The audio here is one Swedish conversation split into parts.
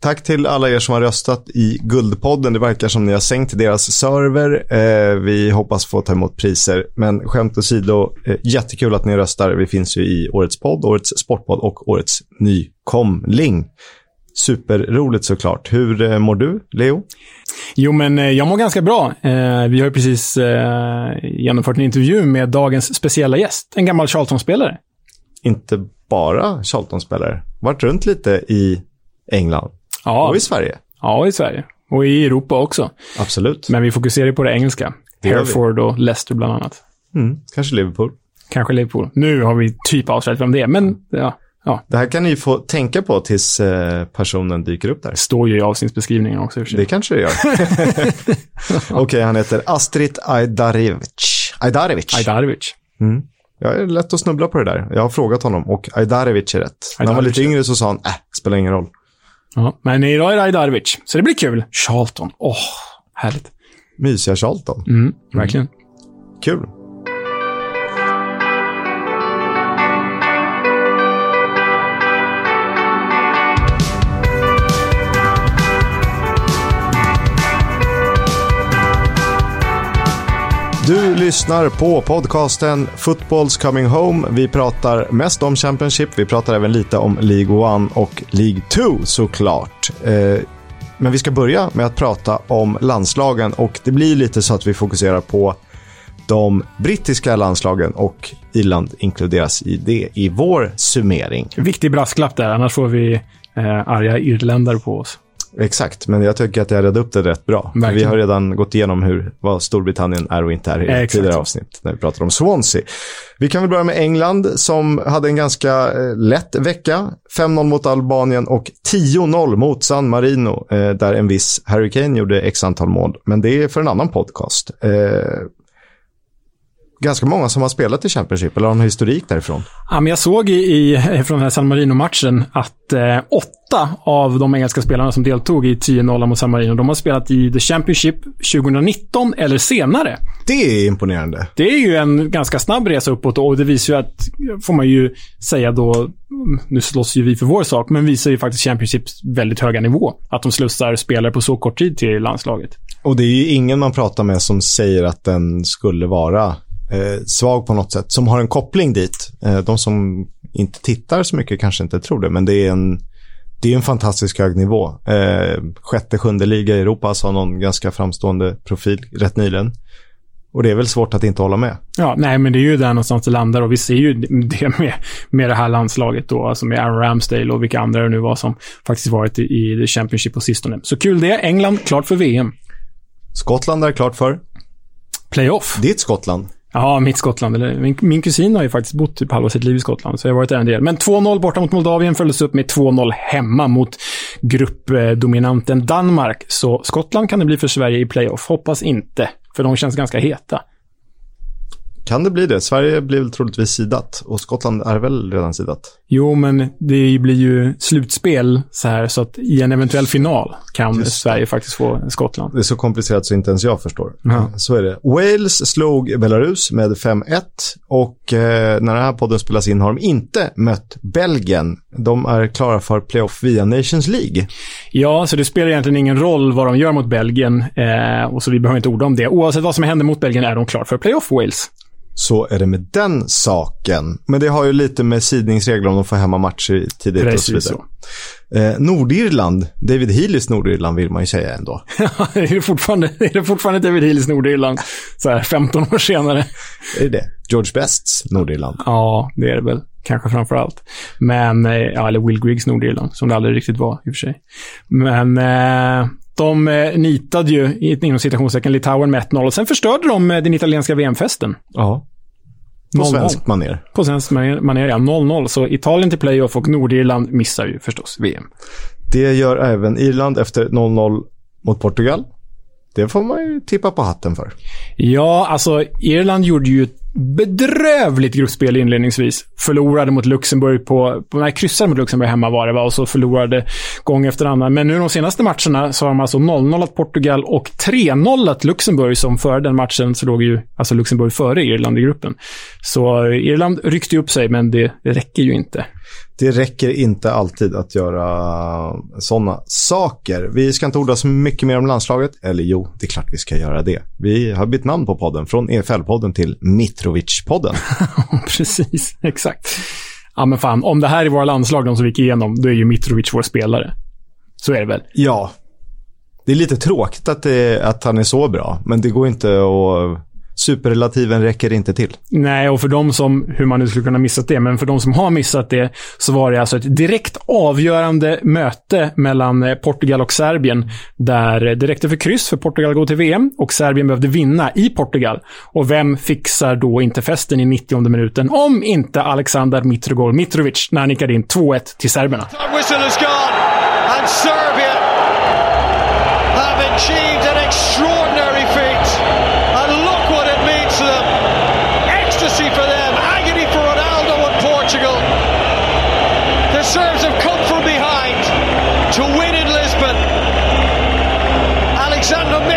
Tack till alla er som har röstat i Guldpodden. Det verkar som ni har sänkt deras server. Eh, vi hoppas få ta emot priser. Men skämt åsido, eh, jättekul att ni röstar. Vi finns ju i Årets podd, Årets sportpodd och Årets nykomling. Superroligt såklart. Hur eh, mår du, Leo? Jo, men eh, jag mår ganska bra. Eh, vi har ju precis eh, genomfört en intervju med dagens speciella gäst, en gammal Charlton-spelare. Inte bara Charlton-spelare. Varit runt lite i England. Ja. Och i Sverige. Ja, i Sverige. Och i Europa också. Absolut. Men vi fokuserar på det engelska. Det. Hereford och Leicester bland annat. Mm, kanske Liverpool. Kanske Liverpool. Nu har vi typ avslöjat vem det är, men ja, ja. Det här kan ni få tänka på tills eh, personen dyker upp där. Det står ju i avsnittsbeskrivningen också. Det kanske det gör. Okej, han heter Astrit Ajdarevic. Ajdarevic. Ajdarevic. Mm. Jag är lätt att snubbla på det där. Jag har frågat honom och Ajdarevic är rätt. När han var Ajdarevic lite yngre så sa han, äh, spelar ingen roll. Ja. Men idag är det Ajdarevic, så det blir kul. Charlton. Åh, härligt. Mysiga Charlton. Mm, verkligen. Kul. Du lyssnar på podcasten Football's Coming Home. Vi pratar mest om Championship. Vi pratar även lite om League 1 och League 2 såklart. Eh, men vi ska börja med att prata om landslagen och det blir lite så att vi fokuserar på de brittiska landslagen och Irland inkluderas i det i vår summering. Viktig brasklapp där, annars får vi eh, arga irländare på oss. Exakt, men jag tycker att jag redde upp det rätt bra. För Vi Verkligen. har redan gått igenom hur, vad Storbritannien är och inte är i Exakt. tidigare avsnitt när vi pratar om Swansea. Vi kan väl börja med England som hade en ganska eh, lätt vecka. 5-0 mot Albanien och 10-0 mot San Marino eh, där en viss Harry Kane gjorde x antal mål. Men det är för en annan podcast. Eh, ganska många som har spelat i Championship eller har en historik därifrån. Ja, men jag såg i, i, från den här San Marino-matchen att eh, åtta av de engelska spelarna som deltog i 10-0 mot San Marino, de har spelat i The Championship 2019 eller senare. Det är imponerande. Det är ju en ganska snabb resa uppåt och det visar ju att, får man ju säga då, mm, nu slåss ju vi för vår sak, men visar ju faktiskt Championships väldigt höga nivå. Att de slussar spelare på så kort tid till landslaget. Och det är ju ingen man pratar med som säger att den skulle vara eh, svag på något sätt, som har en koppling dit. Eh, de som inte tittar så mycket kanske inte tror det, men det är en, det är en fantastisk hög nivå. Eh, sjätte, sjunde liga i Europa, sa någon ganska framstående profil rätt nyligen. Och det är väl svårt att inte hålla med. Ja, nej, men det är ju där någonstans det landar och vi ser ju det med, med det här landslaget då, alltså med Aaron Ramsdale och vilka andra det nu var som faktiskt varit i, i Championship på sistone. Så kul det. England, klart för VM. Skottland är klart för. Playoff. Ditt Skottland. Ja, mitt Skottland. Eller, min, min kusin har ju faktiskt bott typ halva sitt liv i Skottland, så jag har varit där en del. Men 2-0 borta mot Moldavien följdes upp med 2-0 hemma mot gruppdominanten Danmark. Så Skottland kan det bli för Sverige i playoff. Hoppas inte, för de känns ganska heta. Kan det bli det? Sverige blir väl troligtvis sidat och Skottland är väl redan sidat. Jo, men det blir ju slutspel så här, så att i en eventuell final kan Just. Sverige faktiskt få Skottland. Det är så komplicerat så inte ens jag förstår. Ja. Så är det. Wales slog Belarus med 5-1 och eh, när den här podden spelas in har de inte mött Belgien. De är klara för playoff via Nations League. Ja, så det spelar egentligen ingen roll vad de gör mot Belgien, eh, och så vi behöver inte orda om det. Oavsett vad som händer mot Belgien är de klara för playoff Wales. Så är det med den saken. Men det har ju lite med sidningsregler om de får hemma matcher tidigt och så Precis vidare. så. Eh, Nordirland, David Healys Nordirland vill man ju säga ändå. är, det fortfarande, är det fortfarande David Healys Nordirland så här 15 år senare? Är det det? George Bests Nordirland. Ja, det är det väl. Kanske framför allt. Men, eh, ja, eller Will Griggs Nordirland, som det aldrig riktigt var i och för sig. Men eh, de eh, nitade ju, i- inom citationstecken, Litauen med 1-0 och sen förstörde de eh, den italienska VM-festen. Ja. På 0-0. svensk maner. På svensk manér, manér, ja. 0-0. Så Italien till playoff och Nordirland missar ju förstås VM. Det gör även Irland efter 0-0 mot Portugal. Det får man ju tippa på hatten för. Ja, alltså Irland gjorde ju bedrövligt gruppspel inledningsvis. Förlorade mot Luxemburg på... på nej, kryssade mot Luxemburg hemma var det va? Och så förlorade gång efter annan. Men nu de senaste matcherna så har de alltså 0-0 Portugal och 3-0 Luxemburg som före den matchen så låg ju alltså Luxemburg före Irland i gruppen. Så Irland ryckte upp sig, men det, det räcker ju inte det räcker inte alltid att göra sådana saker. Vi ska inte orda så mycket mer om landslaget. Eller jo, det är klart vi ska göra det. Vi har bytt namn på podden från EFL-podden till Mitt Mitrovic-podden. Precis, exakt. Ja, men fan, om det här är våra landslag, de som vi gick igenom, då är ju Mitrovic vår spelare. Så är det väl? Ja. Det är lite tråkigt att, det, att han är så bra, men det går inte att superrelativen räcker inte till. Nej, och för de som, hur man nu skulle kunna missat det, men för de som har missat det så var det alltså ett direkt avgörande möte mellan eh, Portugal och Serbien där det räckte för kryss för Portugal att gå till VM och Serbien behövde vinna i Portugal. Och vem fixar då inte festen i 90 minuten om inte Alexander Mitrogol Mitrovic när han nickade in 2-1 till serberna. Whistle has gone and Serbia have achieved an extraordinary feat.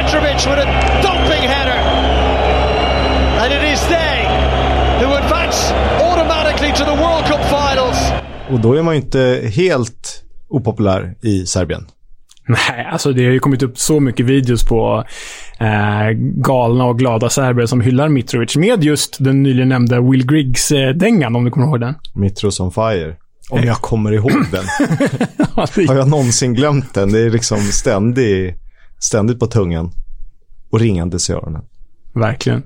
Mitrovic with a dumping header. And it is they who advance automatically to the World Cup finals. Och då är man ju inte helt opopulär i Serbien. Nej, alltså det har ju kommit upp så mycket videos på eh, galna och glada serber som hyllar Mitrovic med just den nyligen nämnda Will Griggs-dängan, om du kommer ihåg den. Mitros on fire. Om jag kommer ihåg den. Har jag någonsin glömt den? Det är liksom ständig, ständigt på tungan och ringandes i öronen. Verkligen.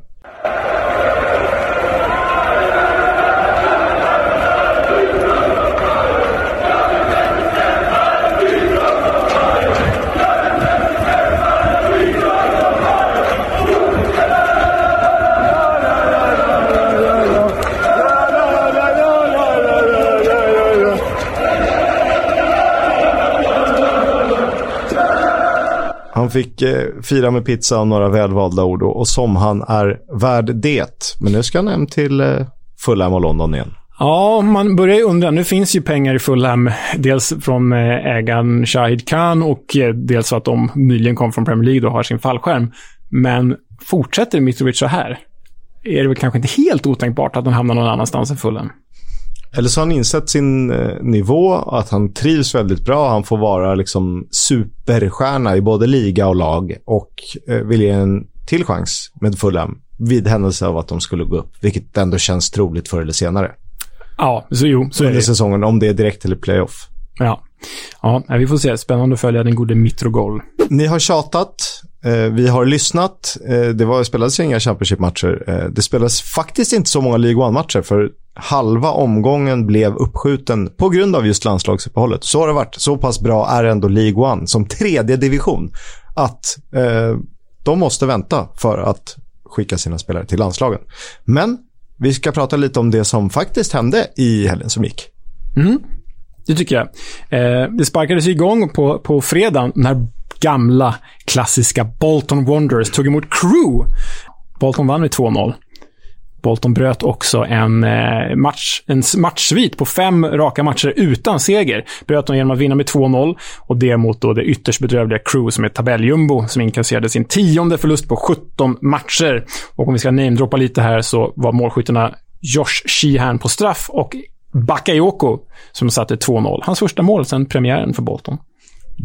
Han fick eh, fira med pizza och några välvalda ord och, och som han är värd det. Men nu ska han hem till eh, Fulham och London igen. Ja, man börjar ju undra. Nu finns ju pengar i Fulham. Dels från eh, ägaren Shahid Khan och eh, dels att de nyligen kom från Premier League och har sin fallskärm. Men fortsätter Mitrovic så här? Är det väl kanske inte helt otänkbart att han hamnar någon annanstans än Fulham? Eller så har han insett sin eh, nivå, att han trivs väldigt bra. Han får vara liksom superstjärna i både liga och lag och eh, vill ge en till chans med Fulham vid händelse av att de skulle gå upp, vilket ändå känns troligt förr eller senare. Ja, så jo, så Under är det. säsongen, om det är direkt eller playoff. Ja. Ja, vi får se. Spännande att följa den gode Mitrogol. Ni har tjatat. Eh, vi har lyssnat. Eh, det var, spelades inga Championship-matcher. Eh, det spelades faktiskt inte så många League One-matcher, för halva omgången blev uppskjuten på grund av just landslagsuppehållet. Så har det varit. Så pass bra är ändå League One som tredje division att eh, de måste vänta för att skicka sina spelare till landslagen. Men vi ska prata lite om det som faktiskt hände i helgen som gick. Mm, det tycker jag. Eh, det sparkades igång på, på fredagen när gamla klassiska Bolton Wanderers tog emot Crew. Bolton vann med 2-0. Bolton bröt också en, eh, match, en matchsvit på fem raka matcher utan seger. Bröt de genom att vinna med 2-0 och det mot då det ytterst bedrövliga Crew som är tabelljumbo som inkasserade sin tionde förlust på 17 matcher. Och om vi ska namedroppa lite här så var målskyttarna Josh Sheehan på straff och Bakayoko som satte 2-0. Hans första mål sedan premiären för Bolton.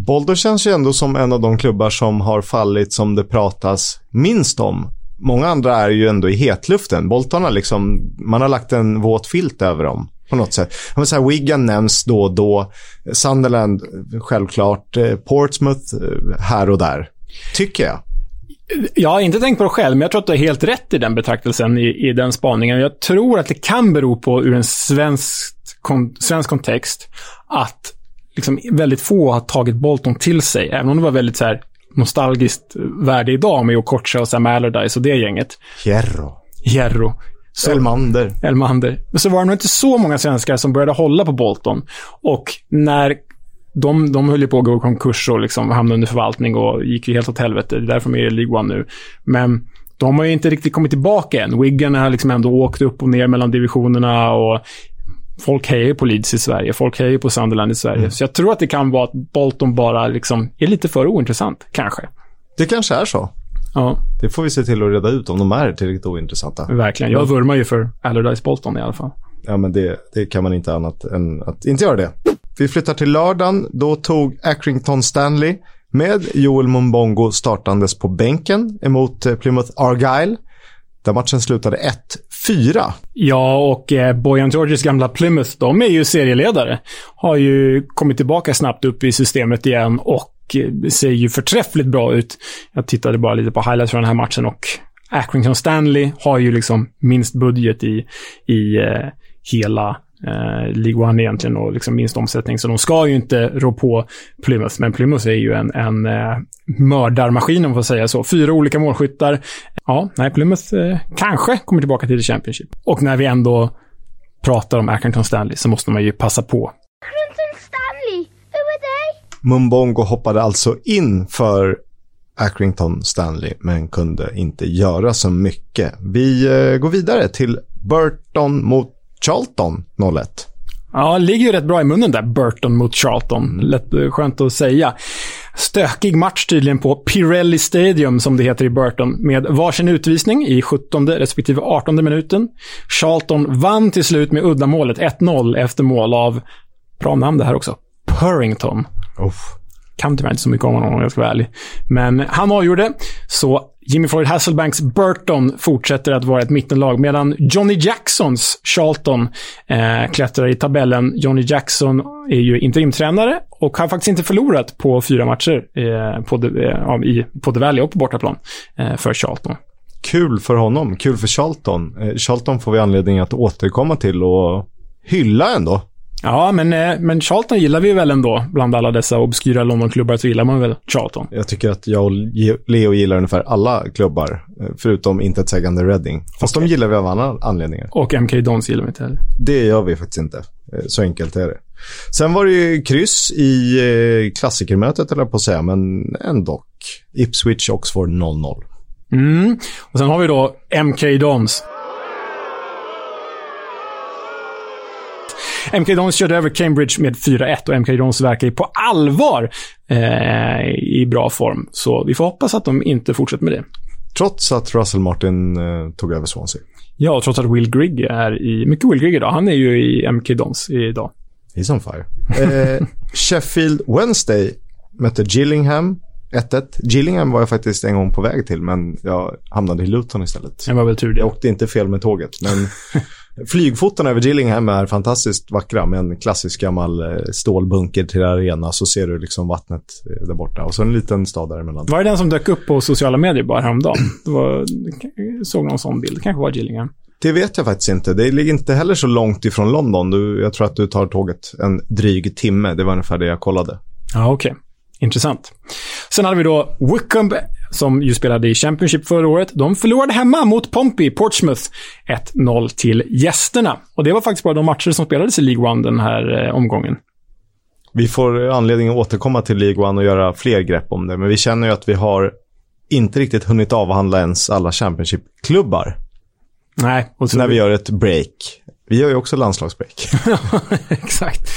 Bolton känns ju ändå som en av de klubbar som har fallit som det pratas minst om många andra är ju ändå i hetluften. Bolton har liksom, man har lagt en våt filt över dem på något sätt. Men så här, Wigan nämns då och då. Sunderland, självklart. Eh, Portsmouth, eh, här och där. Tycker jag. Jag har inte tänkt på det själv, men jag tror att du har helt rätt i den betraktelsen, i, i den spaningen. Jag tror att det kan bero på, ur en svensk, kon, svensk kontext, att liksom väldigt få har tagit Bolton till sig. Även om det var väldigt så här, nostalgiskt värde idag med Okocha och Sam Allardyce och det gänget. Hierro. Hierro. Så, Elmander. Elmander. Så var det nog inte så många svenskar som började hålla på Bolton. Och när de, de höll ju på att gå i konkurs och liksom hamnade under förvaltning och gick ju helt åt helvete. Det är därför de är i League One nu. Men de har ju inte riktigt kommit tillbaka än. Wigan har liksom ändå åkt upp och ner mellan divisionerna och folk hejar ju på Leeds i Sverige. Folk hejar ju på Sunderland i Sverige. Mm. Så jag tror att det kan vara att Bolton bara liksom är lite för ointressant, kanske. Det kanske är så. Ja. Det får vi se till att reda ut om de är tillräckligt ointressanta. Verkligen. Jag vurmar ju för Allardyce Bolton i alla fall. Ja, men det, det kan man inte annat än att inte göra det. Vi flyttar till lördagen. Då tog Accrington Stanley med Joel Mumbongo startandes på bänken emot eh, Plymouth Argyle. Där matchen slutade 1-4. Ja, och eh, Bojan Georges gamla Plymouth, de är ju serieledare. Har ju kommit tillbaka snabbt upp i systemet igen och eh, ser ju förträffligt bra ut. Jag tittade bara lite på highlights från den här matchen och Accrington Stanley har ju liksom minst budget i, i eh, hela eh, League One egentligen och liksom minst omsättning. Så de ska ju inte rå på Plymouth. Men Plymouth är ju en, en eh, mördarmaskin om man får säga så. Fyra olika målskyttar. Ja, nej, Plymouth eh, kanske kommer tillbaka till The Championship. Och när vi ändå pratar om Accrington Stanley så måste man ju passa på. Accrington Stanley, who are they? Mumbongo hoppade alltså in för Accrington Stanley, men kunde inte göra så mycket. Vi eh, går vidare till Burton mot Charlton 0-1. Ja, ligger ju rätt bra i munnen där, Burton mot Charlton. Lätt eh, skönt att säga. Stökig match tydligen på Pirelli Stadium, som det heter i Burton, med varsin utvisning i 17 respektive 18 minuten. Charlton vann till slut med uddamålet 1-0 efter mål av, bra namn det här också, Purrington. Uff. Kan tyvärr inte så mycket om honom om jag ska vara ärlig. Men han avgjorde, så Jimmy Floyd Hasselbanks Burton fortsätter att vara ett mittenlag, medan Johnny Jacksons Charlton eh, klättrar i tabellen. Johnny Jackson är ju interimtränare och har faktiskt inte förlorat på fyra matcher eh, på, the, eh, i, på The Valley och på bortaplan eh, för Charlton. Kul för honom, kul för Charlton. Eh, Charlton får vi anledning att återkomma till och hylla ändå. Ja, men, eh, men Charlton gillar vi väl ändå. Bland alla dessa obskyra Londonklubbar så gillar man väl Charlton. Jag tycker att jag och Leo gillar ungefär alla klubbar, eh, förutom intetsägande Reading. Fast okay. de gillar vi av andra anledningar. Och MK Dons gillar vi inte heller. Det gör vi faktiskt inte. Eh, så enkelt är det. Sen var det ju kryss i klassikermötet, eller på att säga, men ändå. Ipswich Oxford 0-0. Mm. Och sen har vi då MK Dons. MK Dons körde över Cambridge med 4-1 och MK Dons verkar ju på allvar eh, i bra form. Så vi får hoppas att de inte fortsätter med det. Trots att Russell Martin eh, tog över Swansea. Ja, trots att Will Grigg är i... Mycket Will Grigg idag. Han är ju i MK Dons idag. He's on fire. Eh, Sheffield Wednesday mötte Gillingham. 1-1. Gillingham var jag faktiskt en gång på väg till, men jag hamnade i Luton istället. Det var väl tur det. Jag åkte inte fel med tåget, men Flygfoton över Gillingham är fantastiskt vackra med en klassisk gammal eh, stålbunker till arena så ser du liksom vattnet eh, där borta och så en liten stad däremellan. Var det den som dök upp på sociala medier bara häromdagen? Det var, såg någon sån bild. Kanske var Gillingham. Det vet jag faktiskt inte. Det ligger inte heller så långt ifrån London. Du, jag tror att du tar tåget en dryg timme. Det var ungefär det jag kollade. Ja, okej. Okay. Intressant. Sen hade vi då Wickham som ju spelade i Championship förra året. De förlorade hemma mot Pompey, Portsmouth, 1-0 till gästerna. Och det var faktiskt bara de matcher som spelades i League One den här eh, omgången. Vi får anledning att återkomma till League One och göra fler grepp om det, men vi känner ju att vi har inte riktigt hunnit avhandla ens alla Championship-klubbar. Nej. När vi gör ett break. Vi gör ju också landslagsbreak. Exakt.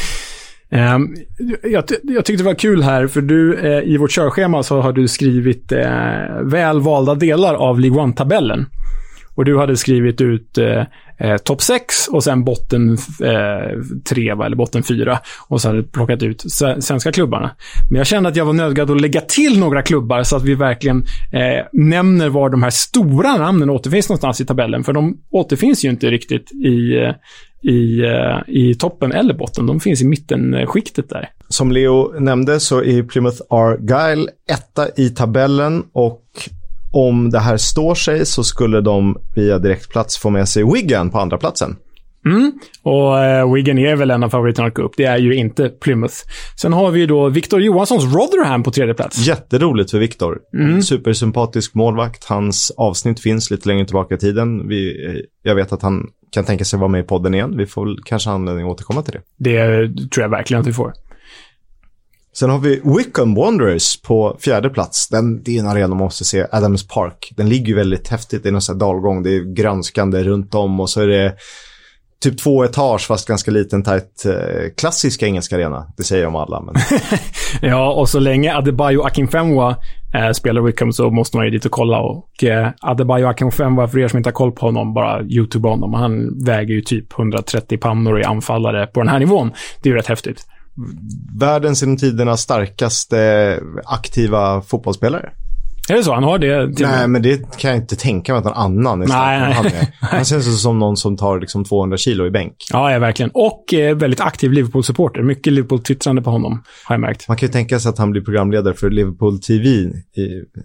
Ehm, jag, jag, tyckte det var kul här, för du, eh, i vårt körschema så har du skrivit eh, väl valda delar av League One-tabellen. Och du hade skrivit ut eh, eh topp 6 och sen botten 3, eh, eller botten 4. Och så hade du plockat ut svenska klubbarna. Men jag kände att jag var nödgad att lägga till några klubbar så att vi verkligen eh, nämner var de här stora namnen återfinns någonstans i tabellen. För de återfinns ju inte riktigt i, eh, i, eh, i toppen eller botten. De finns i mittenskiktet där. Som Leo nämnde så är Plymouth Argyle etta i tabellen och om det här står sig så skulle de via direktplats få med sig Wigan på andra platsen. Mm. Och eh, Wigan är väl en av favoriterna att gå upp. Det är ju inte Plymouth. Sen har vi ju då Victor Johanssons Rotherham på tredje plats. Jätteroligt för Victor. Mm. Supersympatisk målvakt. Hans avsnitt finns lite längre tillbaka i tiden. Vi, eh, jag vet att han kan tänka sig vara med i podden igen. Vi får kanske anledning att återkomma till det. Det tror jag verkligen att vi får. Sen har vi Wickham Wanderers på fjärde plats. Den, det är en arena man måste se, Adams Park. Den ligger ju väldigt häftigt, är någon sån här dalgång, det är grönskande runt om och så är det typ två etage fast ganska liten, tajt. Eh, klassisk engelska arena, det säger de alla. Men... ja, och så länge Adebayo Akinfenwa eh, spelar Wickham så måste man ju dit och kolla. Och eh, Adebayo Akinfenwa, för er som inte har koll på honom, bara YouTube honom. Han väger ju typ 130 pannor och är anfallare på den här nivån. Det är ju rätt häftigt. Världens genom tiderna starkaste aktiva fotbollsspelare. Är det så? Han har det? Till nej, men det kan jag inte tänka mig att någon annan är nej, nej. Han, är. han känns som någon som tar liksom 200 kilo i bänk. Ja, ja verkligen. Och eh, väldigt aktiv Liverpool-supporter. Mycket Liverpool-twittrande på honom, har jag märkt. Man kan ju tänka sig att han blir programledare för Liverpool TV i,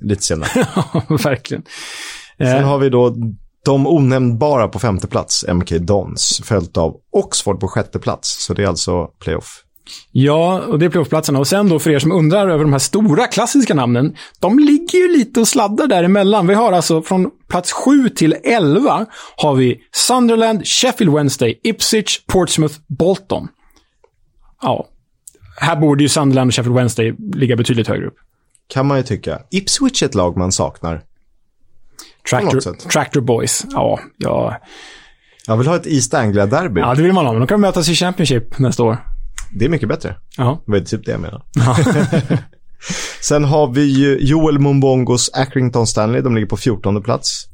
lite senare. ja, verkligen. Sen eh. har vi då de onämnbara på femte plats, MK Dons, följt av Oxford på sjätte plats. Så det är alltså playoff. Ja, och det är playoffplatserna. Och sen då för er som undrar över de här stora klassiska namnen. De ligger ju lite och sladdar däremellan. Vi har alltså från plats 7 till 11 har vi Sunderland, Sheffield Wednesday, Ipswich, Portsmouth, Bolton. Ja, här borde ju Sunderland och Sheffield Wednesday ligga betydligt högre upp. Kan man ju tycka. Ipswich är ett lag man saknar. Tractor, Tractor Boys. Ja, ja. Jag vill ha ett East Anglia-derby. Ja, det vill man ha. Men de kan mötas i Championship nästa år. Det är mycket bättre. Ja. Det är typ det jag menar. Ja. Sen har vi ju Joel Mumbongos Accrington Stanley. De ligger på 14 plats.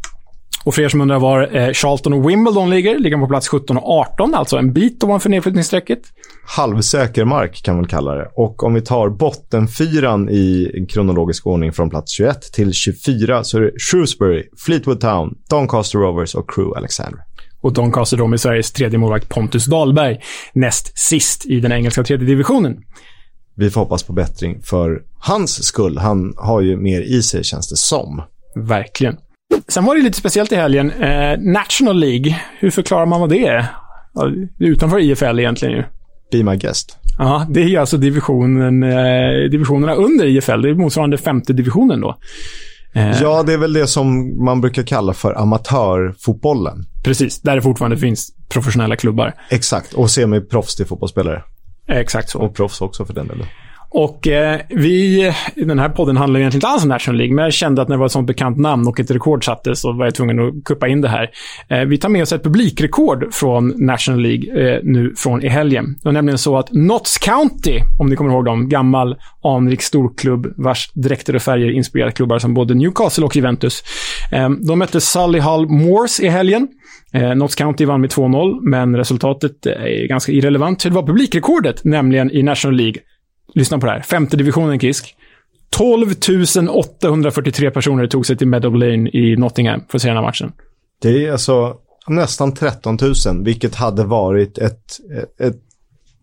Och för er som undrar var eh, Charlton och Wimbledon ligger, ligger på plats 17 och 18, alltså en bit ovanför nedflyttningsstrecket. Halvsäker mark kan man kalla det. Och om vi tar bottenfyran i kronologisk ordning från plats 21 till 24 så är det Shrewsbury, Fleetwood Town, Doncaster Rovers och Crew Alexander. Och Doncaster då med Sveriges tredje målvakt Pontus Dahlberg näst sist i den engelska tredje divisionen. Vi får hoppas på bättring för hans skull. Han har ju mer i sig känns det som. Verkligen. Sen var det lite speciellt i helgen. Eh, National League, hur förklarar man vad det är? Utanför IFL egentligen ju. Be my guest. Ja, det är alltså divisionen, eh, divisionerna under IFL. Det är motsvarande femte divisionen då. Eh, ja, det är väl det som man brukar kalla för amatörfotbollen. Precis, där det fortfarande finns professionella klubbar. Exakt, och semi-proffs till fotbollsspelare. Exakt så. Och proffs också för den delen. Och eh, vi, den här podden handlar egentligen inte alls om National League, men jag kände att när det var ett sånt bekant namn och ett rekord sattes så var jag tvungen att kuppa in det här. Eh, vi tar med oss ett publikrekord från National League eh, nu från i helgen. Det var nämligen så att Notts County, om ni kommer ihåg dem, gammal anrik storklubb vars dräkter och färger inspirerat klubbar som både Newcastle och Juventus. Eh, de mötte Sully Hull Moors i helgen. Eh, Notts County vann med 2-0, men resultatet eh, är ganska irrelevant. Det var publikrekordet, nämligen i National League lyssna på det här. Femte divisionen Kisk. 12 843 personer tog sig till Meadow Lane i Nottingham för att se den här matchen. Det är alltså nästan 13 000, vilket hade varit ett, ett,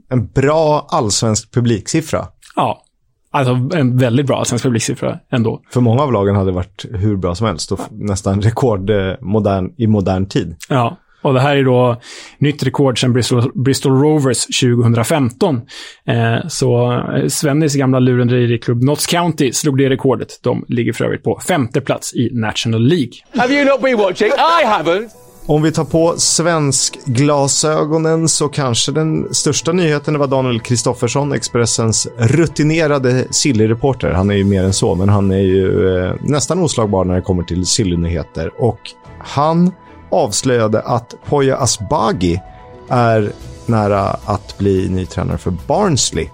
en bra allsvensk publiksiffra. Ja, alltså en väldigt bra allsvensk publiksiffra ändå. För många av lagen hade det varit hur bra som helst och nästan rekord modern, i modern tid. Ja, och det här är då nytt rekord sedan Bristol, Bristol Rovers 2015. Eh, så eh, Svennis gamla lurendrejeriklubb Notts County slog det rekordet. De ligger för övrigt på femte plats i National League. Have you not been watching? I haven't! Om vi tar på svensk glasögonen så kanske den största nyheten var Daniel Kristoffersson, Expressens rutinerade Silly-reporter. Han är ju mer än så, men han är ju eh, nästan oslagbar när det kommer till Silly-nyheter. Och han avslöjade att Poya Asbaghi är nära att bli ny tränare för Barnsley.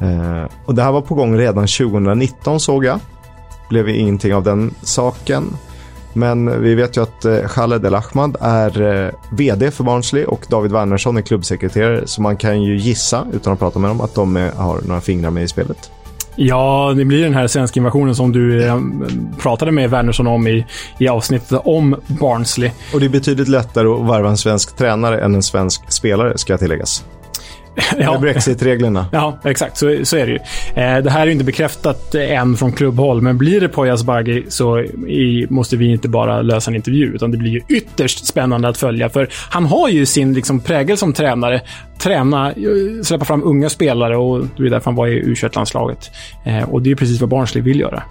Eh, och det här var på gång redan 2019 såg jag. Blev ingenting av den saken. Men vi vet ju att eh, Khaled El Ahmad är eh, vd för Barnsley och David Wernersson är klubbsekreterare. Så man kan ju gissa, utan att prata med dem, att de är, har några fingrar med i spelet. Ja, det blir den här svenska invasionen som du eh, pratade med Wernersson om i, i avsnittet om Barnsley. Och det är betydligt lättare att värva en svensk tränare än en svensk spelare, ska tilläggas. ja. Brexit-reglerna. Ja, exakt. Så, så är det ju. Eh, det här är inte bekräftat än från klubbhåll, men blir det Poyas Baggi så i, måste vi inte bara lösa en intervju, utan det blir ju ytterst spännande att följa. För han har ju sin liksom, prägel som tränare. Träna, släppa fram unga spelare och det är därför han var i u landslaget eh, Och det är precis vad Barnsley vill göra.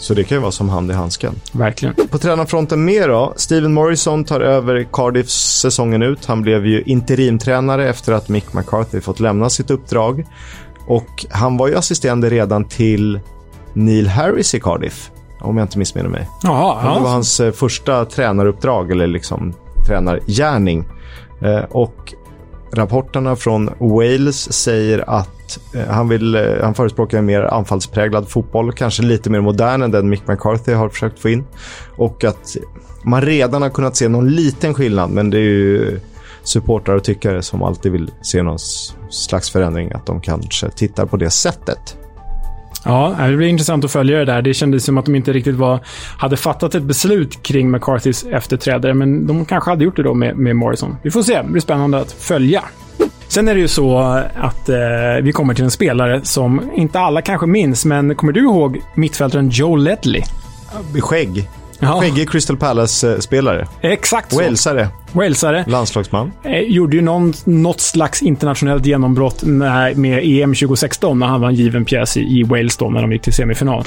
Så det kan ju vara som hand i handsken. Verkligen. På tränarfronten mer då. Steven Morrison tar över Cardiff säsongen ut. Han blev ju interimtränare efter att Mick McCarthy fått lämna sitt uppdrag. Och han var ju assisterande redan till Neil Harris i Cardiff, om jag inte missminner mig. Jaha, Det var ja. hans eh, första tränaruppdrag, eller liksom tränargärning. Eh, och rapporterna från Wales säger att eh, han, vill, eh, han förespråkar en mer anfallspräglad fotboll, kanske lite mer modern än den Mick McCarthy har försökt få in. Och att man redan har kunnat se någon liten skillnad, men det är ju supportrar och tyckare som alltid vill se någon slags förändring, att de kanske tittar på det sättet. Ja, det blir intressant att följa det där. Det kändes som att de inte riktigt var, hade fattat ett beslut kring McCarthys efterträdare, men de kanske hade gjort det då med, med Morrison. Vi får se. Det blir spännande att följa. Sen är det ju så att eh, vi kommer till en spelare som inte alla kanske minns, men kommer du ihåg mittfältaren Joe Ledley? Skägg. Ja, Skäggig Crystal Palace-spelare. exakt så. Walesare. Walesare. Landslagsman. Eh, gjorde ju någon, något slags internationellt genombrott med EM 2016 när han var en given pjäs i, i Wales då, när de gick till semifinal.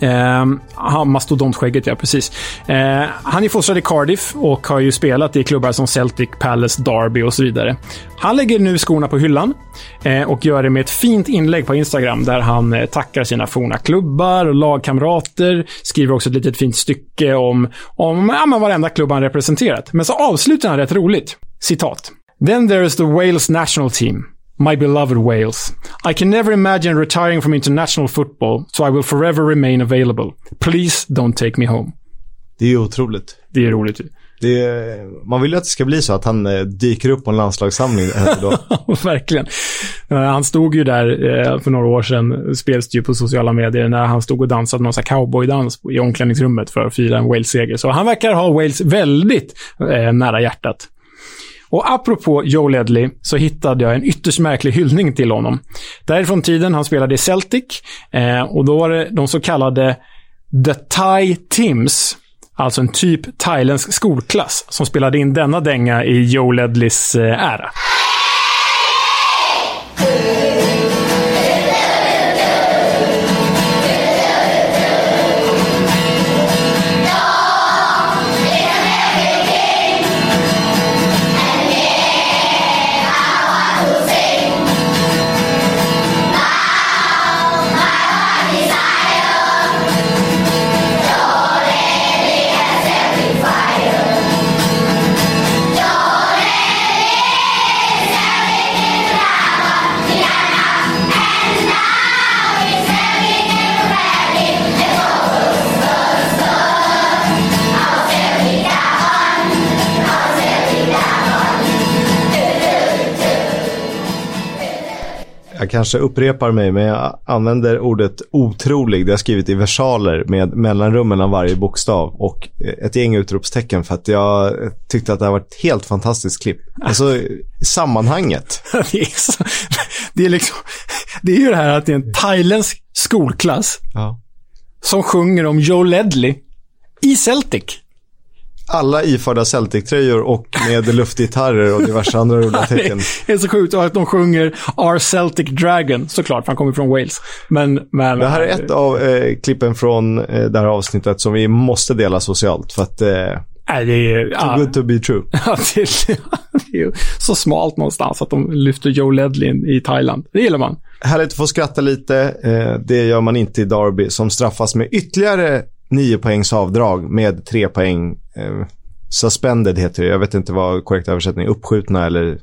Eh, mastodontskägget, ja precis. Eh, han är fostrad i Cardiff och har ju spelat i klubbar som Celtic, Palace, Derby och så vidare. Han lägger nu skorna på hyllan eh, och gör det med ett fint inlägg på Instagram där han eh, tackar sina forna klubbar och lagkamrater. Skriver också ett litet fint stycke om, om ja, men varenda klubb han representerat. Men så avslutar han rätt roligt. Citat. Then there is the Wales national team. My beloved Wales. I can never imagine retiring from international football, so I will forever remain available. Please don't take me home. Det är ju otroligt. Det är roligt ju. Är, man vill ju att det ska bli så att han eh, dyker upp på en landslagssamling. Verkligen. Eh, Han stod ju där eh, för några år sedan, det ju på sociala medier, när han stod och dansade någon cowboydans i omklädningsrummet för att fira en Wales-seger. Så han verkar ha Wales väldigt nära hjärtat. Och apropå Joe Ledley så hittade jag en ytterst märklig hyllning till honom. Därifrån tiden han spelade i Celtic eh, och då var det de så kallade The Thai Tims, alltså en typ thailändsk skolklass, som spelade in denna dänga i Joe Ledleys eh, ära. Jag kanske upprepar mig, men jag använder ordet otrolig. Det har jag skrivit i versaler med mellanrum mellan varje bokstav och ett gäng utropstecken för att jag tyckte att det här var ett helt fantastiskt klipp. Alltså, sammanhanget. det, är så, det är liksom... Det är ju det här att det är en thailändsk skolklass Ja. som sjunger om Joe Ledley i Celtic. Alla iförda Celtic-tröjor och med luftgitarrer och diverse andra roliga tecken. Det är så sjukt. Att de sjunger Our Celtic Dragon, såklart, för han kommer från Wales. Men, men... Det här är ett av eh, klippen från eh, det här avsnittet som vi måste dela socialt för att eh, Nej, det är... too Ja, good to be true. ja, det, är, det är ju så smalt någonstans att de lyfter Joe Ledley i Thailand. Det gillar man. Härligt att få skratta lite. Eh, det gör man inte i Derby som straffas med ytterligare 9 poängs avdrag med 3 poäng. Eh, suspended heter det. Jag vet inte vad korrekt översättning är. Uppskjutna eller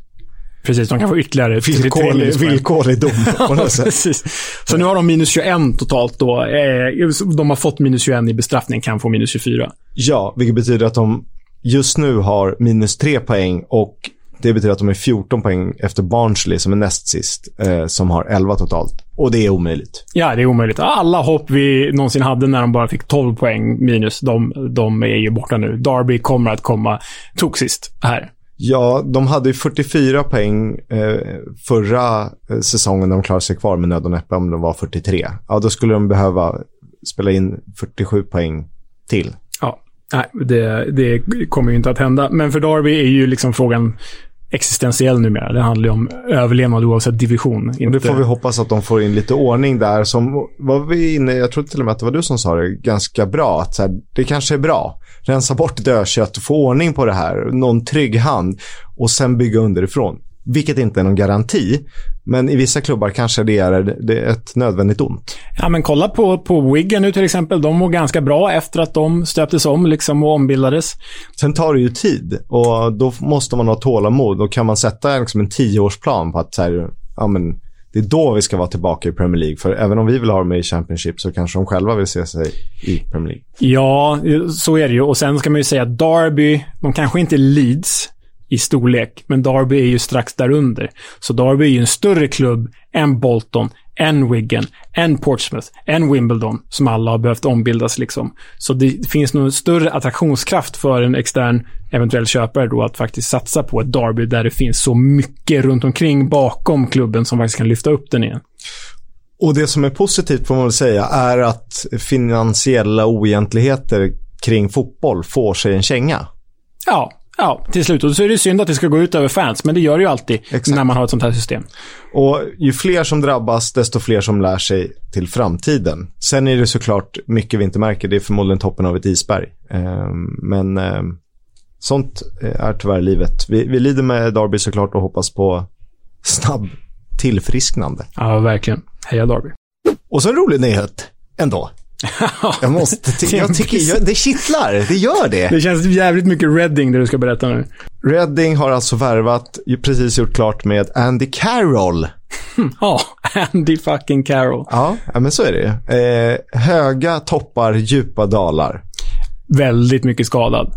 Precis, de kan få ytterligare 33 villkorlig, villkorlig dom på något sätt. Precis. Så nu har de minus 21 totalt då. Eh, De har fått minus 21 i bestraffning, kan få minus 24. Ja, vilket betyder att de just nu har minus 3 poäng och det betyder att de är 14 poäng efter Barnsley som är näst sist, eh, som har 11 totalt. Och det är omöjligt. Ja, det är omöjligt. Alla hopp vi någonsin hade när de bara fick 12 poäng minus, de, de är ju borta nu. Derby kommer att komma toksist här. Ja, de hade ju 44 poäng eh, förra eh, säsongen när de klarade sig kvar med nöd och näppe om de var 43. Ja, då skulle de behöva spela in 47 poäng till. Ja, nej, det, det kommer ju inte att hända. Men för Derby är ju liksom frågan existentiell numera. Det handlar ju om överlevnad oavsett division. Och Inte... det får vi hoppas att de får in lite ordning där. Som var vi inne, jag tror till och med att det var du som sa det, ganska bra. Att här, det kanske är bra. Rensa bort dödkött och få ordning på det här. Någon trygg hand. Och sen bygga underifrån. Vilket inte är någon garanti. Men i vissa klubbar kanske det är, det är ett nödvändigt ont. Ja, men kolla på, på Wigan nu till exempel. De mår ganska bra efter att de stöptes om liksom, och ombildades. Sen tar det ju tid och då måste man ha tålamod. Då kan man sätta liksom en tioårsplan på att så här, ja, men, det är då vi ska vara tillbaka i Premier League. För även om vi vill ha dem i Championship så kanske de själva vill se sig i Premier League. Ja, så är det ju. Och sen ska man ju säga att Derby, de kanske inte Leeds i storlek, men Derby är ju strax därunder. Så Derby är ju en större klubb än Bolton, än Wigan, än Portsmouth, än Wimbledon, som alla har behövt ombildas liksom. Så det finns nog en större attraktionskraft för en extern eventuell köpare då att faktiskt satsa på ett Derby där det finns så mycket runt omkring bakom klubben som faktiskt kan lyfta upp den igen. Och det som är positivt får man väl säga är att finansiella oegentligheter kring fotboll får sig en känga. Ja, Ja, till slut. Och så är det synd att det ska gå ut över fans, men det gör det ju alltid Exakt. när man har ett sånt här system. Och ju fler som drabbas, desto fler som lär sig till framtiden. Sen är det såklart mycket vi inte märker. Det är förmodligen toppen av ett isberg. Ehm, men ehm, sånt är tyvärr livet. Vi, vi lider med Darby såklart och hoppas på snabb tillfrisknande. Ja, verkligen. Heja Darby. Och så en rolig nyhet ändå. jag måste, jag tycker, jag, det kittlar, det gör det. Det känns jävligt mycket Redding det du ska berätta nu. Redding har alltså värvat, precis gjort klart med Andy Carroll. Ja, Andy fucking Carroll. Ja, men så är det eh, Höga toppar, djupa dalar. Väldigt mycket skadad.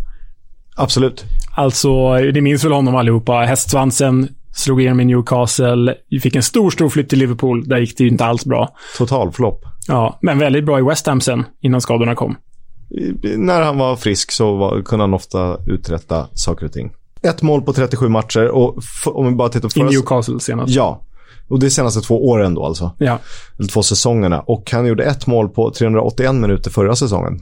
Absolut. Alltså, det minns väl honom allihopa. Hästsvansen, slog igenom i Newcastle, fick en stor, stor flytt till Liverpool. Där gick det ju inte alls bra. Total flopp. Ja, men väldigt bra i West Ham sen, innan skadorna kom. När han var frisk så var, kunde han ofta uträtta saker och ting. Ett mål på 37 matcher och om vi bara tittar på... I Newcastle senast. Ja. Och det är senaste två åren då alltså. Ja. Eller två säsongerna. Och han gjorde ett mål på 381 minuter förra säsongen.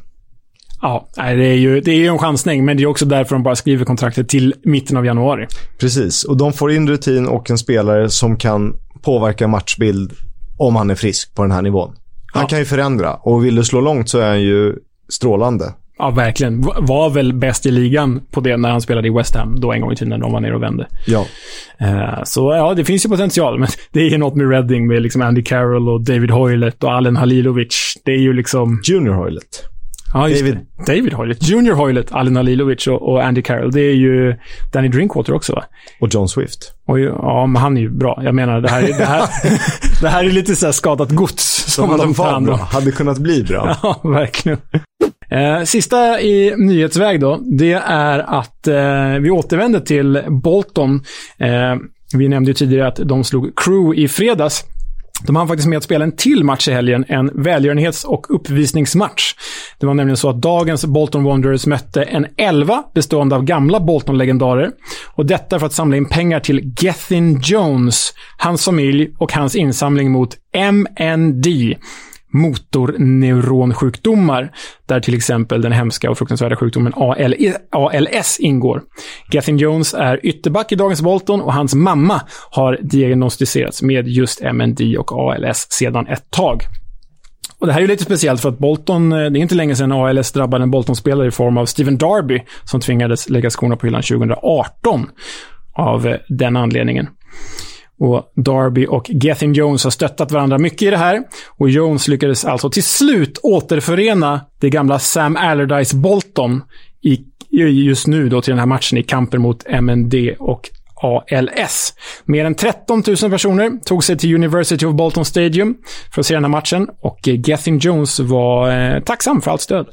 Ja, det är, ju, det är ju en chansning, men det är också därför de bara skriver kontraktet till mitten av januari. Precis, och de får in rutin och en spelare som kan påverka matchbild om han är frisk på den här nivån. Han ja. kan ju förändra och vill du slå långt så är han ju strålande. Ja, verkligen. Var väl bäst i ligan på det när han spelade i West Ham då en gång i tiden när de var nere och vände. Ja. Uh, så ja, det finns ju potential. Men det är ju något med Redding med liksom Andy Carroll och David Hoylett och Allen Halilovic. Det är ju liksom... Junior Hoylett. Ja, David. Det. David Hoylett. Junior Hoylett, Allen Halilovic och, och, Andy Carroll. Det är ju Danny Drinkwater också, va? Och John Swift. Och, ja, men han är ju bra. Jag menar, det här är, det här, det här är lite så här skadat gods. Som de, de var bra. Hade kunnat bli bra. Ja, verkligen. Eh, sista i nyhetsväg då, det är att eh, vi återvänder till Bolton. Eh, vi nämnde ju tidigare att de slog Crew i fredags. De hann faktiskt med att spela en till match i helgen, en välgörenhets och uppvisningsmatch. Det var nämligen så att dagens Bolton Wanderers mötte en elva bestående av gamla Bolton-legendarer. Och detta för att samla in pengar till Gethin Jones, hans familj och hans insamling mot MND motorneuronsjukdomar, där till exempel den hemska och fruktansvärda sjukdomen ALS ingår. Gethin Jones är ytterback i dagens Bolton och hans mamma har diagnostiserats med just MND och ALS sedan ett tag. Och Det här är lite speciellt för att Bolton, eh, det är inte länge sedan ALS drabbade en Bolton-spelare i form av Steven Darby som tvingades lägga skorna på hyllan 2018 av eh, den anledningen. Och Darby och Gethin Jones har stöttat varandra mycket i det här. Och Jones lyckades alltså till slut återförena det gamla Sam Allardyce Bolton i, just nu då till den här matchen i kampen mot MND och ALS. Mer än 13 000 personer tog sig till University of Bolton Stadium för att se den här matchen och eh, Gethin Jones var eh, tacksam för allt stöd.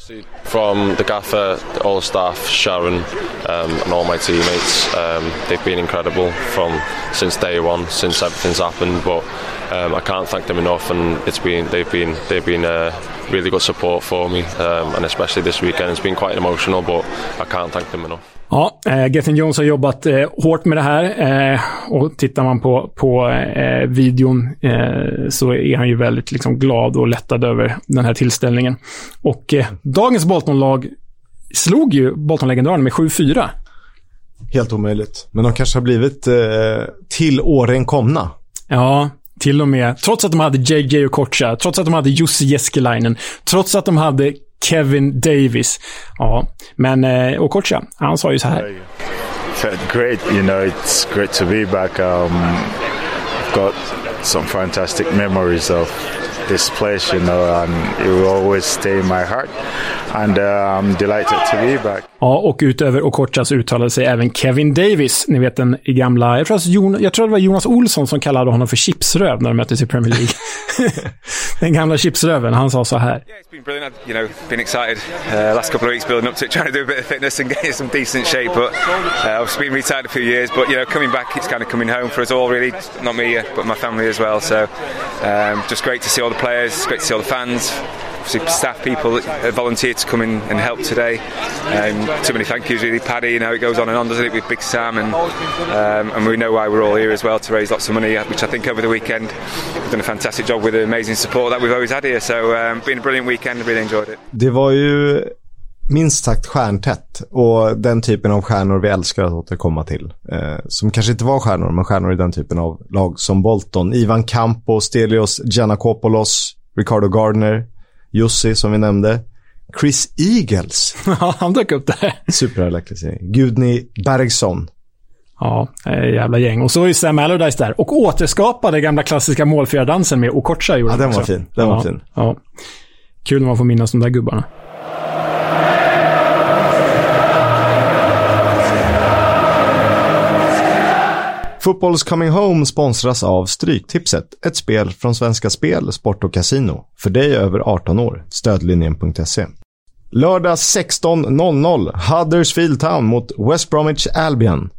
From the gaffer, all staff, Sharon um, and all my teammates, um, they've been incredible from since day one, since everything's happened. But um, I can't thank them enough, and it's been they've been they've been a really good support for me, um, and especially this weekend. It's been quite emotional, but I can't thank them enough. Ja, eh, Gethin Jones har jobbat eh, hårt med det här. Eh, och tittar man på, på eh, videon eh, så är han ju väldigt liksom, glad och lättad över den här tillställningen. Och eh, dagens Bolton-lag slog ju Bolton-legendaren med 7-4. Helt omöjligt. Men de kanske har blivit eh, till åren komna. Ja, till och med. Trots att de hade JJ och Kocha, trots att de hade Jussi Jeskelainen, trots att de hade Kevin Davis. Ja, men eh, Okocha, han sa ju så här. great. You know, it's great to be back. Um, got some fantastic memories of this place, you know, and it will always stay in my heart. And uh, I'm delighted to be back. Ja, och utöver Okocha så uttalade sig även Kevin Davis. Ni vet den gamla, jag tror, alltså Jon, jag tror det var Jonas Olsson som kallade honom för chipsröv när de möttes i Premier League. den gamla chipsröven, han sa så här. Yeah, it's been brilliant. I've, you know, been excited uh, last couple of weeks building up to it, trying to do a bit of fitness and get in some decent shape. But uh, I've been retired a few years, but you know, coming back, it's kind of coming home for us all, really. Not me, uh, but my family as well. So um, just great to see all the players, it's great to see all the fans obviously Staff people that volunteered to come in and help today. Um, too many thank yous, really, Paddy. You know, it goes on and on, doesn't it, with Big Sam, and um, and we know why we're all here as well to raise lots of money, which I think over the weekend we've done a fantastic job with the amazing support that we've always had here. So, um, been a brilliant weekend. Really enjoyed it. Det var ju minst sagt stjärntätt och den typen av stjärnor vi älskar att återkomma till. Eh, som kanske inte var stjärnor, men stjärnor i den typen av lag som Bolton. Ivan Campo, Stelios Giannakopoulos, Ricardo Gardner, Jussi som vi nämnde. Chris Eagles. Ja, han dök upp där. Superalektriserning. Gudni Bergson. Ja, jävla gäng. Och så är ju Sam Allardyce där. Och återskapade gamla klassiska målfirardansen med Okocha. Ja, den var fin. Den ja, var fin. Ja. Kul när man får minnas de där gubbarna. Fotbolls Coming Home sponsras av Stryktipset, ett spel från Svenska Spel, Sport och Casino. För dig över 18 år. Stödlinjen.se. Lördag 16.00, Huddersfield Town mot West Bromwich Albion.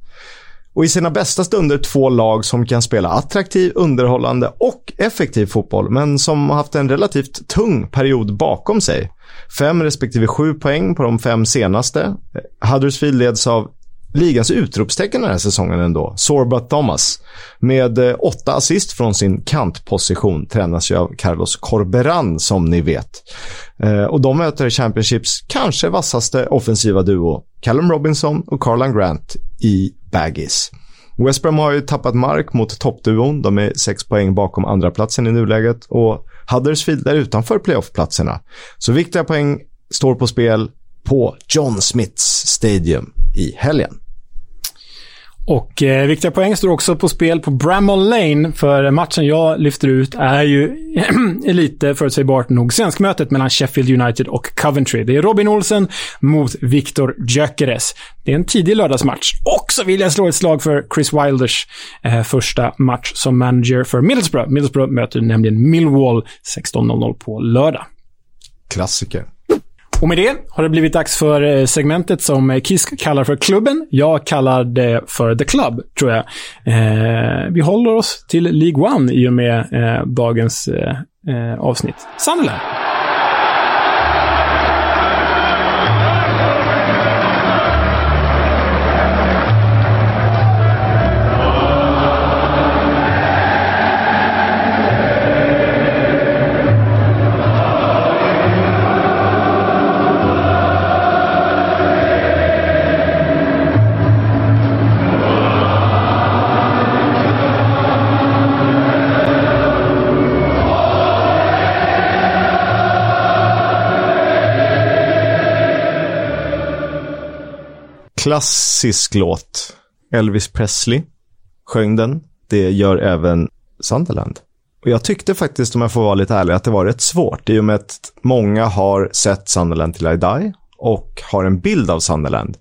Och i sina bästa stunder två lag som kan spela attraktiv, underhållande och effektiv fotboll, men som haft en relativt tung period bakom sig. Fem respektive sju poäng på de fem senaste. Huddersfield leds av ligans utropstecken den här säsongen ändå, Sorba Thomas. Med eh, åtta assist från sin kantposition tränas ju av Carlos Corberan som ni vet. Eh, och de möter Championships kanske vassaste offensiva duo, Callum Robinson och Carlan Grant i Baggies. West Brom har ju tappat mark mot toppduon. De är sex poäng bakom andra platsen i nuläget och Huddersfield är utanför playoffplatserna. Så viktiga poäng står på spel på John Smiths Stadium i helgen. Och eh, viktiga poäng står också på spel på Bramall Lane, för matchen jag lyfter ut är ju lite förutsägbart nog svenskmötet mellan Sheffield United och Coventry. Det är Robin Olsen mot Viktor Gyökeres. Det är en tidig lördagsmatch. Och så vill jag slå ett slag för Chris Wilders eh, första match som manager för Middlesbrough. Middlesbrough möter nämligen Millwall 16.00 på lördag. Klassiker. Och med det har det blivit dags för eh, segmentet som eh, Kiss kallar för klubben. Jag kallar det för The Club, tror jag. Eh, vi håller oss till League One i och med eh, dagens eh, eh avsnitt. Sunderland. Klassisk låt. Elvis Presley sjöng den. Det gör även Sunderland. Och jag tyckte faktiskt, om jag får vara lite ärlig, att det var rätt svårt. I och med att många har sett Sunderland till I Die och har en bild av Sunderland.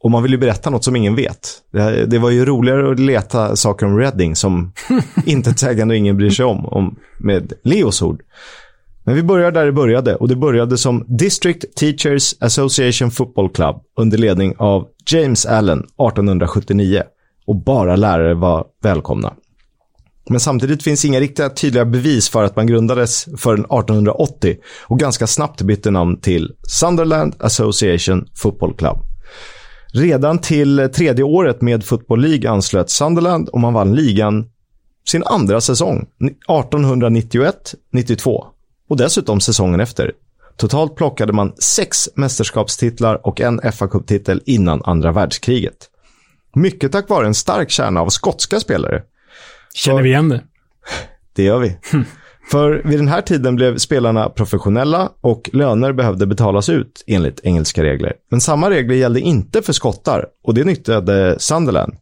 Och man vill ju berätta något som ingen vet. Det, det var ju roligare att leta saker om Reading som inte sägande och ingen bryr sig om, om med Leos ord. Men vi börjar där det började och det började som District Teachers Association Football Club under ledning av James Allen 1879 och bara lärare var välkomna. Men samtidigt finns inga riktiga tydliga bevis för att man grundades förrän 1880 och ganska snabbt bytte namn till Sunderland Association Football Club. Redan till tredje året med Football League anslöt Sunderland och man vann ligan sin andra säsong, 1891-92 och dessutom säsongen efter. Totalt plockade man sex mästerskapstitlar och en fa Cup-titel innan andra världskriget. Mycket tack vare en stark kärna av skotska spelare. Känner vi igen det? Det gör vi. För vid den här tiden blev spelarna professionella och löner behövde betalas ut enligt engelska regler. Men samma regler gällde inte för skottar och det nyttjade Sunderland.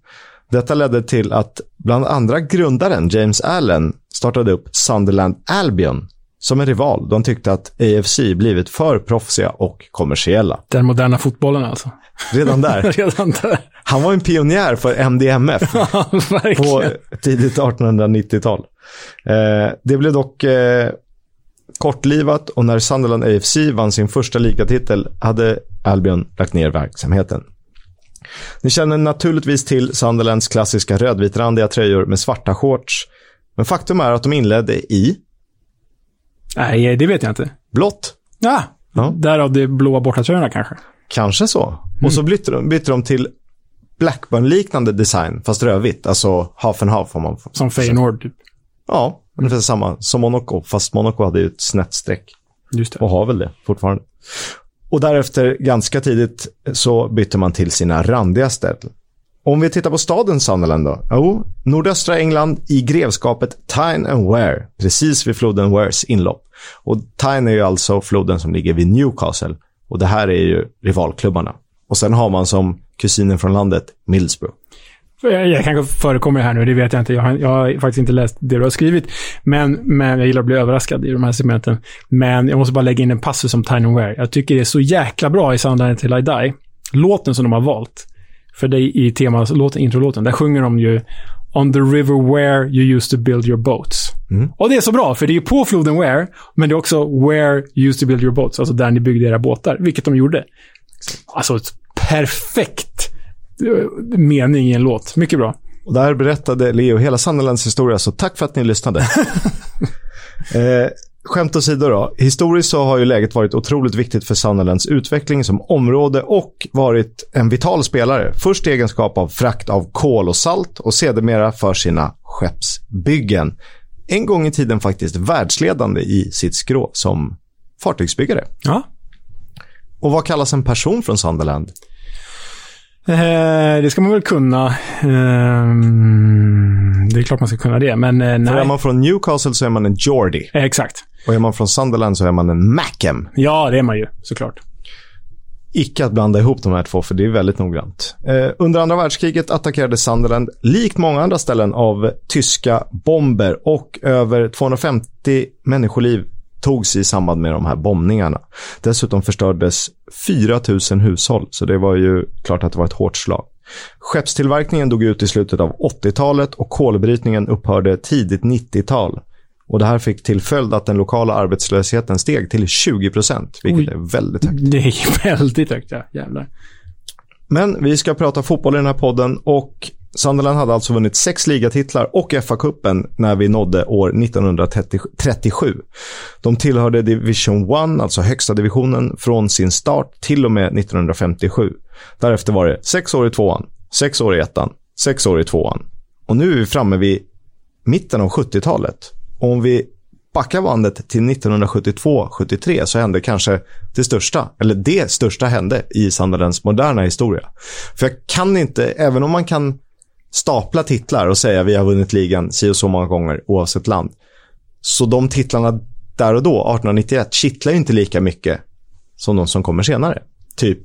Detta ledde till att bland andra grundaren James Allen startade upp Sunderland Albion som en rival. De tyckte att AFC blivit för proffsiga och kommersiella. Den moderna fotbollen alltså. Redan där. Redan där. Han var en pionjär för MDMF Ja, på tidigt 1890-tal. Eh, det blev dock eh, kortlivat och när Sunderland AFC vann sin första ligatitel hade Albion lagt ner verksamheten. Ni känner naturligtvis till Sunderlands klassiska rödvitrandiga tröjor med svarta shorts. Men faktum är att de inledde i Nej, det vet jag inte. blått. Ja, Ja. därav de blåa bortatröjorna kanske. Kanske så. Och så bytte de, bytte de till Blackburn-liknande design, fast rödvitt. Alltså half and half om man får. Som Feyenoord, typ. Ja, ungefär samma som Monaco. Fast Monaco hade ju ett snett streck. Just det. Och har väl det fortfarande. Och därefter, ganska tidigt, så bytte man till sina randiga städer. Om vi tittar på staden Sunderland då? Jo, nordöstra England i grevskapet Tyne and Ware, precis vid floden Wares inlopp. Och Tyne är ju alltså floden som ligger vid Newcastle. Och det här är ju rivalklubbarna. Och sen har man som kusinen från landet Middlesbrough. Jag, jag kanske förekommer här nu, det vet jag inte. Jag har, jag har faktiskt inte läst det du har skrivit. Men, men jag gillar att bli överraskad i de här segmenten. Men jag måste bara lägga in en passus om Tiny Wear. Jag tycker det är så jäkla bra i Sunderland till I Die. Låten som de har valt. För dig i temalåten, introlåten, där sjunger de ju On the river where you used to build your boats. Och det är så bra, för det är ju på floden Where, men det är också where you used to build your boats. Alltså där ni byggde era båtar, vilket de gjorde. Alltså, ett perfekt eh, mening i en låt. Mycket bra. Och där berättade Leo hela Sunderlands historia, så tack för att ni lyssnade. eh, skämt åsido då. Historiskt så har ju läget varit otroligt viktigt för Sunderlands utveckling som område och varit en vital spelare. Först i egenskap av frakt av kol och salt och sedermera för sina skeppsbyggen. En gång i tiden faktiskt världsledande i sitt skrå som fartygsbyggare. Ja. Och vad kallas en person från Sunderland? Eh, det ska man väl kunna. Ehm, det är klart man ska kunna det, men eh, För är nej. man från Newcastle så är man en Geordie. Eh, Exakt. Och är man från Sunderland så är man en Mackem. Ja, det är man ju, såklart. icke att blanda ihop de här två, för det är väldigt noggrant. Eh, under andra världskriget attackerade Sunderland, likt många andra ställen, av tyska bomber och över 250 människoliv togs i samband med de här bombningarna. Dessutom förstördes 4 000 hushåll, så det var ju klart att det var ett hårt slag. Skeppstillverkningen dog ut i slutet av 80-talet och kolbrytningen upphörde tidigt 90-tal. Och det här fick till följd att den lokala arbetslösheten steg till 20 procent, vilket Oj. är väldigt högt. Det är väldigt högt, ja. Jävlar. Men vi ska prata fotboll i den här podden och Sunderland hade alltså vunnit sex ligatitlar och FA-cupen när vi nådde år 1937. De tillhörde Division 1, alltså högsta divisionen, från sin start till och med 1957. Därefter var det sex år i tvåan, sex år i ettan, sex år i tvåan. Och nu är vi framme vid mitten av 70-talet. Om vi backar bandet till 1972-73 så hände kanske det största, eller det största hände i Sunderlands moderna historia. För jag kan inte, även om man kan stapla titlar och säga vi har vunnit ligan si och så många gånger oavsett land. Så de titlarna där och då, 1891, kittlar ju inte lika mycket som de som kommer senare. Typ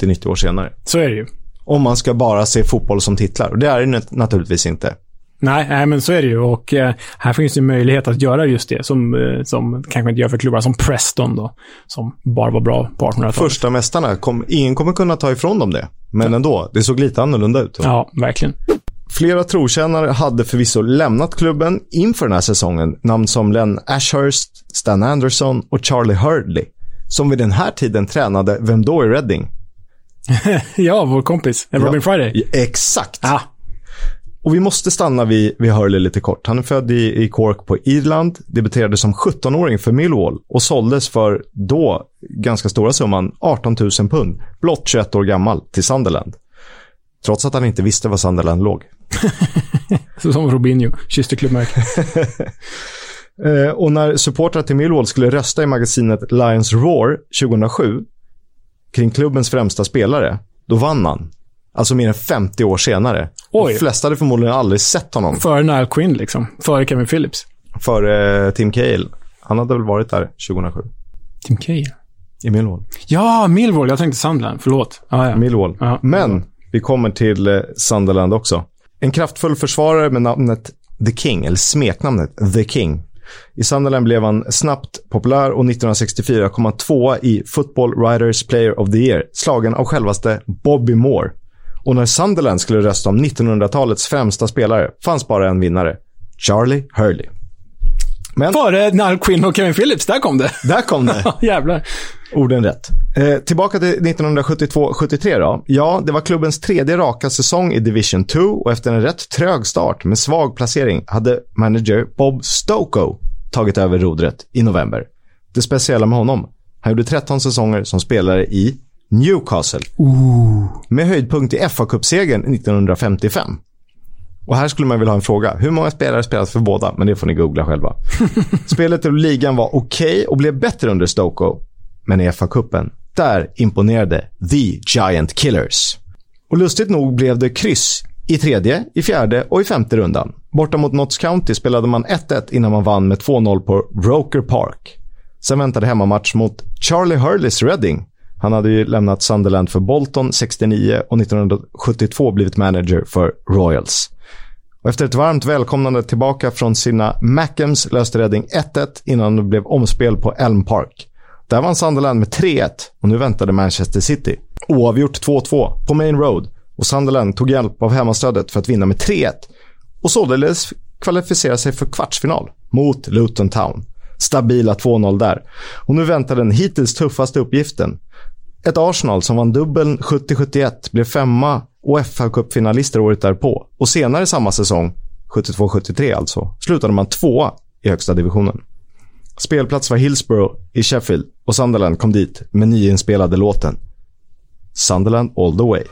80-90 år senare. Så är det ju. Om man ska bara se fotboll som titlar. Och det är det nat- naturligtvis inte. Nej, nej, men så är det ju. Och eh, här finns det möjlighet att göra just det, som, eh, som kanske inte gör för klubbar som Preston då, som bara var bra på 1800-talet. Första mästarna, kom, ingen kommer kunna ta ifrån dem det. Men ändå, det såg lite annorlunda ut. Ja, verkligen. Flera trotjänare hade förvisso lämnat klubben inför den här säsongen. Namn som Len Ashurst, Stan Anderson och Charlie Hurdley. Som vid den här tiden tränade, vem då i Reading? ja, vår kompis, Robin Ja, Friday. Exakt. Ah, Och vi måste stanna vid, vid Hurley lite kort. Han är född i, i Cork på Irland, debuterade som 17-åring för Millwall och såldes för då ganska stora summan 18 000 pund, blott 21 år gammal, till Sunderland. Trots att han inte visste var Sunderland låg. som Robinho, kysste klubbmärket. Eh, och när supportrar till Millwall skulle rösta i magasinet Lions Roar 2007 kring klubbens främsta spelare, då vann han. Alltså mer än 50 år senare. Oj. De flesta hade förmodligen aldrig sett honom. Före Nile Quinn, liksom. Före Kevin Phillips. före eh, Tim Cahill. Han hade väl varit där 2007. Tim Cahill? I Millwall. Ja, Millwall. Jag tänkte Sunderland. Förlåt. Ah, ja. Millwall. Ja. Men vi kommer till eh, Sunderland också. En kraftfull försvarare med namnet The King, eller smeknamnet The King. I Sunderland blev han snabbt populär och 1964 kom han tvåa i Football Writers Player of the Year, slagen av självaste Bobby Moore. Och när Sunderland skulle rösta om 1900-talets främsta spelare fanns bara en vinnare. Charlie Hurley. Men Före Niall Quinn och Kevin Phillips. Där kom det. där kom det. Jävlar. Orden rätt. Eh, tillbaka till 1972-73 då. Ja, det var klubbens tredje raka säsong i Division 2 och efter en rätt trög start med svag placering hade manager Bob Stoko tagit över rodret i november. Det speciella med honom, han gjorde 13 säsonger som spelare i Newcastle. Med höjdpunkt i FA-cupsegern 1955. Och här skulle man vilja ha en fråga. Hur många spelare spelat för båda? Men det får ni googla själva. Spelet i ligan var okej och blev bättre under Stoko. Men i FA-cupen, där imponerade The Giant Killers. Och lustigt nog blev det kryss i tredje, i fjärde och i femte rundan. Borta mot Notts County spelade man 1-1 innan man vann med 2-0 på Roker Park. Sen väntade hemmamatch mot Charlie Hurleys Reading. Han hade ju lämnat Sunderland för Bolton 69 och 1972 blivit manager för Royals. Och efter ett varmt välkomnande tillbaka från sina Mackems löste Reading 1-1 innan det blev omspel på Elm Park. Där vann Sunderland med 3-1 och nu väntade Manchester City. Oavgjort 2-2 på Main Road och Sunderland tog hjälp av hemmastödet för att vinna med 3-1 och således kvalificera sig för kvartsfinal mot Luton Town. Stabila 2-0 där. Och nu väntar den hittills tuffaste uppgiften. Ett Arsenal som vann dubbeln 70-71 blev femma och fa Cup-finalister året därpå. Och senare samma säsong, 72-73 alltså, slutade man tvåa i högsta divisionen. Spelplats var Hillsborough i Sheffield och Sunderland kom dit med nyinspelade låten Sunderland all the way.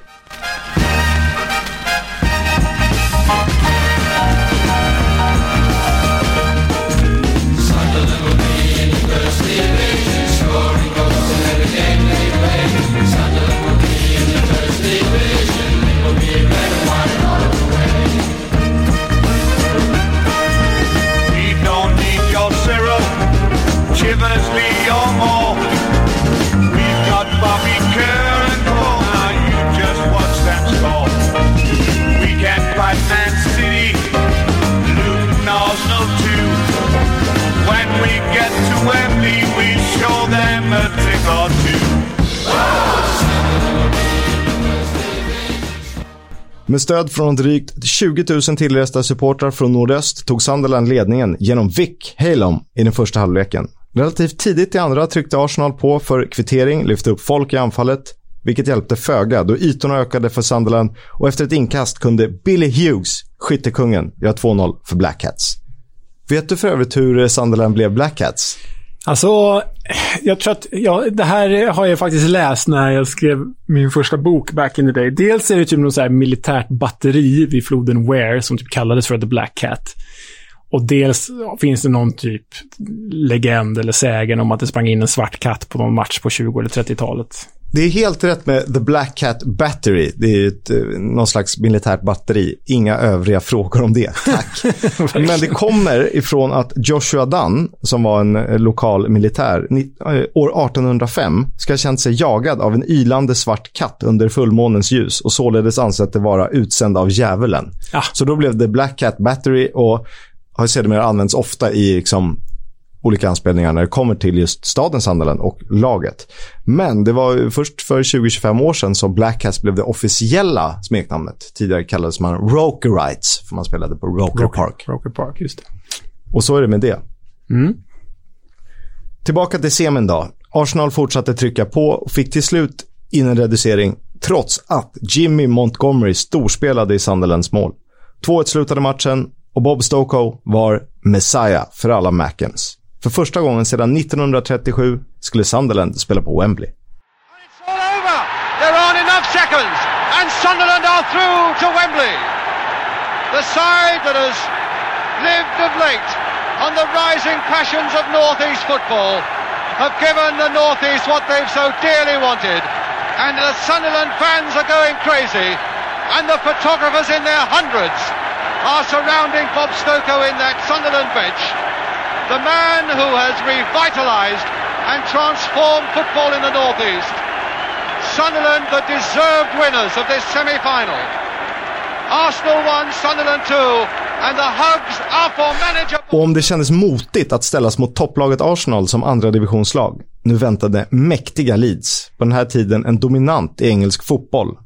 Med stöd från drygt 20 000 tillresta supportrar från nordöst tog Sunderland ledningen genom Vic Halom i den första halvleken. Relativt tidigt i andra tryckte Arsenal på för kvittering, lyfte upp folk i anfallet, vilket hjälpte föga då ytorna ökade för Sunderland och efter ett inkast kunde Billy Hughes, skyttekungen, göra 2-0 för Black Hats. Vet du för övrigt hur Sunderland blev Black Hats? Alltså, jag tror att, ja, det här har jag faktiskt läst när jag skrev min första bok back in the day. Dels är det typ något så militärt batteri vid floden Ware som typ kallades för The Black Cat. Och dels finns det någon typ legend eller sägen om att det sprang in en svart katt på någon match på 20 eller 30-talet. Det är helt rätt med The Black Cat Battery. Det är ett, eh, någon slags militärt batteri. Inga övriga frågor om det. Tack. Men det kommer ifrån att Joshua Dunn, som var en eh, lokal militär, eh, år 1805 ska ha känt sig jagad av en ylande svart katt under fullmånens ljus och således ansett det vara utsänd av djävulen. Ja. Så då blev det Black Cat Battery och har sedermera använts ofta i liksom, olika anspelningar när det kommer till just staden Sunderland och laget. Men det var först för 20-25 år sedan som Black Cats blev det officiella smeknamnet. Tidigare kallades man Rokerites, för man spelade på Roker Park. Roker Park, just det. Och så är det med det. Tillbaka till semin då. Arsenal fortsatte trycka på och fick till slut in en reducering trots att Jimmy Montgomery storspelade i Sunderlands mål. 2-1 slutade matchen och Bob Stoko var Messiah för alla Mackens. För första gången sedan 1937 skulle Sunderland spela på Wembley. It's all over. There aren't enough seconds, and Sunderland are through to Wembley. The side that has lived of late on the rising passions of North East football have given the North East what they've so dearly wanted, and the Sunderland fans are going crazy, and the photographers in their hundreds are surrounding Bob Stoker in that Sunderland bench, the man who has revitalised and transformed football in the Northeast. Sunderland, the deserved winners of this semi-final. Arsenal 1, Sunderland 2, and the hugs are for manager... Och om det kändes motigt att ställas mot topplaget Arsenal som andra divisionslag, nu väntade mäktiga Leeds, på den här tiden en dominant i engelsk fotboll.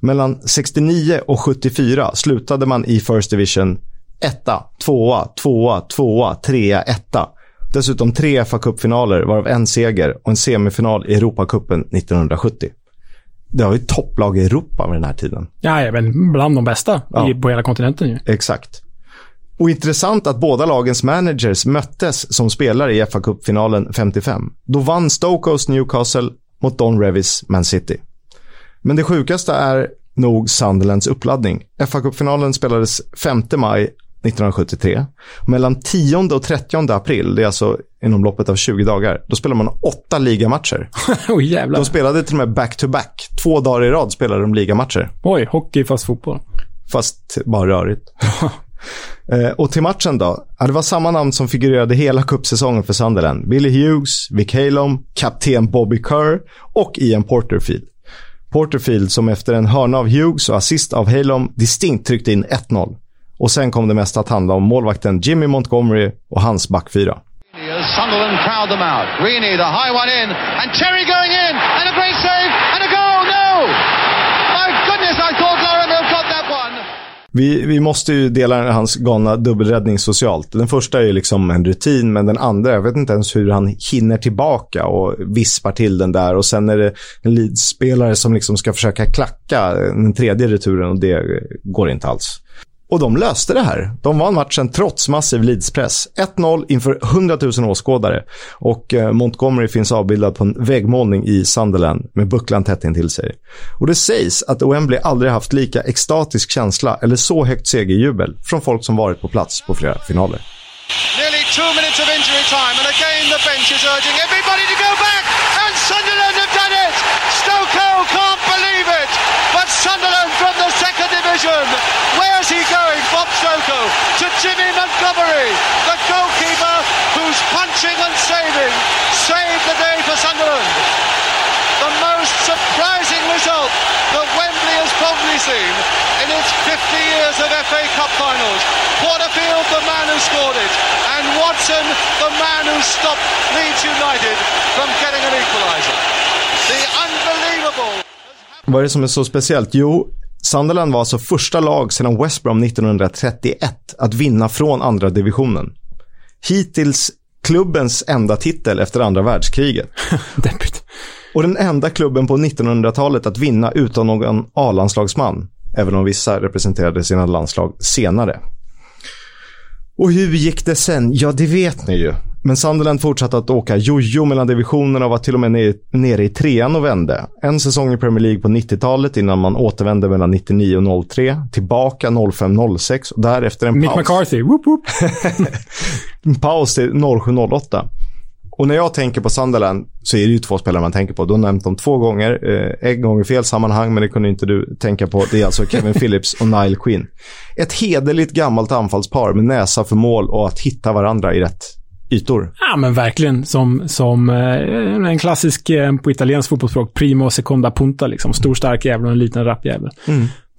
Mellan 69 och 74 slutade man i First Division etta, tvåa, tvåa, tvåa, trea, etta. Dessutom tre fa Cup-finaler, varav en seger och en semifinal i Europacupen 1970. Det var ju topplag i Europa vid den här tiden. Ja, ja, men bland de bästa Ja. i, på hela kontinenten ju. Exakt. Och intressant att båda lagens managers möttes som spelare i fa Cup-finalen 55. Då vann Stokos Newcastle mot Don Revis Man City. Men det sjukaste är nog Sunderlands uppladdning. fa Cup-finalen spelades 5 maj 1973. Mellan 10 och 30 april, det är alltså inom loppet av 20 dagar, då spelar man åtta ligamatcher. Oj, jävlar. De spelade till och med back-to-back. Två dagar i rad spelade de ligamatcher. Oj, hockey fast fotboll. Fast bara rörigt. eh, och till matchen då. Ja, det var samma namn som figurerade hela cupsäsongen för Sunderland. Billy Hughes, Vic Halom, kapten Bobby Kerr och Ian Porterfield. Porterfield som efter en hörna av Hughes och assist av Halom distinkt tryckte in 1-0. Och sen kom det mesta att handla om målvakten Jimmy Montgomery och hans backfyra. As Sunderland crowd them out. Reaney, the high one in, and Terry going in, and a great save, and a goal. No! My goodness, I thought Laramie got that one. Vi, vi måste ju dela hans galna dubbelräddning socialt. Den första är ju liksom en rutin, men den andra, jag vet inte ens hur han hinner tillbaka och vispar till den där. Och sen är det en Leeds-spelare som liksom ska försöka klacka den tredje returen och det går inte alls. Och de löste det här. De vann matchen trots massiv Leeds-press. 1-0 inför 100 000 åskådare. Och eh, Montgomery finns avbildad på en väggmålning i Sunderland med bucklan tätt intill sig. Och det sägs att Wembley aldrig haft lika extatisk känsla eller så högt segerjubel från folk som varit på plats på flera finaler. Nearly two minutes of injury time, and again the bench is urging everybody to go back, and Sunderland have done it! Stoke can't believe it, but Sunderland from the second division. Going, Bob Stoko? To Jimmy Montgomery, the goalkeeper who's punching and saving, saved the day for Sunderland. The most surprising result that Wembley has probably seen in its 50 years of FA Cup finals. Porterfield, the man who scored it, and Watson, the man who stopped Leeds United from getting an equaliser. The unbelievable. Vad är det som är så speciellt? Jo, Sunderland var alltså första lag sedan West Brom 1931 att vinna från andra divisionen. Hittills klubbens enda titel efter andra världskriget. Deppigt. Och den enda klubben på 1900-talet att vinna utan någon A-landslagsman. Även om vissa representerade sina landslag senare. Och hur gick det sen? Ja, det vet ni ju. Men Sunderland fortsatte att åka jojo mellan divisionerna och var till och med nere, nere i trean och vände. En säsong i Premier League på 90-talet innan man återvände mellan 99 och 03. Tillbaka 05-06 och därefter en Mick paus. McCarthy. Whoop, whoop. En paus till 07-08. Och när jag tänker på Sunderland så är det ju två spelare man tänker på. Du har nämnt dem två gånger. Eh, en gång i fel sammanhang, men det kunde inte du tänka på. Det är alltså Kevin Phillips och Nile Quinn. Ett hederligt gammalt anfallspar med näsa för mål och att hitta varandra i rätt ytor. Ja, men verkligen. Som, som eh, en klassisk, eh, på italienskt fotbollsspråk, primo seconda punta. Liksom. Stor stark jävel och en liten rapp jävel.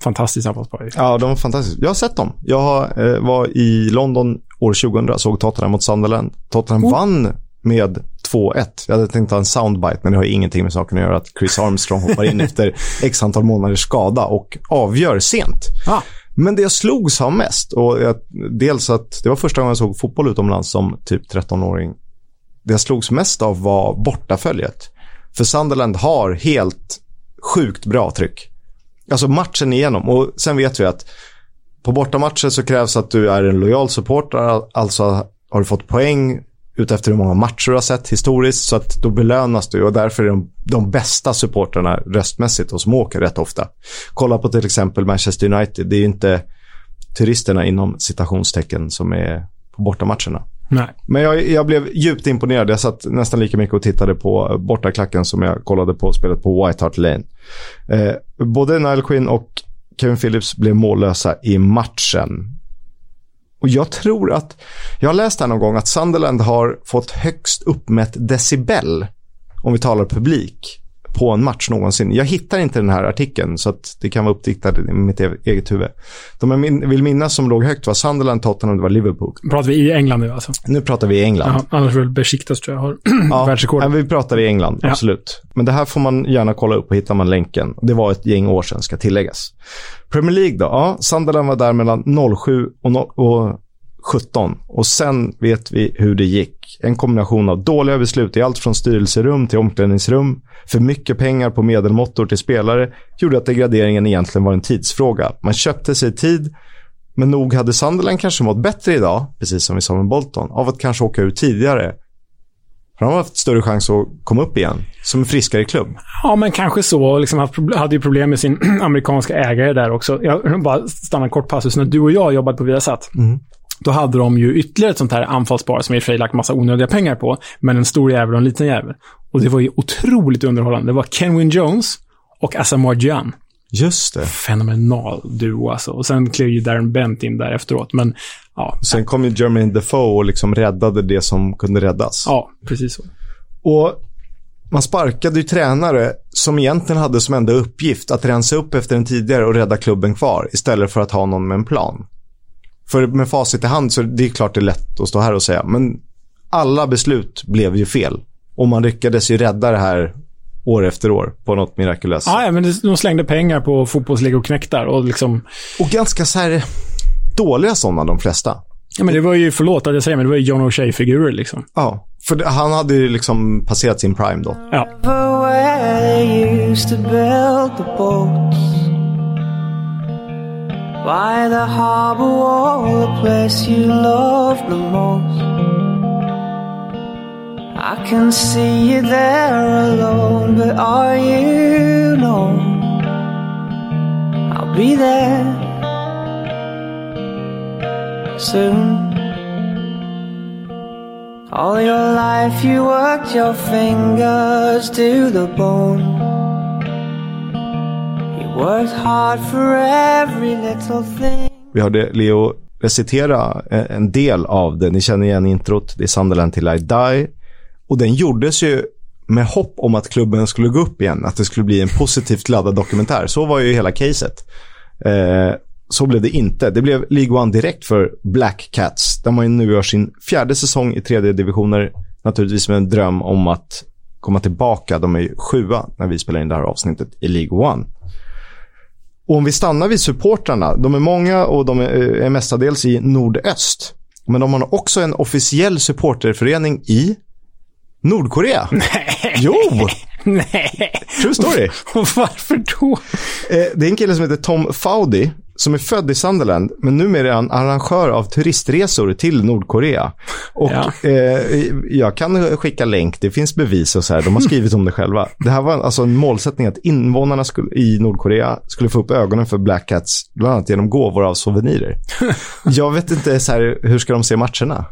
Fantastiskt anfallspar. Ja, de var fantastiska. Jag har sett dem. Jag har, eh, var i London år 2000, såg Tottenham mot Sunderland. Tottenham vann med 2-1. Jag hade tänkt ta en soundbite, men det har ingenting med saken att göra. Att Chris Armstrong hoppar in efter x antal månaders skada och avgör sent. Ah. Men det jag slogs av mest, och jag, dels att det var första gången jag såg fotboll utomlands som typ 13-åring. Det jag slogs mest av var bortaföljet. För Sunderland har helt sjukt bra tryck. Alltså matchen igenom. Och sen vet vi att på bortamatcher så krävs att du är en lojal supporter. Alltså har du fått poäng utefter hur många matcher du har sett historiskt. Så att då belönas du och därför är de, de bästa supporterna röstmässigt och som åker rätt ofta. Kolla på till exempel Manchester United. Det är ju inte turisterna inom citationstecken som är på bortamatcherna. Nej. Men jag, jag blev djupt imponerad. Jag satt nästan lika mycket och tittade på bortaklacken som jag kollade på spelet på White Hart Lane. Eh, både Nile Quinn och Kevin Phillips blev mållösa i matchen. Och jag tror att, jag har läst här någon gång att Sunderland har fått högst uppmätt decibel, om vi talar publik, på en match någonsin. Jag hittar inte den här artikeln så det kan vara uppdiktat i mitt eget huvud. De jag min, vill minnas som låg högt var Sunderland, Tottenham det var Liverpool. Pratar vi i England nu alltså? Nu pratar vi i England. Ja, annars väl Besiktas tror jag har Ja, världsrekord. vi pratar i England, Ja. absolut. Men det här får man gärna kolla upp och hittar man länken. Det var ett gäng år sedan, ska tilläggas. Premier League då? Ja, Sunderland var där mellan 07 och, no- och 17. Och sen vet vi hur det gick. En kombination av dåliga beslut i allt från styrelserum till omklädningsrum, för mycket pengar på medelmåttor till spelare, gjorde att degraderingen egentligen var en tidsfråga. Man köpte sig tid, men nog hade Sunderland kanske mått bättre idag, precis som vi sa med Bolton, av att kanske åka ut tidigare. För de har haft större chans att komma upp igen, som en friskare klubb. Ja, men kanske så. Liksom hade ju problem med sin amerikanska ägare där också. Jag bara stannar kort passus. När du och jag jobbade på Viasat, då hade de ju ytterligare ett sånt här anfallspar som i och för sig lagt massa onödiga pengar på, men en stor jävel och en liten jävel. Och det var ju otroligt underhållande. Det var Kenwin Jones och Asamoah Gyan. Just det. Fenomenal duo alltså. Och sen klev ju Darren Bent in där efteråt. Men ja, Sen kom ju Jermaine Defoe och liksom räddade det som kunde räddas. ja precis så. Och man sparkade ju tränare som egentligen hade som enda uppgift att rensa upp efter den tidigare och rädda klubben kvar istället för att ha någon med en plan. För med facit i hand så det är klart det är lätt att stå här och säga, men alla beslut blev ju fel. Och man lyckades ju rädda det här år efter år på något mirakulöst sätt. Ja, ja, men de slängde pengar på fotbollslegoknektar och liksom... Och ganska så här dåliga sådana de flesta. Ja, men det var ju, förlåt att jag säger, men det var ju John O'Shea-figurer liksom. Ja, för det, han hade ju liksom passerat sin prime då. Ja. By the harbor wall, the place you loved the most I can see you there alone, but are you known? I'll be there soon All your life you worked your fingers to the bone. Vi hörde Leo recitera eh, en del av det. Ni känner igen introt. Det är Sunderland till I die. Och den gjordes ju med hopp om att klubben skulle gå upp igen. Att det skulle bli en positivt laddad dokumentär. Så var ju hela caset. Eh, så blev det inte. Det blev League One direkt för Black Cats. Där man ju nu gör sin fjärde säsong i tredje divisioner. Naturligtvis med en dröm om att komma tillbaka. De är ju sjua när vi spelar in det här avsnittet i League One. Och om vi stannar vid supportrarna. De är många och de är, är mestadels i nordöst. Men de har också en officiell supporterförening i Nordkorea. Nej. Jo! Nej. True story. Och varför då? Eh, det är en kille som heter Tom Fowdy som är född i Sunderland, men numera är han arrangör av turistresor till Nordkorea. Och Ja. eh, jag kan skicka länk, det finns bevis och så här. De har skrivit om det själva. Det här var alltså en målsättning att invånarna skulle, i Nordkorea skulle få upp ögonen för Black Cats, bland annat genom gåvor av souvenirer. jag vet inte, så här, hur ska de se matcherna?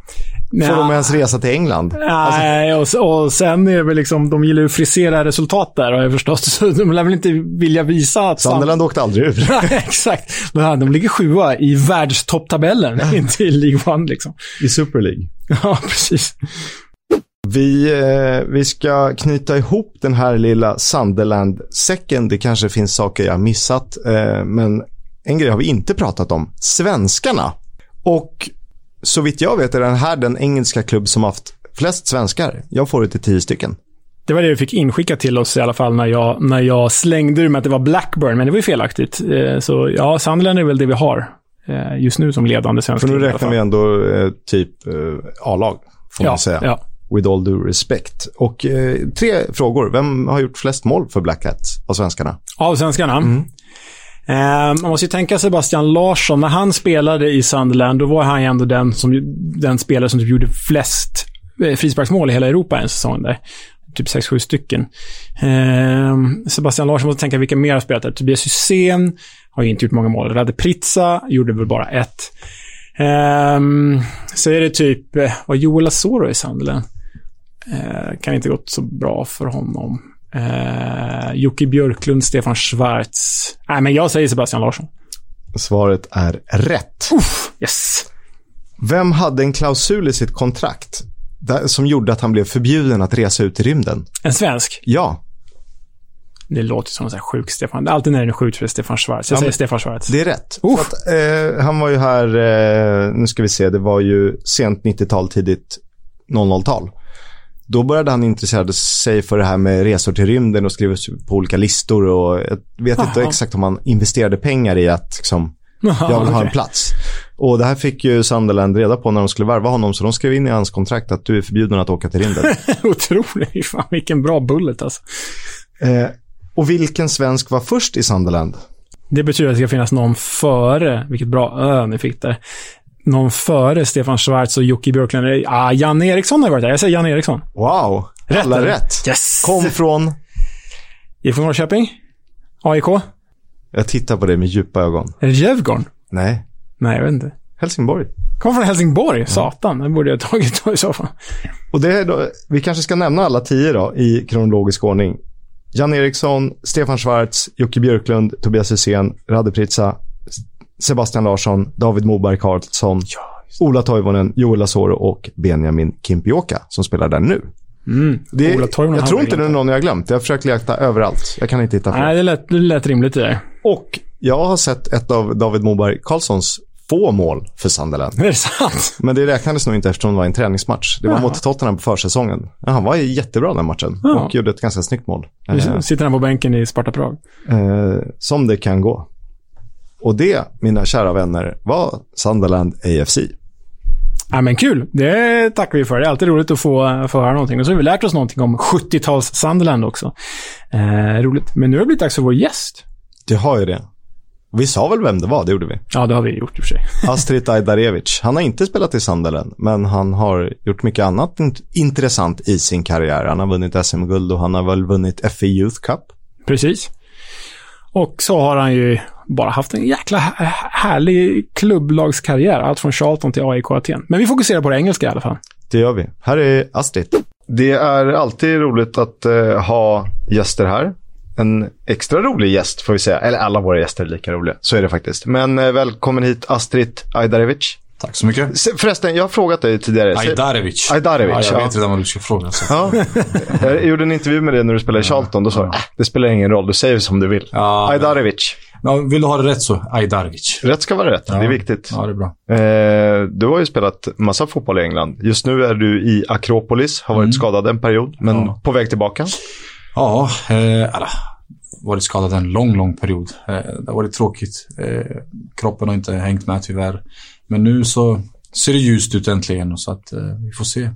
Får de ens resa till England? Nej, och, s- och sen är det väl liksom, de gillar ju att frisera resultat där har jag förstått. Så de lär väl inte vilja visa att... Sunderland åkte aldrig ur. Nej, exakt. Men ja, de ligger sjua i världstopptabellen, inte i League One liksom. I Super League. Ja, precis. Vi, eh, vi ska knyta ihop den här lilla Sunderland-säcken. Det kanske finns saker jag har missat, eh, men en grej har vi inte pratat om. Svenskarna. Och så vitt jag vet är den här den engelska klubb som haft flest svenskar. Jag får det till tio stycken. Det var det vi fick inskickat till oss i alla fall när jag, när jag slängde ur med att det var Blackburn, men det var ju felaktigt. Eh, Så ja, Sunderland är väl det vi har eh, just nu som ledande svensk För nu räknar vi ändå eh, typ A-lag, får Ja, man säga. ja. With all due respect. Och tre frågor. Vem har gjort flest mål för Black Cats av svenskarna? Av svenskarna. Eh, Eh, man måste ju tänka Sebastian Larsson. När han spelade i Sunderland, då var han ju ändå den, som, den spelare som typ gjorde flest eh, frisparksmål i hela Europa en säsong där. Typ 6-7 stycken. Eh, Sebastian Larsson måste tänka vilka mer har spelat där. Tobias Hysén har ju inte gjort många mål. Rade Pritsa gjorde väl bara ett. Ehm, så är det typ, eh, var Joel Asoro i Sunderland? Eh, kan inte gått så bra för honom. Eh, Jocke Björklund, Stefan Schwarz. Nej, men jag säger Sebastian Larsson. Svaret är rätt. Yes. Vem hade en klausul i sitt kontrakt där, som gjorde att han blev förbjuden att resa ut i rymden? En svensk? Ja, Det låter som en sjuk Stefan. Alltid när det är sjukt för Stefan Schwarz. Jag Ja, säger Stefan Schwarz. det är rätt. Uff. Att, eh, han var ju här, eh, nu ska vi se, det var ju sent 90-tal, tidigt 00-tal. Då började han intressera sig för det här med resor till rymden och skrev på olika listor och jag vet inte Jaha. exakt om han investerade pengar i att liksom, jag vill ha en plats. Och det här fick ju Sunderland reda på när de skulle värva honom, så de skrev in i hans kontrakt att du är förbjuden att åka till rymden. Otroligt. Fan, vilken bra bullet alltså. eh, och vilken svensk var först i Sunderland? Det betyder att det ska finnas någon före, vilket bra ö ni fick där. Någon före Stefan Schwarz och Jocke Björklund. Ah, Jan Eriksson har varit där. Jag säger Jan Eriksson. Wow, Rätt, alla eller? rätt. Yes! Kom från, IFK Norrköping? AIK? jag tittar på dig med djupa ögon. Är det Djurgården? Nej, Nej, jag vet inte. Helsingborg. Kom från Helsingborg? Satan, det borde jag ha tagit då i så fall. Och det då, vi kanske ska nämna alla tio då i kronologisk ordning. Jan Eriksson, Stefan Schwarz, Jocke Björklund, Tobias Hysén, Rade Pritsa, Sebastian Larsson, David Moberg Karlsson, Ola Toivonen, Joel Asoro och Benjamin Kimpioka som spelar där nu. Mm. Det, Ola Toivonen jag tror inte det är någon jag har glömt. Jag har försökt leta överallt. Jag kan inte hitta fler. Nej, det lät, det lät rimligt det där. Och jag har sett ett av David Moberg Karlssons få mål för Sunderland. Är det sant? Men det räknades nog inte eftersom det var en träningsmatch. Det var Jaha. mot Tottenham på försäsongen. Ja, han var jättebra den matchen Ja. och gjorde ett ganska snyggt mål. Eh, Nu sitter han på bänken i Sparta Prag. eh, som det kan gå. Och det, mina kära vänner, var Sunderland AFC. Ja, men kul. Det tackar vi för. Det är alltid roligt att få, få höra någonting. Och så har vi lärt oss någonting om 70-tals Sunderland också. Eh, roligt. Men nu har det blivit dags för vår gäst. Det har ju det. Vi sa väl vem det var, det gjorde vi. Ja, det har vi gjort i och för sig. Astrid Ajdarevic. Han har inte spelat i Sunderland, men han har gjort mycket annat int- intressant i sin karriär. Han har vunnit SM-guld och han har väl vunnit FA Youth Cup. Precis. Och så har han ju bara haft en jäkla här- härlig klubblagskarriär. Allt från Charlton till AIK Aten. Men vi fokuserar på det engelska i alla fall. Det gör vi. Här är Astrid. Det är alltid roligt att eh, ha gäster här. En extra rolig gäst får vi säga. Eller alla våra gäster är lika roliga. Så är det faktiskt. Men eh, välkommen hit Astrid Ajdarevic. Tack så mycket. Förresten, jag har frågat dig tidigare. Ajdarevic. Ajdarevic, ja, jag ja. vet redan vad du ska fråga. Så. Ja. Jag gjorde en intervju med dig när du spelade i Charlton. Då sa du, äh, det spelar ingen roll, du säger som du vill. Ja, Ajdarevic. Ja, vill du ha det rätt så, Ajdarevic. Rätt ska vara rätt, det är Ja. viktigt. Ja, det är bra. Eh, du har ju spelat massa fotboll i England. Just nu är du i Akropolis, har varit Mm. skadad en period, men Ja. på väg tillbaka. Ja, eh, eller, varit skadad en lång, lång period. Eh, det har varit tråkigt. Eh, kroppen har inte hängt med tyvärr. Men nu så ser det ljust ut äntligen så att eh, vi får se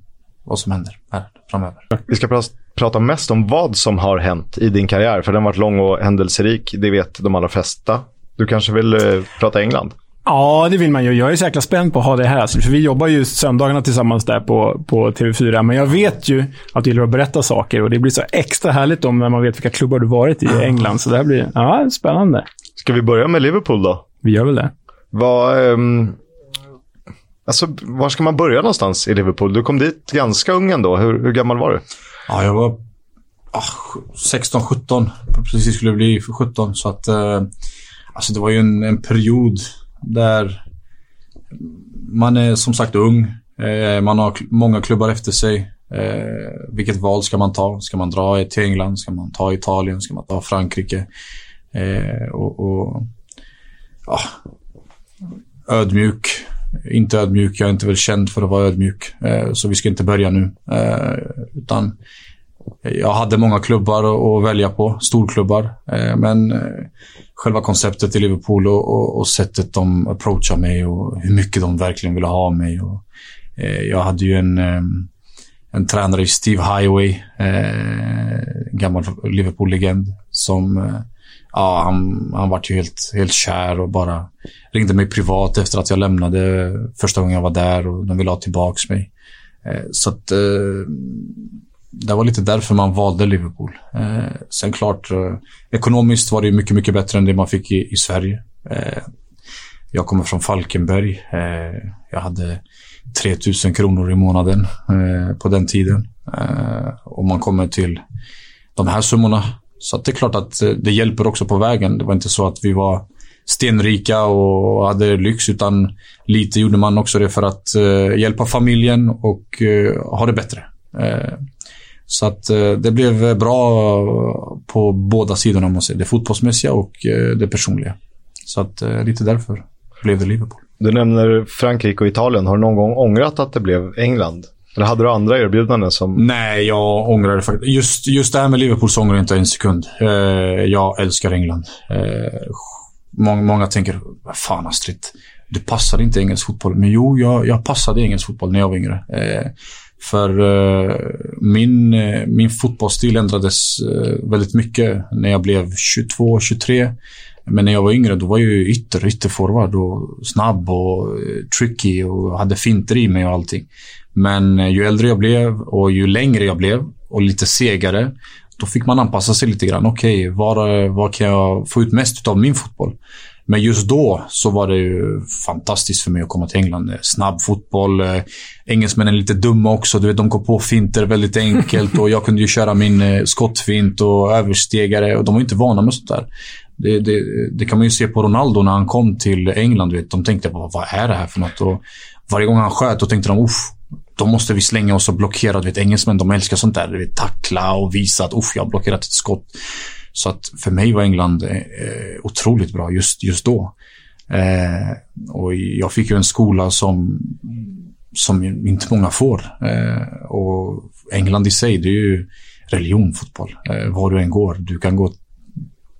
vad som händer här framöver. Vi ska prata mest om vad som har hänt i din karriär, för den har varit lång och händelserik. Det vet de allra flesta. Du kanske vill eh, prata England? Ja, det vill man ju. Jag är så jäkla spänd på att ha det här. Alltså, för vi jobbar ju söndagarna tillsammans där på, på TV4. Men jag vet ju att du gillar att berätta saker och det blir så extra härligt om när man vet vilka klubbar du varit i i England. Så det här blir ja, spännande. Ska vi börja med Liverpool då? Vi gör väl det. Vad, ehm, alltså, var ska man börja någonstans i Liverpool? Du kom dit ganska ung ändå. Hur, hur gammal var du? Ja, jag var ah, 16, 17. Precis skulle bli 17. Så att, eh, alltså det var ju en, en period där man är som sagt ung. Eh, man har kl- många klubbar efter sig. Eh, vilket val ska man ta? Ska man dra till England? Ska man ta Italien? Ska man ta Frankrike? Eh, och, och ja, ödmjuk. Inte ödmjuk. Jag är inte väl känd för att vara ödmjuk. Eh, så vi ska inte börja nu. Eh, utan jag hade många klubbar att- välja på, storklubbar. Eh, Men eh, själva konceptet i Liverpool och, och, och sättet de approachar mig och hur mycket de verkligen ville ha mig. Och, eh, jag hade ju en, eh, en tränare i Steve Highway, eh, en gammal Liverpool-legend, som eh, ja, han, han vart ju helt, helt kär och bara ringde mig privat efter att jag lämnade första gången jag var där och de ville ha tillbaks mig. Eh, så att eh, det var lite därför man valde Liverpool. Eh, sen klart, ekonomiskt var det mycket, mycket bättre än det man fick i, i Sverige. Jag kommer från Falkenberg. Jag hade 3000 kronor i månaden på den tiden. Och man kommer till de här summorna. Så att det är klart att det hjälper också på vägen. Det var inte så att vi var stenrika och hade lyx, utan lite gjorde man också det för att eh, hjälpa familjen och eh, ha det bättre. Eh, så att eh, det blev bra på båda sidorna, om man säger. Det fotbollsmässiga och eh, det personliga. Så att eh, lite därför blev det Liverpool. Du nämner Frankrike och Italien. Har du någon gång ångrat att det blev England? Eller hade du andra erbjudanden som... Nej, jag ångrar det faktiskt. Just, just det här med Liverpool så ångrar jag inte en sekund. Jag älskar England. Många, många tänker, vad fan Astrid, du passade inte engelsk fotboll. Men jo, jag, jag passade engelsk fotboll när jag var yngre. Eh, för eh, min, eh, min fotbollsstil ändrades eh, väldigt mycket när jag blev 22, 23. Men när jag var yngre då var jag ju ytter, ytterforward och snabb och eh, tricky och hade finter i mig och allting. Men eh, ju äldre jag blev och ju längre jag blev och lite segare, då fick man anpassa sig lite grann. Okej, okay, var, var kan jag få ut mest av min fotboll? Men just då så var det ju fantastiskt för mig att komma till England. Snabb fotboll. Eh, Engelsmännen är lite dumma också. Du vet, de går på finter väldigt enkelt och jag kunde ju köra min eh, skottfint och överstegare och de var inte vana med sånt där. Det, det, det, kan man ju se på Ronaldo när han kom till England. Du vet, de tänkte bara, vad är det här för något? Och varje gång han sköt, då tänkte de, uff, då måste vi slänga oss och blockera. Du vet, engelsmän, de älskar sånt där. Du vet, tackla och visa att, uff, jag har blockerat ett skott. Så att för mig var England eh, eh otroligt bra just, just då. Eh, och jag fick ju en skola som, som inte många får. Eh, och England i sig, det är ju religion, fotboll. Eh, var du än går. Du kan gå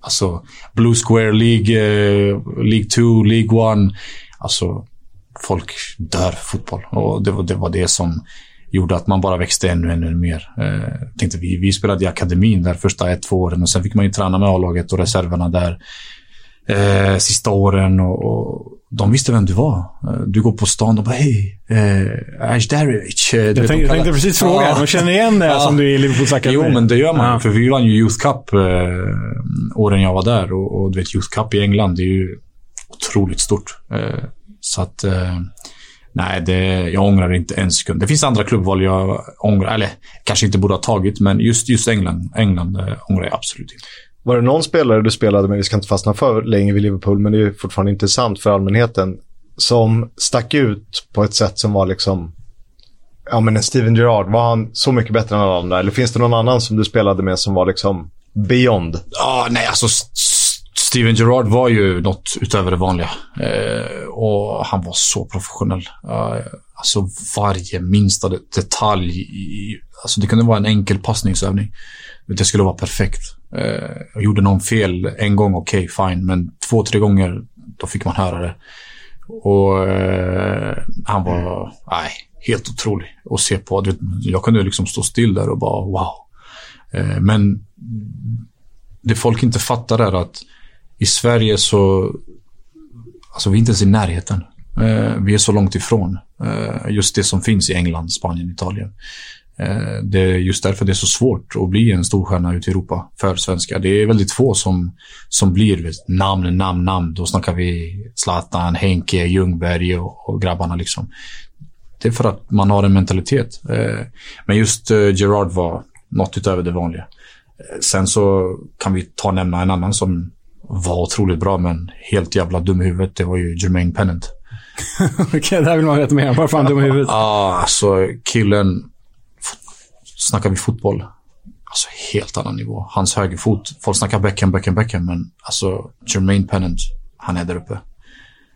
Alltså, Blue Square League, eh, League 2, League 1. Alltså, folk dör fotboll. Och det var, det var det som gjorde att man bara växte ännu, ännu mer. Eh, tänkte vi, vi spelade i akademin där första ett, två åren och sen fick man ju träna med A-laget och reserverna där eh, sista åren och, och, de visste vem du var. Eh, du går på stan och bara hej, eh, Ajdarevic. Eh, jag, tänkte, jag tänkte precis fråga, ja. de känner igen det ja. som du är i Liverpools akademi. Jo, men det gör man. Ja. För vi vann ju Youth Cup eh, åren jag var där och, och, du vet Youth Cup i England, det är ju otroligt stort. Eh, så att eh, Nej, det, jag ångrar inte en sekund. Det finns andra klubbval jag ångrar, eller kanske inte borde ha tagit, men just, just England, England äh, ångrar jag absolut inte. Var det någon spelare du spelade med, vi ska inte fastna för länge vid Liverpool, men det är fortfarande intressant för allmänheten, som stack ut på ett sätt som var liksom, ja men en Steven Gerrard, var han så mycket bättre än alla andra? Eller finns det någon annan som du spelade med som var liksom beyond? Ja, nej alltså Steven Gerrard var ju något utöver det vanliga. Eh, och han var så professionell. Eh, alltså varje minsta detalj. I, alltså det kunde vara en enkel passningsövning. Det skulle vara perfekt. Eh, jag gjorde någon fel en gång, okej, okay, fine. Men två, tre gånger, då fick man höra det. Och eh, han var, nej, helt otrolig att se på. Jag kunde liksom stå still där och bara wow. Eh, men det folk inte fattar är att i Sverige så... Alltså vi är inte ens i närheten. Eh, vi är så långt ifrån eh, just det som finns i England, Spanien, Italien. Eh, det är just därför det är så svårt att bli en storstjärna ute i Europa för svenskar. Det är väldigt få som, som blir vet, namn, namn, namn. Då snackar vi Zlatan, Henke, Ljungberg och, och grabbarna liksom. Det är för att man har en mentalitet. Men just Gerard var något utöver det vanliga. Sen så kan vi ta och nämna en annan som var otroligt bra, men helt jävla dum i huvudet. Det var ju Jermaine Pennant. Okej, okay, det här vill man veta mer om. Varför han dum i huvudet? Ja, ah, alltså killen... Snackar vi fotboll? Alltså helt annan nivå. Hans högerfot. Folk snackar Beckham, Beckham, Beckham, men alltså Jermaine Pennant, han är där uppe.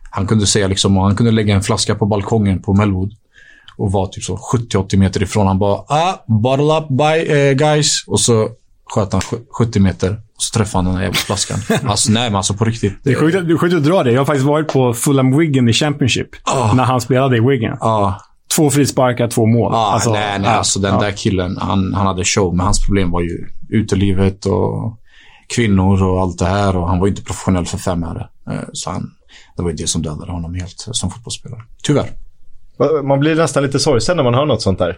Han kunde säga liksom, han kunde lägga en flaska på balkongen på Melwood och var typ så 70-80 meter ifrån. Han bara, ah, bottle up, bye uh, guys. Och så sköt han 70 meter och så träffade han den där jävla flaskan. alltså nej, men alltså på riktigt. Det är sjukt, det är sjukt att dra det. Jag har faktiskt varit på Fulham Wigan i Championship. Oh. När han spelade i Wigan. Oh. Två frisparkar, två mål. Ah, alltså, nej, nej. Alltså den där killen, han, han hade show. Men hans problem var ju utelivet och kvinnor och allt det här. Och han var inte professionell för fem öre. Eh, så han, det var ju det som dödade honom helt som fotbollsspelare. Tyvärr. Man blir nästan lite sorgsen när man hör något sånt där.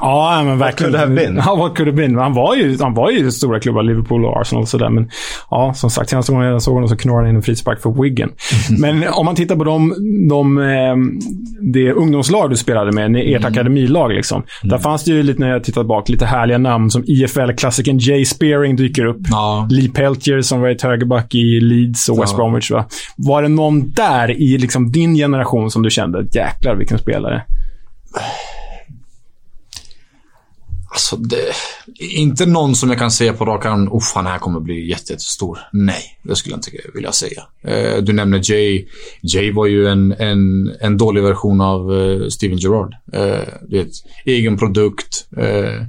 Ja, men verkligen. could have been? Ja, what could have been. Han var ju, han var ju stora klubbar, Liverpool och Arsenal och sådär. Men ja, som sagt, senaste gången jag såg honom så knorrade han in en frispark för Wigan. men om man tittar på de, de, eh, det ungdomslag du spelade med, ert Mm. akademilag liksom. Där fanns det ju lite, när jag tittar bak, lite härliga namn som IFL-klassikern Jay Spearing dyker upp. Ja. Lee Peltier som var ett högerback i Leeds och West Ja. Bromwich. Va? Var det någon där i liksom din generation som du kände, jäklar vilken spelare? Alltså, det, inte någon som jag kan säga på rak arm, oh han här kommer bli jättestor. Nej, det skulle jag inte vilja säga. Eh, du nämner Jay. Jay var ju en, en, en dålig version av eh, Steven Gerrard. Eh, det är ett egen produkt. Eh,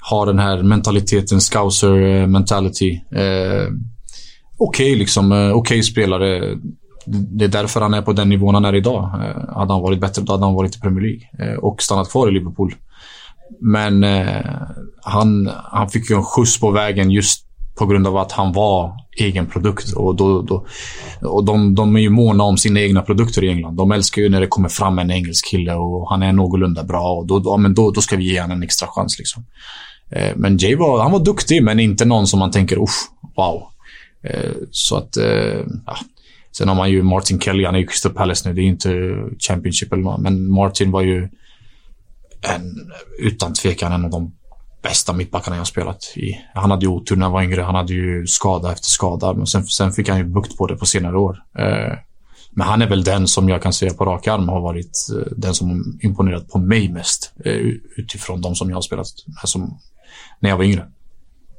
har den här mentaliteten, scouser eh, mentality. Eh, Okej liksom, eh, okay spelare. Det är därför han är på den nivån han är idag. Eh, hade han varit bättre, då hade han varit i Premier League. Eh, och stannat kvar i Liverpool. Men eh, han, han fick ju en skjuts på vägen just på grund av att han var egen produkt. Och, då, då, och de, de är ju måna om sina egna produkter i England. De älskar ju när det kommer fram en engelsk kille och han är någorlunda bra. Och då, då, ja, men då, då ska vi ge honom en extra chans. Liksom. Eh, men Jay var, han var duktig, men inte någon som man tänker uff, wow. Eh, så att, eh, ja. Sen har man ju Martin Kelly, han är ju Crystal Palace nu. Det är inte Championship eller något. Men Martin var ju en, utan tvekan en av de bästa mittbackarna jag har spelat i. Han hade ju otur när han var yngre. Han hade ju skada efter skada. Men sen, sen fick han ju bukt på det på senare år. Eh, men han är väl den som jag kan säga på rak arm har varit eh, den som imponerat på mig mest. Eh, utifrån de som jag har spelat med som, när jag var yngre.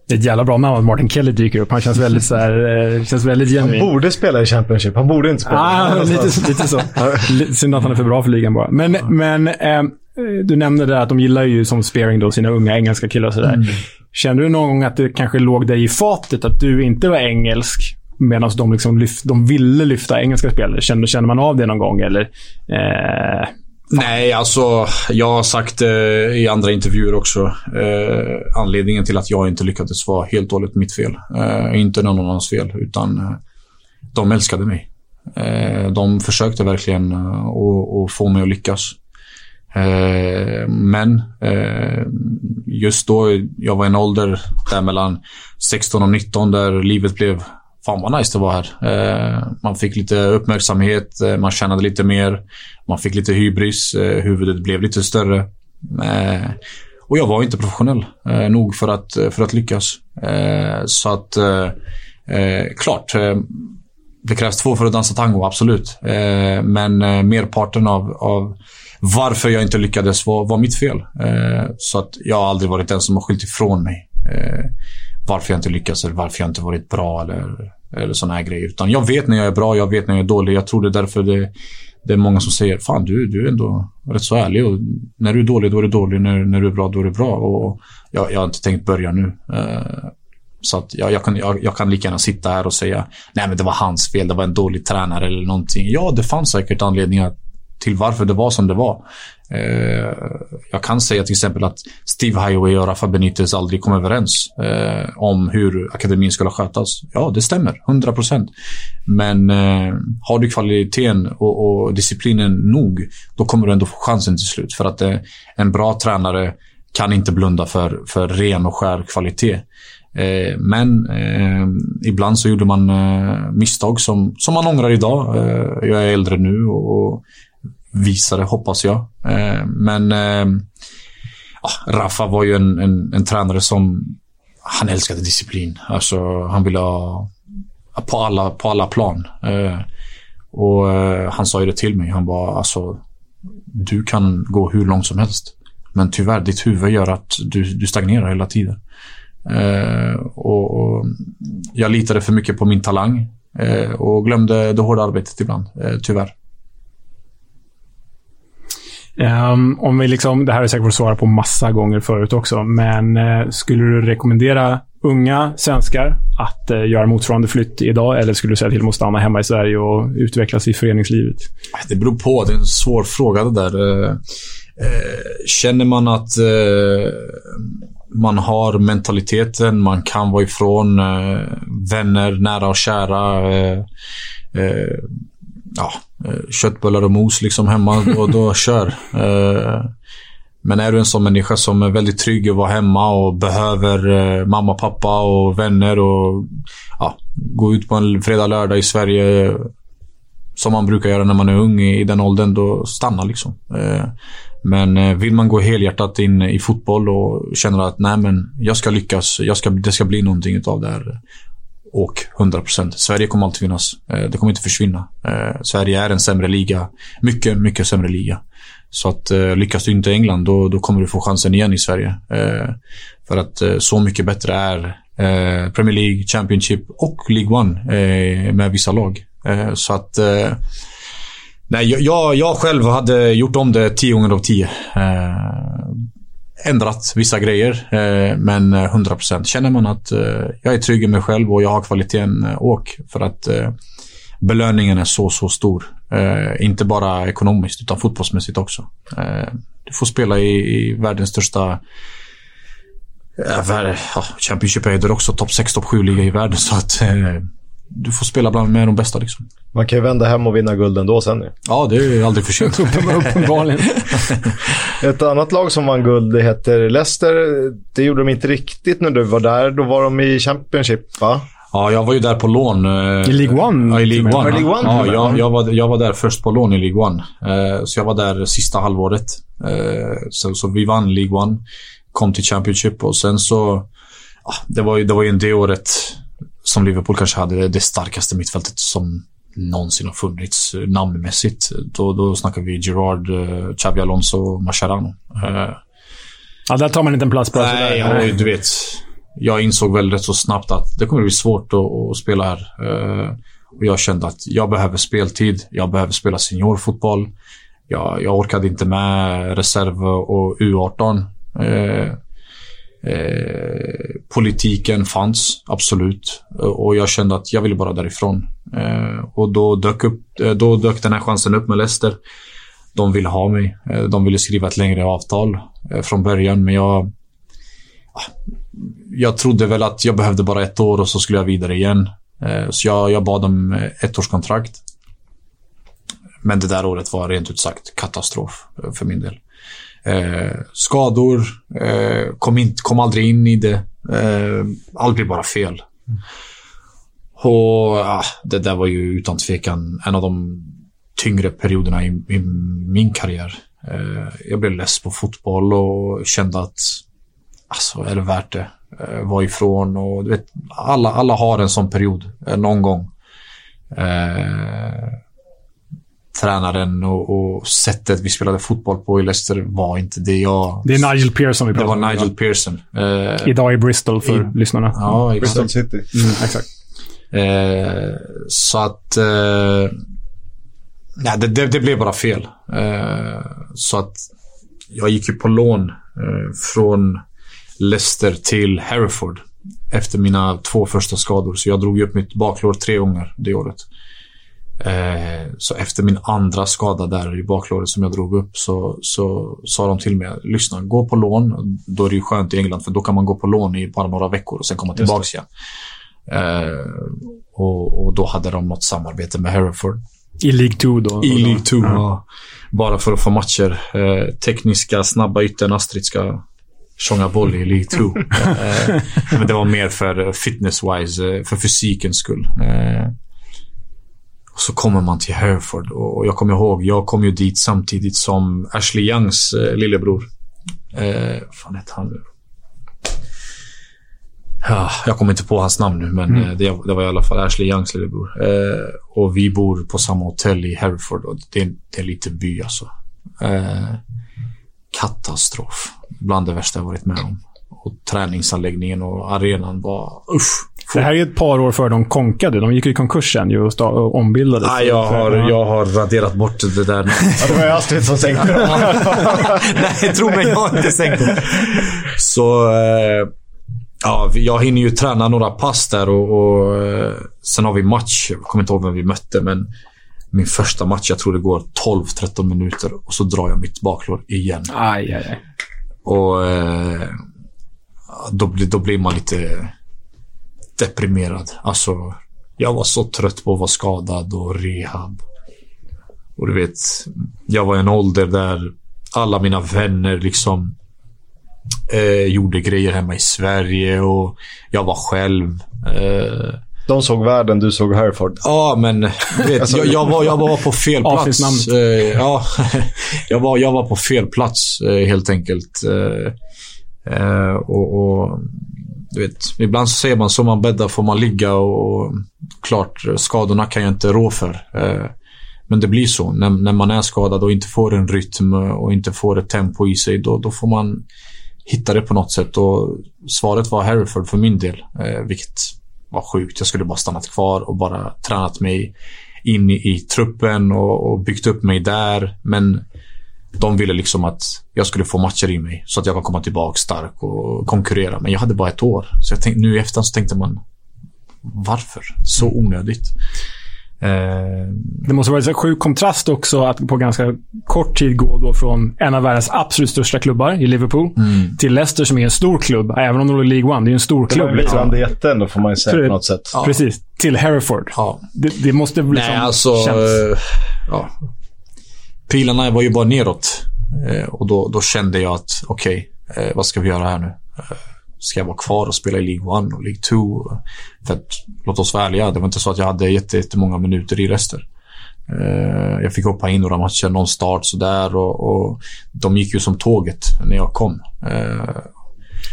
Det är ett jävla bra namn att Martin Kelly dyker upp. Han känns väldigt så här, eh, känns väldigt Han genuin. borde spela i Championship. Han borde inte spela. Ah, lite, lite så. Synd att han är för bra för ligan bara. Men, men eh, du nämnde det att de gillar ju som Spearing då sina unga engelska killar och sådär. Kände du någon gång att det kanske låg dig i fatet att du inte var engelsk medan de, liksom lyft, de ville lyfta engelska spelare? Kände, kände man av det någon gång eller? Eh, Nej, alltså jag har sagt eh, i andra intervjuer också. Eh, anledningen till att jag inte lyckades var helt och hållet mitt fel. Eh, inte någon annans fel, utan eh, de älskade mig. Eh, de försökte verkligen att få mig att lyckas. Eh, men eh, just då, jag var i en ålder där mellan 16 och 19 där livet blev Fan vad nice det var här. Eh, man fick lite uppmärksamhet, eh, man tjänade lite mer. Man fick lite hybris, eh, huvudet blev lite större. Eh, och jag var inte professionell nog för att, för att lyckas. Så att, klart. Det krävs två för att dansa tango, absolut. Men merparten av, av varför jag inte lyckades var, var mitt fel. Eh, så att jag har aldrig varit den som har skyllt ifrån mig. Eh, varför jag inte lyckas eller varför jag inte varit bra eller, eller såna här grejer. Utan jag vet när jag är bra, jag vet när jag är dålig. Jag tror det är därför det, det är många som säger Fan, du, du är ändå rätt så ärlig. Och när du är dålig, då är du dålig. När, när du är bra, då är du bra. Och jag, jag har inte tänkt börja nu. Eh, så att jag, jag, kan, jag, jag kan lika gärna sitta här och säga Nej men det var hans fel, det var en dålig tränare eller någonting. Ja, det fanns säkert anledningar till varför det var som det var. Eh, jag kan säga till exempel att Steve Highway och Rafa Benitez aldrig kom överens eh, om hur akademin skulle skötas. Ja, det stämmer. 100 procent. Men eh, har du kvaliteten och, och, disciplinen nog, då kommer du ändå få chansen till slut. För att eh, en bra tränare kan inte blunda för, för ren och skär kvalitet. Eh, men eh, ibland så gjorde man eh, misstag som, som man ångrar idag. Eh, jag är äldre nu och, och visare, hoppas jag. Eh, men eh, ja, Rafa var ju en, en, en, tränare som han älskade disciplin. Alltså, han ville ha på alla, på alla plan. Eh, och Han sa ju det till mig. Han bara, alltså, du kan gå hur långt som helst. Men tyvärr, ditt huvud gör att du, du stagnerar hela tiden. och, och Jag litade för mycket på min talang och glömde det hårda arbetet ibland, tyvärr. Um, om vi liksom, det här är säkert fått svara på massa gånger förut också, men uh, skulle du rekommendera unga svenskar att uh, göra motsvarande flytt idag? Eller skulle du säga till dem att stanna hemma i Sverige och utvecklas i föreningslivet? Det beror på. Det är en svår fråga det där. Uh, känner man att man har mentaliteten, man kan vara ifrån vänner, nära och kära ja, eh, köttbullar och mos liksom hemma då, då kör. Eh, men är du en sån människa som är väldigt trygg att vara hemma och behöver eh, mamma, pappa och vänner och ja, gå ut på en fredag, lördag i Sverige eh, som man brukar göra när man är ung i den åldern, då stanna liksom. Eh, men eh, vill man gå helhjärtat in i fotboll och känner att nej men jag ska lyckas, jag ska, det ska bli någonting utav det här. Och 100%. Sverige kommer alltid finnas. Eh, det kommer inte försvinna. Eh, Sverige är en sämre liga. Mycket, mycket sämre liga. Så att eh, lyckas du inte i England, då, då kommer du få chansen igen i Sverige. För att så mycket bättre är Premier League, Championship och League One med vissa lag. Så att... Nej, jag, jag själv hade gjort om det 10 gånger av 10 ändrat vissa grejer, eh, men eh, 100%. Känner man att eh, jag är trygg i mig själv och jag har kvaliteten, åk. För att belöningen är så, så stor. Inte bara ekonomiskt, utan fotbollsmässigt också. du får spela i, världens största Championship är det också topp 6, topp 7 liga i världen. Så att du får spela bland med de bästa. Liksom. Man kan ju vända hem och vinna guld ändå sen ju. Ja, det är aldrig för sent. Uppenbarligen. Ett annat lag som vann guld, det heter Leicester. Det gjorde de inte riktigt när du var där. Då var de i Championship, va? Ja, jag var ju där på lån. Eh, I League One? Ja, i League One. League One ja, jag, jag, var, jag var där först på lån i League One. Eh, så jag var där sista halvåret. Eh, så, så vi vann League One. Kom till Championship och sen så... det, var ju, det var ju det året som Liverpool kanske hade det starkaste mittfältet som någonsin har funnits namnmässigt. Då, då snackar vi Gerard, uh, Xavi Alonso och Mascherano. Uh, ja, där tar man inte en plats bara Nej, ja, du vet. Jag insåg väl rätt så snabbt att det kommer bli svårt att, att spela här. Och jag kände att jag behöver speltid. Jag behöver spela seniorfotboll. Jag, jag orkade inte med reserv och U18. Eh, politiken fanns, absolut. Eh, och jag kände att jag ville bara därifrån. Eh, och då dök, upp, eh, då dök den här chansen upp med Leicester. De ville ha mig. Eh, de ville skriva ett längre avtal eh, från början, men jag... Ah, jag trodde väl att jag behövde bara ett år och så skulle jag vidare igen. Eh, så jag, jag bad om eh, ett års kontrakt. Men det där året var rent ut sagt katastrof eh, för min del. Eh, skador, eh, kom, in, kom aldrig in i det. Eh, allt blir bara fel. Och ah, Det där var ju utan tvekan en av de tyngre perioderna i, i min karriär. Eh, jag blev less på fotboll och kände att alltså, är det värt det? Eh, var ifrån och du vet, alla, alla har en sån period eh, någon gång. Eh, tränaren och, och, sättet vi spelade fotboll på i Leicester var inte det jag... Det är Nigel Pearson vi pratar om. Det var Nigel Pearson. Eh, Idag i Bristol för i, lyssnarna. Ja, Bristol City. Mm, exakt. Eh, så att... Eh, nej, det, det, det, blev bara fel. Eh, så att jag gick ju på lån eh, från Leicester till Hereford efter mina två första skador. Så jag drog upp mitt baklår tre gånger det året. Eh, så efter min andra skada där i baklåret som jag drog upp så, så sa de till mig, lyssna, gå på lån. Då är det ju skönt i England för då kan man gå på lån i bara några veckor och sen komma tillbaka igen. Eh, och, och, då hade de något samarbete med Hereford. I League 2 då? I League 2, ja. Bara för att få matcher. Eh, tekniska, snabba yttern Astrid ska tjonga boll i League 2. eh, men det var mer för fitness-wise, eh, för fysikens skull. Så kommer man till Hereford och jag kommer ihåg, jag kom ju dit samtidigt som Ashley Youngs eh, lillebror. Eh, fan hette han nu? Ja, jag kommer inte på hans namn nu, men mm. Eh, det, det, var i alla fall Ashley Youngs lillebror. Eh, och vi bor på samma hotell i Hereford och det, det är en liten by alltså. Eh, katastrof. Bland det värsta jag varit med om. Och träningsanläggningen och arenan var... Usch! Det här är ett par år före de konkade. De gick i konkurs sen och, och ombildades. Nej, jag har, jag har raderat bort det där. ja, det var ju Astrid som sänkte dem. Nej, tro mig, jag har inte sänkt dem. Så... Eh, ja, jag hinner ju träna några pass där och, och eh, sen har vi match. Jag kommer inte ihåg vem vi mötte, men min första match, jag tror det går 12-13 minuter och så drar jag mitt baklår igen. Aj, aj, aj. Och eh, då, då blir man lite deprimerad. Alltså, jag var så trött på att vara skadad och rehab. Och du vet, jag var i en ålder där alla mina vänner liksom eh, gjorde grejer hemma i Sverige och jag var själv. Eh, De såg världen, du såg Hereford. Ja, men vet, Alltså- jag, jag, var, jag var på fel plats. Eh, ja, jag, var, jag var på fel plats eh, helt enkelt. Eh, och, och, du vet, ibland så säger man som man bäddar får man ligga och, och klart, skadorna kan jag inte rå för. Eh, men det blir så. När, när man är skadad och inte får en rytm och inte får ett tempo i sig, då, då får man hitta det på något sätt. Och svaret var Hereford för min del, eh, vilket var sjukt. Jag skulle bara stannat kvar och bara tränat mig in i, i truppen och, och byggt upp mig där. Men de ville liksom att jag skulle få matcher i mig så att jag kan komma tillbaka stark och konkurrera. Men jag hade bara ett år. Så jag tänkte, nu i efterhand så tänkte man, varför? Så onödigt. Eh, Det måste vara en sjuk kontrast också att på ganska kort tid gå då från en av världens absolut största klubbar i Liverpool Mm. till Leicester som är en stor klubb. Även om de är League One. Det är en stor Det klubb. en Liksom. blivande jätte ändå, får man ju säga För- på något sätt. Ja. Precis. Till Hereford. ja. Det, det måste liksom Nej, alltså... känns... eh, Ja. Pilarna var ju bara neråt. Eh, och då, då kände jag att, okej, okay, vad ska vi göra här nu? Eh, ska jag vara kvar och spela i League 1 och League 2? För att, låt oss vara ärliga, det var inte så att jag hade jätte- jättemånga minuter i Leicester. Jag fick hoppa in några matcher, någon start sådär och, och de gick ju som tåget när jag kom.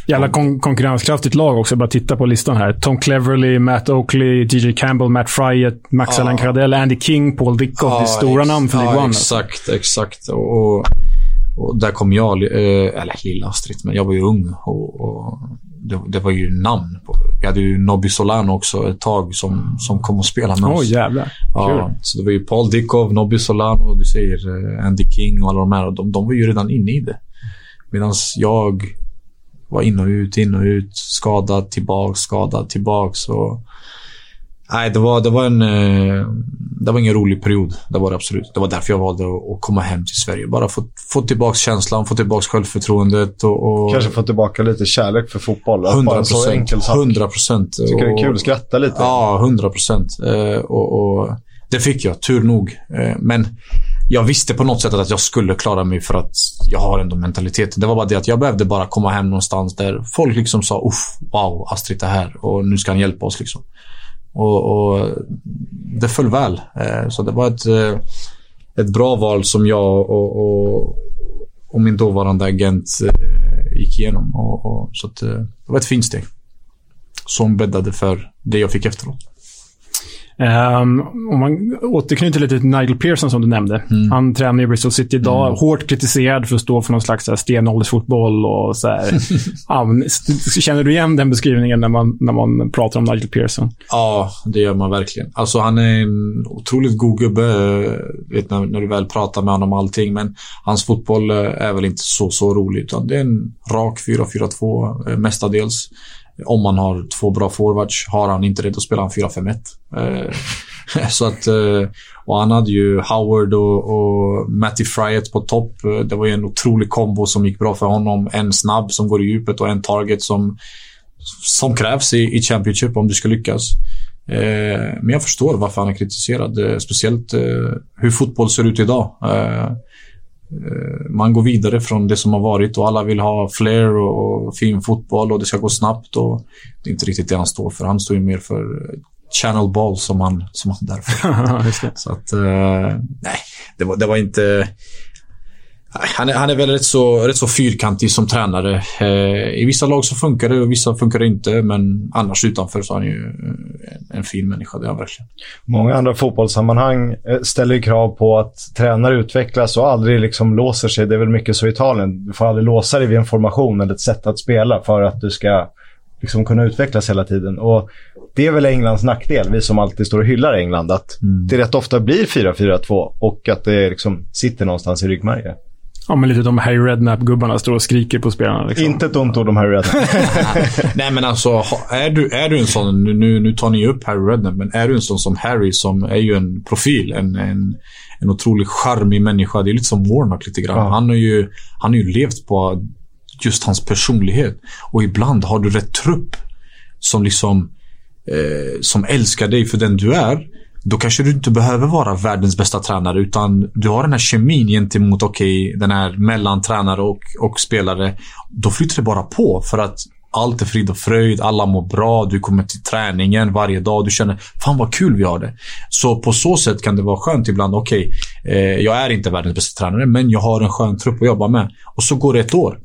Jävla kon konkurrenskraftigt lag också. Bara titta på listan här. Tom Cleverley, Matt Oakley, DJ Campbell, Matt Fryatt, Max Ja. Allan Cardell, Andy King, Paul Dickoff. det är stora namn för League ja, One. alltså. Exakt, exakt. Och, och, och där kom jag, eh, eller lilla Astrid, men jag var ju ung och, och det, det var ju namn. På. Vi hade ju Nobby Solano också ett tag som, som kom och spelade med Åh, oss. jävlar. Ja, så det var ju Paul Dickov, Nobby Solano, du säger eh, Andy King och alla de här. De, de var ju redan inne i det. Medan jag var in och ut, in och ut, skadad, tillbaks, skadad, tillbaks. Och... Nej, det var, det, var en, eh, det var ingen rolig period. Det var det absolut. Det var därför jag valde att, komma hem till Sverige. Bara få, få tillbaka känslan, få tillbaka självförtroendet och... och Kanske få tillbaka lite kärlek för fotboll. Att 100 bara en så enkel procent. sak. 100 procent. Tycker det är kul att skratta lite. Ja, 100 procent. Eh, och, och det fick jag, tur nog. Eh, men jag visste på något sätt att jag skulle klara mig för att jag har ändå mentalitet. Det var bara det att jag behövde bara komma hem någonstans där folk liksom sa Uff, wow, Astrid är här och nu ska han hjälpa oss. Liksom. Och, och det föll väl. Eh, så det var ett, eh, ett bra val som jag och, och, och min dåvarande agent eh, gick igenom. Och, och, så att, det var ett fint steg. Som bäddade för det jag fick efteråt. Ehm, om man återknyter lite till Nigel Pearson som du nämnde. Mm. Han tränar i Bristol City idag. Hårt kritiserad för att stå för någon slags stenåldersfotboll och så här. känner du igen den beskrivningen när man, när man pratar om Nigel Pearson? Ja, det gör man verkligen. Alltså han är en otroligt god gubbe, eh, vet, när, när du väl pratar med honom och allting. Men hans fotboll eh, är väl inte så, så rolig. Utan det är en rak 4-4-2 eh, mestadels. Om man har två bra forwards. Har han inte det, då spelar han 4-5-1. Eh, så att, eh, och han hade ju Howard och, och Matty Fryett på topp. Eh, det var ju en otrolig kombo som gick bra för honom. En snabb som går i djupet och en target som, som krävs i, i Championship om du ska lyckas. Eh, men jag förstår varför han är kritiserad. Eh, speciellt eh, hur fotboll ser ut idag. Eh, man går vidare från det som har varit och alla vill ha flair och, fin fotboll och det ska gå snabbt. Och det är inte riktigt det han står för. Han står ju mer för channel ball som han, som han därför. Så att, eh, nej, det var, det var inte... Han är, han är väl rätt så, rätt så fyrkantig som tränare. Eh, I vissa lag så funkar det och vissa funkar det inte. Men annars utanför så är han ju eh, en, en fin människa. Det är han verkligen. Många andra fotbollssammanhang eh, ställer krav på att tränare utvecklas och aldrig liksom låser sig. Det är väl mycket så i Italien. Du får aldrig låsa dig vid en formation eller ett sätt att spela för att du ska liksom kunna utvecklas hela tiden. Och Det är väl Englands nackdel, vi som alltid står och hyllar England, att det rätt ofta blir 4-4-2 och att det liksom sitter någonstans i ryggmärgen. Ja, men lite de Harry Redknapp-gubbarna står och skriker på spelarna. Liksom. Inte ett ont ord om Harry Redknapp. Nej men alltså, är du, är du en sån, nu, nu, nu tar ni upp Harry Redknapp, men är du en sån som Harry som är ju en profil, en, en, en otroligt charmig människa. Det är lite som Warnock lite grann. Ja. Han har ju han har ju levt på just hans personlighet. Och ibland har du rätt trupp som liksom eh, som älskar dig för den du är då kanske du inte behöver vara världens bästa tränare utan du har den här kemin gentemot, okej, okay, den här mellantränare och, och spelare. Då flyter det bara på för att allt är frid och fröjd, alla mår bra, du kommer till träningen varje dag. Du känner, fan vad kul vi har det. Så på så sätt kan det vara skönt ibland. Okej, okay, eh, jag är inte världens bästa tränare, men jag har en skön trupp att jobba med. Och så går det ett år.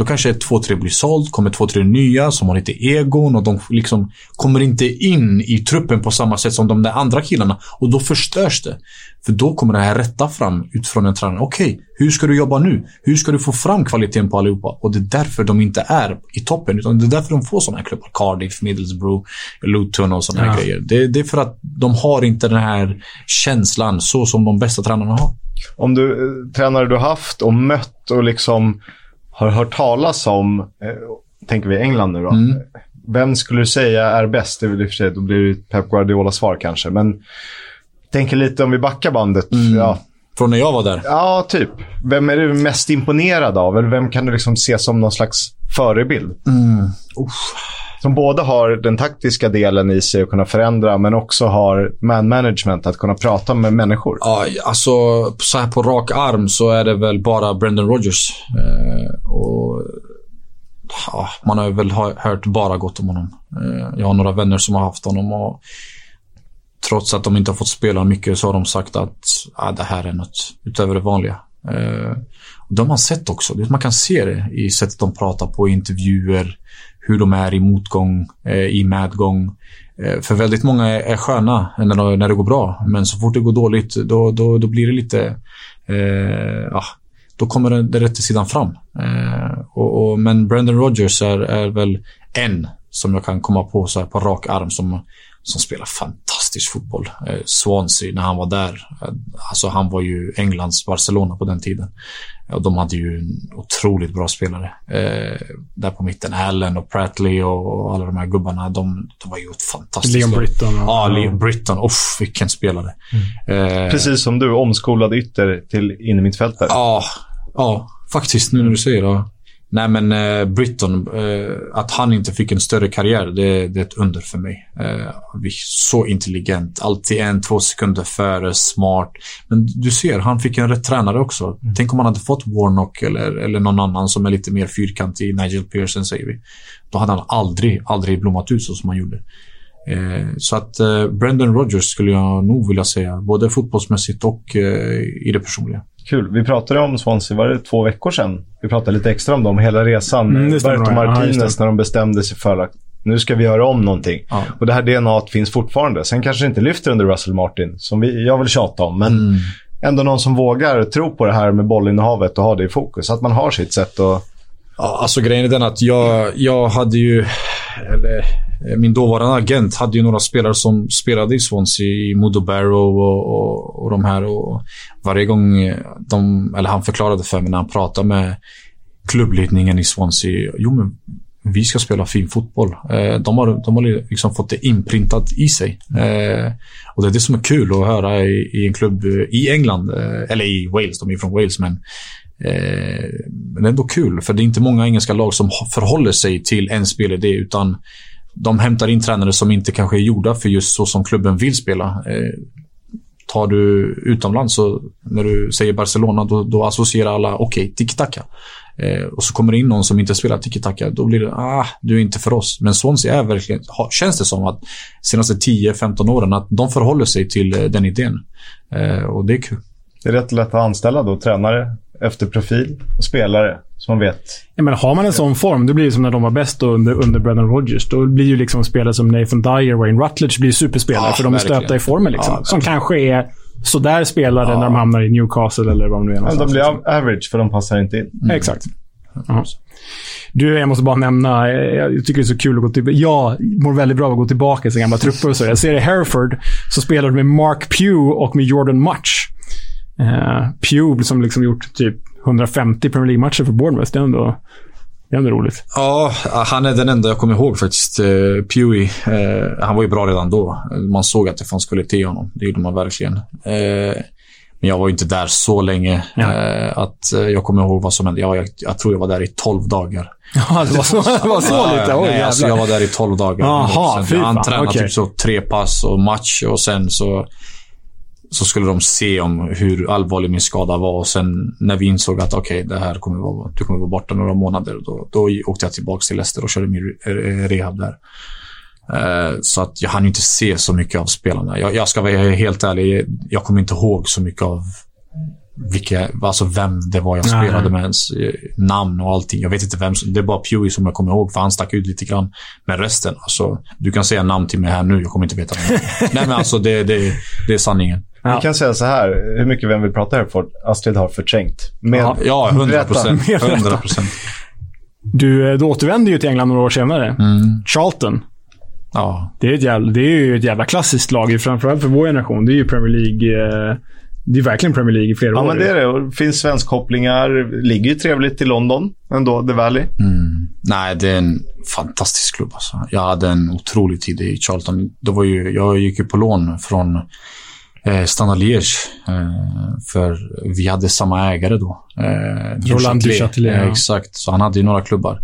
Då kanske två, tre blir såld, kommer två, tre nya som har lite egon och de liksom kommer inte in i truppen på samma sätt som de där andra killarna. Och då förstörs det. För då kommer det här rätta fram utifrån en tränare. Okej, okay, hur ska du jobba nu? Hur ska du få fram kvaliteten på allihopa? Och det är därför de inte är i toppen. Utan det är därför de får sådana här klubbar. Cardiff, Middlesbrough, Luton och sådana ja. här grejer. Det, det är för att de har inte den här känslan så som de bästa tränarna har. Om du, eh, tränare du haft och mött och liksom har hört talas om, eh, tänker vi England nu då. Mm. Vem skulle du säga är bäst? Det är väl i och för sig, då blir det Pep Guardiola svar kanske. Men tänker lite om vi backar bandet. Mm. Ja. Från när jag var där? Ja, typ. Vem är du mest imponerad av? Eller vem kan du liksom se som någon slags förebild? Mm. Som både har den taktiska delen i sig att kunna förändra, men också har man management, att kunna prata med människor. Ja, alltså så här på rak arm så är det väl bara Brendan Rodgers. Eh, och ja, Man har väl hört bara gott om honom. Eh, jag har några vänner som har haft honom och trots att de inte har fått spela mycket så har de sagt att ah, det här är något utöver det vanliga. Eh, det har man sett också. Man kan se det i sättet de pratar på, i intervjuer, hur de är i motgång, eh, i medgång. Eh, för väldigt många är, sköna när, när det går bra, men så fort det går dåligt, då, då, då blir det lite... Eh, ja, då kommer den, den rätta sidan fram. Eh, och, och, men Brendan Rodgers är, är väl en som jag kan komma på så på rak arm som som spelar fantastisk fotboll. Eh, Swansea, när han var där, eh, alltså han var ju Englands Barcelona på den tiden. Och de hade ju en otroligt bra spelare. Eh, där på mitten, Allen och Pratley och, alla de här gubbarna, de, de var ju ett fantastiskt Leon Britton. Och, ja, Leon Britton. Uff, vilken spelare. Mm. Eh, Precis som du, omskolad ytter till innermittfältare. Ja, ja, faktiskt nu när du säger det. Nej, men eh, Britton, eh, att han inte fick en större karriär, det, det är ett under för mig. Eh, så intelligent, alltid en, två sekunder före, smart. Men du ser, han fick en rätt tränare också. Mm. Tänk om han hade fått Warnock eller, eller någon annan som är lite mer fyrkantig, Nigel Pearson säger vi. Då hade han aldrig, aldrig blommat ut så som han gjorde. Eh, så att eh, Brendan Rodgers skulle jag nog vilja säga, både fotbollsmässigt och eh, i det personliga. Kul. Vi pratade om Swansea, var det två veckor sedan? Vi pratade lite extra om dem, hela resan. Mm, Berto Martinez när de bestämde sig för att nu ska vi göra om någonting. Ja. Och det här DNA finns fortfarande. Sen kanske det inte lyfter under Russell Martin, som vi, jag vill tjata om. Men mm. ändå någon som vågar tro på det här med bollinnehavet och ha det i fokus. Att man har sitt sätt att... Ja, alltså grejen är den att jag, jag hade ju... Eller Eh, min dåvarande agent hade ju några spelare som spelade i Swansea, i Modo Barrow och, och, och de här. Och varje gång eh, de, eller han förklarade för mig när han pratade med klubbledningen i Swansea. Jo, men vi ska spela fin fotboll. Eh, de har, de har liksom fått det inprintat i sig. Och det är det som är kul att höra i, i en klubb i England, eller i Wales, de är från Wales, men men det är ändå kul, för det är inte många engelska lag som förhåller sig till en spelidé, utan de hämtar in tränare som inte kanske är gjorda för just så som klubben vill spela. Eh, tar du utomlands, så när du säger Barcelona, då, då associerar alla, okej, okay, tiki-taka. Eh, och så kommer det in någon som inte spelar tiki-taka, då blir det, ah, du är inte för oss. Men Swansea är verkligen, känns det som att senaste 10-15 åren, att de förhåller sig till eh, den idén. Eh, och det är kul. Det är rätt lätt att anställa då, tränare efter profil och spelare som man vet. Ja, men har man en sån form, då blir det som när de var bäst under, under Brendan Rodgers. Då blir ju liksom spelare som Nathan Dyer, Wayne Rutledge blir superspelare, ja, för de är verkligen. stöpta i formen. Liksom, ja, som kanske är sådär spelare ja. när de hamnar i Newcastle eller vad de nu är. Men de blir liksom. average, för de passar inte in. Mm. Exakt. Aha. Du, jag måste bara nämna, jag tycker det är så kul att gå tillbaka. Jag mår väldigt bra av att gå tillbaka till gamla trupper och så. Jag ser i Hereford så spelar de med Mark Pugh och med Jordan Much. Uh, Pugh som liksom gjort typ 150 Premier League-matcher för Bournemouth. Det är ändå, det är ändå roligt. Ja, han är den enda jag kommer ihåg faktiskt. Pewey. Uh, han var ju bra redan då. Man såg att det fanns kvalitet i honom. Det gjorde man verkligen. Uh, Men jag var ju inte där så länge eh, att eh, jag kommer ihåg vad som hände. Jag, jag, jag tror jag var där i 12 dagar. Ja, det var så, det var så Ja, lite? Oj, nej, alltså, jag var där i 12 dagar. Fy jag fan, antränade okej. typ så tre pass och match och sen så, så skulle de se om hur allvarlig min skada var och sen när vi insåg att okej, det här kommer vara, du kommer vara borta några månader, då, då åkte jag tillbaka till Leicester och körde min rehab där. Eh, så att jag hann inte se så mycket av spelarna. Jag, jag ska vara helt ärlig, jag kommer inte ihåg så mycket av vilka, alltså vem det var jag Nej. spelade med ens eh, namn och allting. Jag vet inte vem som, det är bara Pewey som jag kommer ihåg för han stack ut lite grann. Men resten, alltså, du kan säga namn till mig här nu, jag kommer inte veta. Nej men alltså det, det, det är sanningen. Vi kan säga så här, hur mycket vem vill prata Hereford, Astrid har förträngt. Med, Ja, Ja, 100 Berätta. procent. Mer berätta. 100 procent. Du, eh, du återvände ju till England några år senare. Mm. Charlton. Ja, Det är, ett jävla, det är ju ett jävla klassiskt lag, framförallt för vår generation. Det är ju Premier League. Eh, det är verkligen Premier League i flera Ja, år. men det är det. Och det finns svenskkopplingar. Ligger ju trevligt i London ändå, The Valley. Mm. Nej, det är en fantastisk klubb. Alltså. Jag hade en otrolig tid i Charlton. Det var ju, jag gick ju på lån från eh, Standard Liège. Eh, för vi hade samma ägare då. Eh, Roland Duchâtelet, Eh, ja. exakt, så han hade ju några klubbar.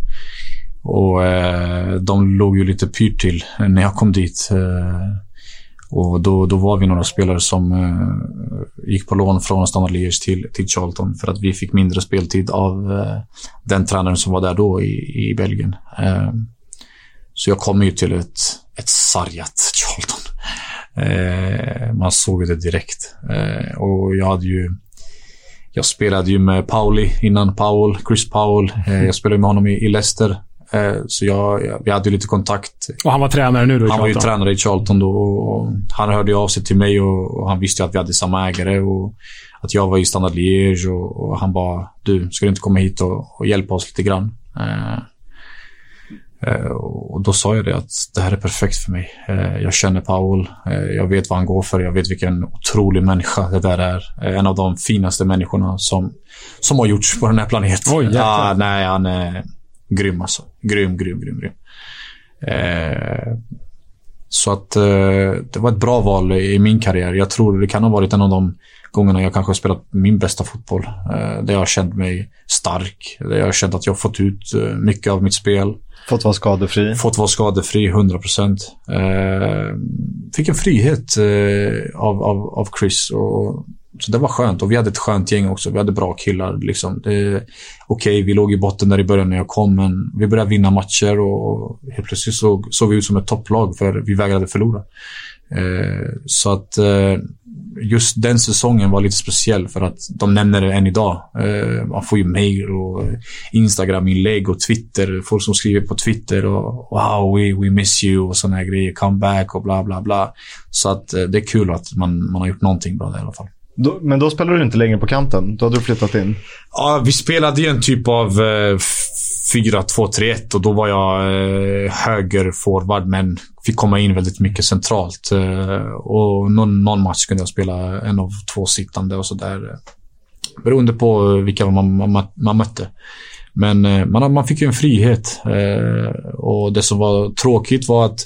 Och eh, de låg ju lite pyrt till när jag kom dit. Eh, och då, då var vi några spelare som eh, gick på lån från Standard Liège till, till Charlton för att vi fick mindre speltid av eh, den tränaren som var där då i, i Belgien. Eh, så jag kom ju till ett, ett sargat Charlton. Eh, man såg det direkt. Eh, och jag hade ju jag spelade ju med Pauli innan Powell, Chris Powell. Eh, jag spelade med honom i, i Leicester. Eh, så jag, jag, vi hade lite kontakt Och han var tränare nu då han var ju tränare i Charlton då och han hörde av sig till mig och, och han visste att vi hade samma ägare och att jag var i Standard Liège och, och han bara du, ska du inte komma hit och, och hjälpa oss lite grann? Eh, eh, och då sa jag det att det här är perfekt för mig. Eh, jag känner Paul, eh, jag vet vad han går för, jag vet vilken otrolig människa det där är. Eh, en av de finaste människorna som, som har gjorts på den här planeten. Oj, jäklar. ah, nej, han är grym alltså. Grym, grym, grym, grym. Eh, så att eh, det var ett bra val i min karriär. Jag tror det kan ha varit en av de gångerna jag kanske har spelat min bästa fotboll. Eh, där jag har känt mig stark. Där jag har känt att jag har fått ut eh, mycket av mitt spel. Fått vara skadefri. Fått vara skadefri 100 procent. Eh, fick en frihet eh, av, av, av Chris. Och, så det var skönt. Och vi hade ett skönt gäng också. Vi hade bra killar. Liksom. Okej, Okej, vi låg i botten där i början när jag kom, men vi började vinna matcher och helt plötsligt såg, såg vi ut som ett topplag för vi vägrade förlora. Eh, så att eh, just den säsongen var lite speciell för att de nämner det än idag. Eh, man får ju mail och Instagram-inlägg och Twitter. Folk som skriver på Twitter och “Wow, we, we miss you” och såna här grejer. “Come back” och bla bla bla. Så att eh, det är kul att man, man har gjort någonting bra där i alla fall. Då, men då spelade du inte längre på kanten. Då hade du flyttat in. Ja, vi spelade ju en typ av eh, 4-2-3-1 och då var jag eh, högerforward men fick komma in väldigt mycket centralt. Eh, och någon, någon match kunde jag spela en av två sittande och sådär. Eh, beroende på vilka man, man, man mötte. Men eh, man, man fick ju en frihet. Eh, och det som var tråkigt var att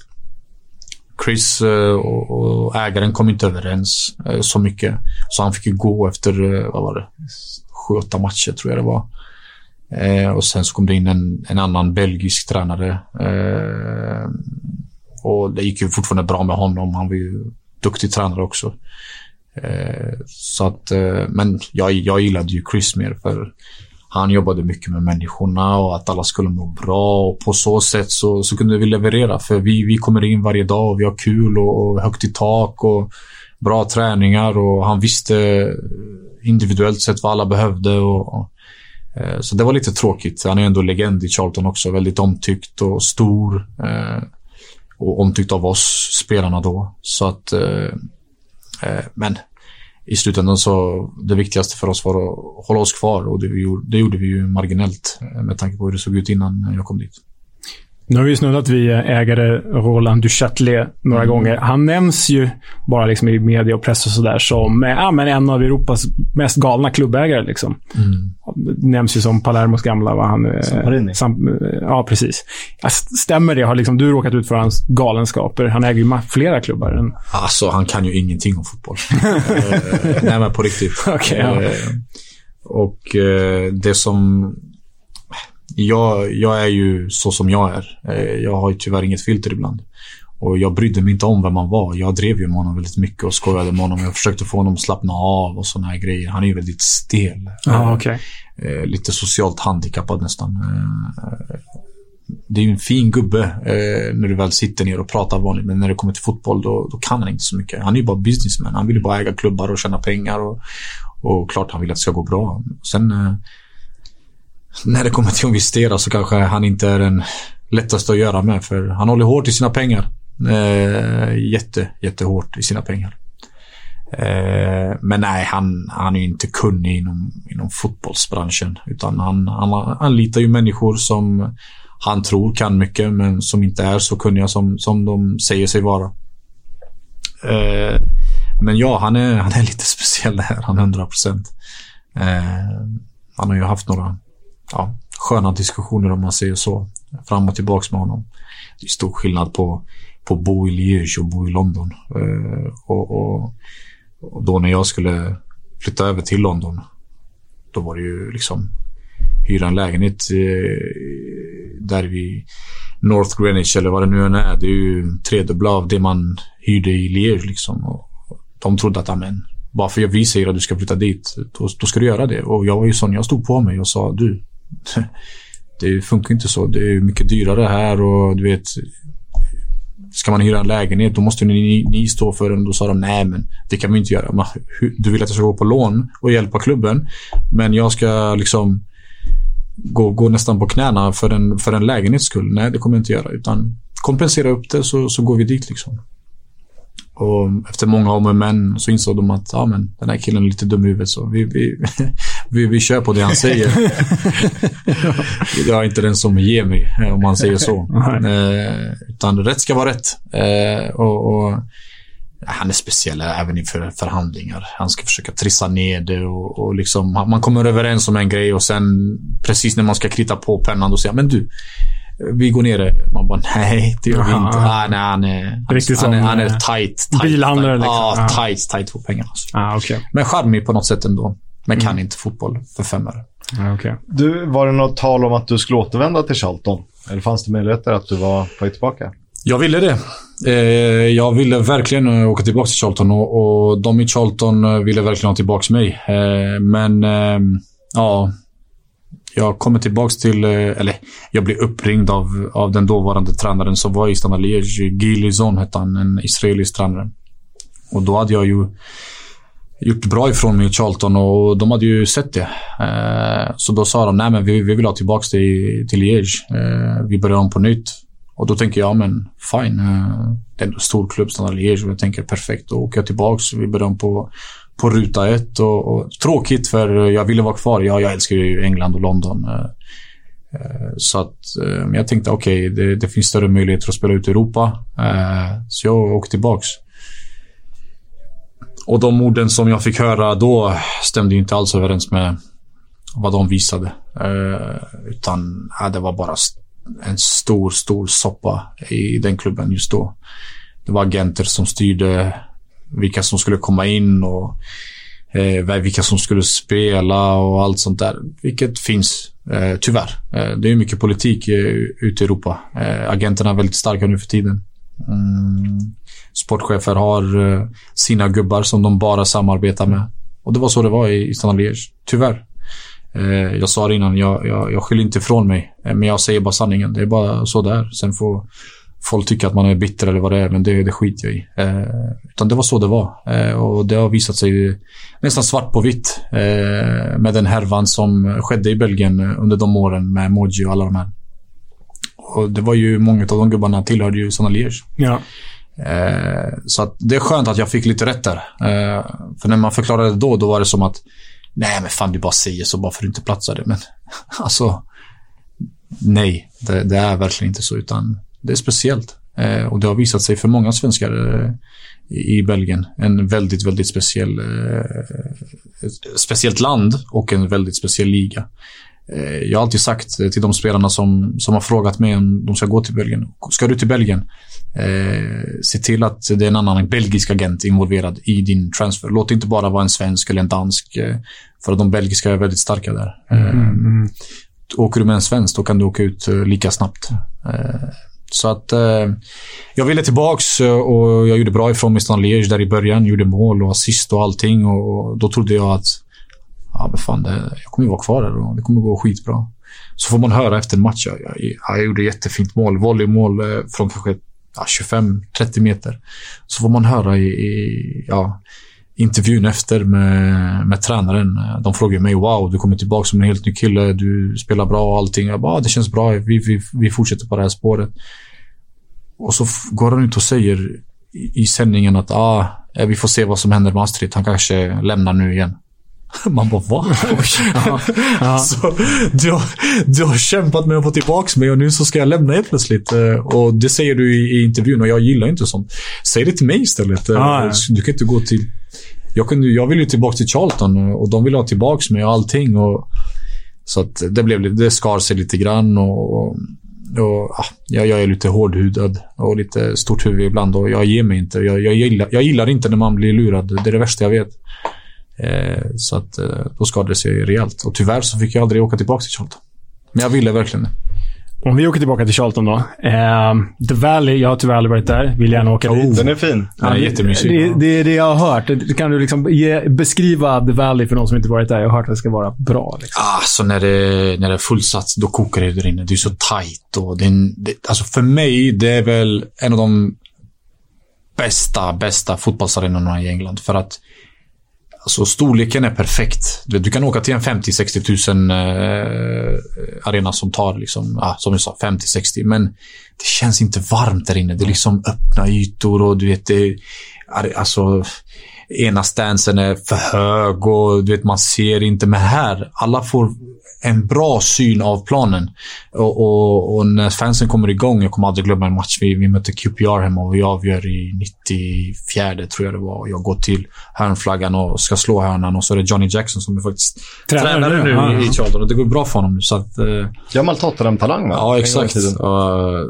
Chris eh, och, ägaren kom inte överens eh, så mycket. Så han fick ju gå efter, eh, vad var det, sju, åtta matcher tror jag det var. Eh, och sen så kom det in en, en annan belgisk tränare. Och det gick ju fortfarande bra med honom. Han var ju duktig tränare också. Så att, men jag, jag gillade ju Chris mer för han jobbade mycket med människorna och att alla skulle må bra och på så sätt så, så kunde vi leverera för vi, vi kommer in varje dag och vi har kul och, och högt i tak och bra träningar och han visste individuellt sett vad alla behövde och, och eh, så det var lite tråkigt. Han är ändå legend i Charlton också. Väldigt omtyckt och stor. Eh, och omtyckt av oss spelarna då. Så att, eh, eh, men i slutändan så det viktigaste för oss var att hålla oss kvar och det, vi gjorde, det gjorde vi ju marginellt eh, med tanke på hur det såg ut innan jag kom dit. Nu har vi snuddat vid ägare Roland Duchâtelet några Mm. gånger. Han nämns ju bara liksom i media och press och sådär som eh, ja, men en av Europas mest galna klubbägare. Liksom. Nämns ju som Palermos gamla, vad han... eh, Samparini. Sam, eh, ja, precis. St- Stämmer det? Har liksom du råkat ut för hans galenskaper? Han äger ju flera klubbar. Än, Alltså, han kan ju ingenting om fotboll. nej, men på riktigt. Okej, ja. och det som... Jag, jag är ju så som jag är. Eh, jag har ju tyvärr inget filter ibland. Och jag brydde mig inte om vem han var. Jag drev ju med honom väldigt mycket och skojade med honom. Jag försökte få honom att slappna av och såna här grejer. Han är ju väldigt stel. Ja, okej. Eh, lite socialt handikappad nästan. Eh, det är ju en fin gubbe när du väl sitter ner och pratar vanligt. Men när det kommer till fotboll då, då kan han inte så mycket. Han är ju bara businessman. Han vill ju bara äga klubbar och tjäna pengar. Och, och klart han vill att det ska gå bra. Sen när det kommer till att investera så kanske han inte är den lättaste att göra med. För han håller hårt i sina pengar. Eh, jätte, jättehårt i sina pengar. Eh, men nej, han, han är ju inte kunnig inom, inom fotbollsbranschen. Utan han, han anlitar ju människor som han tror kan mycket men som inte är så kunniga som, som de säger sig vara. Eh, men ja, han är, han är lite speciell där, han 100 procent. Eh, han har ju haft några ja, sköna diskussioner om man säger så. Fram och tillbaks med honom. Det är stor skillnad på, på att bo i Liège och bo i London. Eh, och, och, och då när jag skulle flytta över till London, då var det ju liksom hyra en lägenhet eh, där vid North Greenwich eller vad det nu än är. Det är ju tredubbla av det man hyrde i Liège liksom. Och de trodde att, amen, bara för att vi säger att du ska flytta dit, då, då ska du göra det. Och jag var ju sån, jag stod på mig och sa, du, det funkar inte så. Det är mycket dyrare här och du vet, ska man hyra en lägenhet då måste ni, ni stå för den. Då sa de nej men det kan vi inte göra. Man, du vill att jag ska gå på lån och hjälpa klubben men jag ska liksom gå, gå nästan på knäna för en, för en lägenhets skull. Nej det kommer jag inte göra utan kompensera upp det så, så går vi dit liksom. Och efter många om och men så insåg de att ja, men, den här killen är lite dum i huvudet så vi, vi, vi, vi kör på det han säger. jag är inte den som ger mig eh, om man säger så. Eh, utan rätt ska vara rätt. Eh, och, och han är speciell även inför förhandlingar. Han ska försöka trissa ner det och, och liksom, man man kommer överens om en grej och sen precis när man ska krita på pennan då säger han, men du, vi går ner. Man bara, nej, det gör vi inte. Ah, nej, han är, Riktigt han, är, som, han är eh, tight. tight bilhandlare, tight. liksom. Ja, Ja. tight, tight på pengarna. Alltså. Ah, okej. Men charmig på något sätt ändå. Men kan inte fotboll för fem öre. Ah, okej. Du, var det något tal om att du skulle återvända till Charlton? Eller fanns det möjligheter att du var på väg tillbaka? Jag ville det. Eh, jag ville verkligen eh, åka tillbaka till Charlton och, och de i Charlton eh, ville verkligen ha tillbaka mig. Eh, men eh, ja, jag kommer tillbaka till, eh, eller jag blev uppringd av, av den dåvarande tränaren som var i Standard Liège. Gilizon hette han, en israelisk tränare. Och då hade jag ju gjort bra ifrån mig i Charlton och de hade ju sett det. Eh, så då sa de, nej men vi, vi vill ha tillbaka till, till Liège. Eh, vi börjar om på nytt. Och då tänker jag, men fine. Det är en stor klubb, Standard Liège. Jag tänker perfekt, då åker jag tillbaka. Vi börjar om på, på ruta ett. Och, och, tråkigt för eh, jag ville vara kvar. Ja, jag älskar ju England och London. Eh, eh, så att jag tänkte, okej, det, det finns större möjligheter att spela ut i Europa. Så jag åkte tillbaks. Och de orden som jag fick höra då stämde inte alls överens med vad de visade. Utan ja, det var bara en stor, stor soppa i den klubben just då. Det var agenter som styrde vilka som skulle komma in och eh, vilka som skulle spela och allt sånt där. Vilket finns, eh, tyvärr. Eh, det är mycket politik eh, ute i Europa. Eh, agenterna är väldigt starka nu för tiden. Mm. Sportchefer har eh, sina gubbar som de bara samarbetar med. Och det var så det var i, i Standard Liège. Tyvärr. Eh, jag sa det innan, jag, jag, jag skyller inte ifrån mig. Eh, men jag säger bara sanningen. Det är bara så det är. Sen får folk tycka att man är bitter eller vad det är, men det, det skiter jag i. Eh, utan det var så det var. Eh, och det har visat sig nästan svart på vitt eh, med den härvan som skedde i Belgien under de åren med Moji och alla de här. Och det var ju många av de gubbarna tillhörde ju Standard Liège. Ja. Eh, så att det är skönt att jag fick lite rätt där. Eh, för när man förklarade det då, då var det som att Nej men fan du bara säger så bara för att du inte platsade. Men alltså, nej, det, det, är verkligen inte så, utan det är speciellt. Eh, och det har visat sig för många svenskar eh, i Belgien. En väldigt, väldigt speciell, eh, speciellt land och en väldigt speciell liga. Eh, jag har alltid sagt till de spelarna som, som har frågat mig om de ska gå till Belgien. Ska du till Belgien, eh, se till att det är en annan belgisk agent involverad i din transfer. Låt det inte bara vara en svensk eller en dansk. Eh, för att de belgiska är väldigt starka där. Mm, mm. mm. Åker du med en svensk, då kan du åka ut eh, lika snabbt. Eh, så att eh, jag ville tillbaks eh, och jag gjorde bra ifrån mig i Liège där i början. Gjorde mål och assist och allting och då trodde jag att ja, men fan, det, jag kommer ju vara kvar där och det kommer gå skitbra. Så får man höra efter en match. Jag, jag, jag gjorde jättefint mål. Volleymål eh, från kanske ja, 25-30 meter. Så får man höra i, i ja, intervjun efter med, med tränaren. De frågar mig “Wow, du kommer tillbaka som en helt ny kille. Du spelar bra och allting”. Jag bara “Det känns bra. Vi, vi, vi fortsätter på det här spåret”. Och så går han ut och säger i, i sändningen att ah, vi får se vad som händer med Astrid. Han kanske lämnar nu igen. Man bara, va? ja, ja. Så, du, har, du har kämpat med att få tillbaka mig och nu så ska jag lämna helt plötsligt. Eh, och det säger du i, i intervjun och jag gillar inte sånt. Säg det till mig istället. Eh, ja, du kan inte gå till... Jag, kunde, jag vill ju tillbaka till Charlton och de vill ha tillbaka mig och allting. Och, så att det, blev, det skar sig lite grann och, och, och ah, jag, jag, är lite hårdhudad och lite stort huvud ibland och jag ger mig inte. Jag, jag, gillar, jag gillar inte när man blir lurad. Det är det värsta jag vet. Eh, så att eh, då skadade det sig rejält. Och tyvärr så fick jag aldrig åka tillbaka till Charlton. Men jag ville verkligen det. Om vi åker tillbaka till Charlton då. Eh, The Valley, jag har tyvärr aldrig varit där. Vill gärna åka oh, dit. Den är fin. Ja, den är jättemysig. Det, det är det jag har hört. Kan du liksom ge, beskriva The Valley för de som inte varit där? Jag har hört att det ska vara bra. Liksom. Alltså när det, när det är fullsatt, då kokar det där inne. Det är så tight. Och det, det, alltså för mig, det är väl en av de bästa, bästa fotbollsarenorna i England. För att Alltså storleken är perfekt. Du, du kan åka till en 50-60 000 eh, arena som tar, liksom, ah, som jag sa, 50-60. Men det känns inte varmt där inne. Det är liksom öppna ytor och du vet, det, alltså, ena stansen är för hög och du vet, man ser inte. Men här, alla får en bra syn av planen. Och, och, och, när fansen kommer igång, jag kommer aldrig glömma en match. Vi, vi mötte QPR hemma och vi avgör i 94 tror jag det var. Jag går till hörnflaggan och ska slå hörnan och så är det Johnny Jackson som är faktiskt tränare, tränare nu ja, i, i Charlton. Och det går bra för honom nu. Så att, eh, Gammal Tottenham-talang va? Ja, exakt. Uh,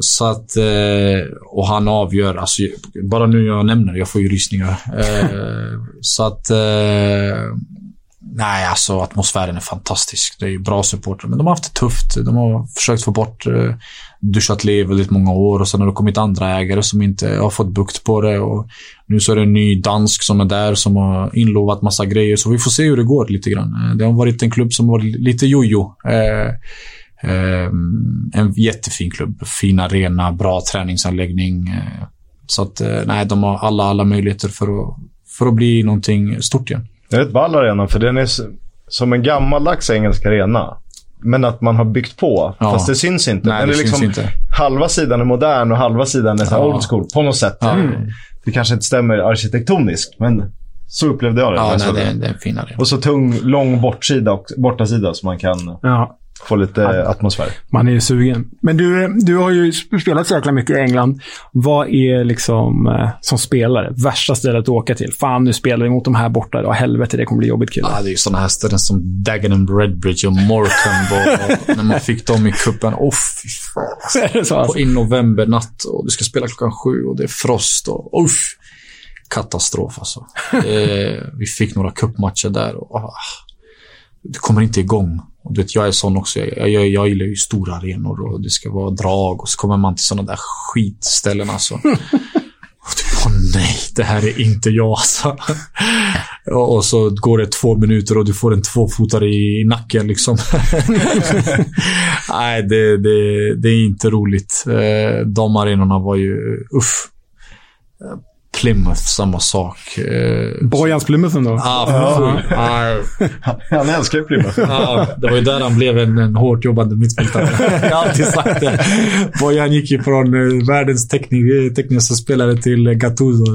så att, uh, och han avgör. Alltså, bara nu jag nämner jag får ju rysningar. Uh, så att eh, Nej, alltså atmosfären är fantastisk. Det är bra supportrar, men de har haft det tufft. De har försökt få bort eh, i väldigt många år och sen har det kommit andra ägare som inte har fått bukt på det. Och nu så är det en ny dansk som är där som har inlovat massa grejer. Så vi får se hur det går lite grann. Eh, det har varit en klubb som har varit lite jojo. Eh, eh, en jättefin klubb. Fin arena, bra träningsanläggning. Eh, så att, eh, nej, de har alla, alla möjligheter för att, för att bli någonting stort igen. Det är rätt ball arena för den är som en gammaldags engelsk arena. Men att man har byggt på. Ja. Fast det syns inte. Nej, är liksom, inte. Halva sidan är modern och halva sidan är så ja. old school. På något sätt. Ja. Mm. Det kanske inte stämmer arkitektoniskt, men så upplevde jag det. Ja, nej, det, är, det är finare. Och så tung, lång bortsida och bortasida så man kan... Ja få lite ja. atmosfär. Man är ju sugen. Men du, du har ju spelat så jäkla mycket i England. Vad är liksom, eh, som spelare, värsta stället att åka till? Fan, nu spelar vi mot de här borta. Ja, helvete, det kommer bli jobbigt killar. Ja, det är ju sådana här ställen som Dagenham Redbridge och Morecambe. och, när man fick dem i kuppen. Åh, oh, fy fan. Är det så, alltså? På en novembernatt och du ska spela klockan sju och det är frost. Och, uff, katastrof alltså. eh, vi fick några kuppmatcher där och ah, det kommer inte igång. Och du vet, jag är sån också. Jag, jag, jag gillar ju stora arenor och det ska vara drag och så kommer man till sådana där skitställen alltså. Och typ, åh nej, det här är inte jag alltså. och så går det två minuter och du får en tvåfotare i, i nacken liksom. nej, det, det, det är inte roligt. Eh, de arenorna var ju, uff. Plymouth, samma sak. Eh, Bojans Plymouthen då? Ah, full. Ah, Han älskar ju Plymouth. Ja, det var ju där han blev en, en hårt jobbande mittfältare. Jag har alltid sagt det. Bojan gick ju från eh, världens teknik, tekniska spelare till eh, Gattuso.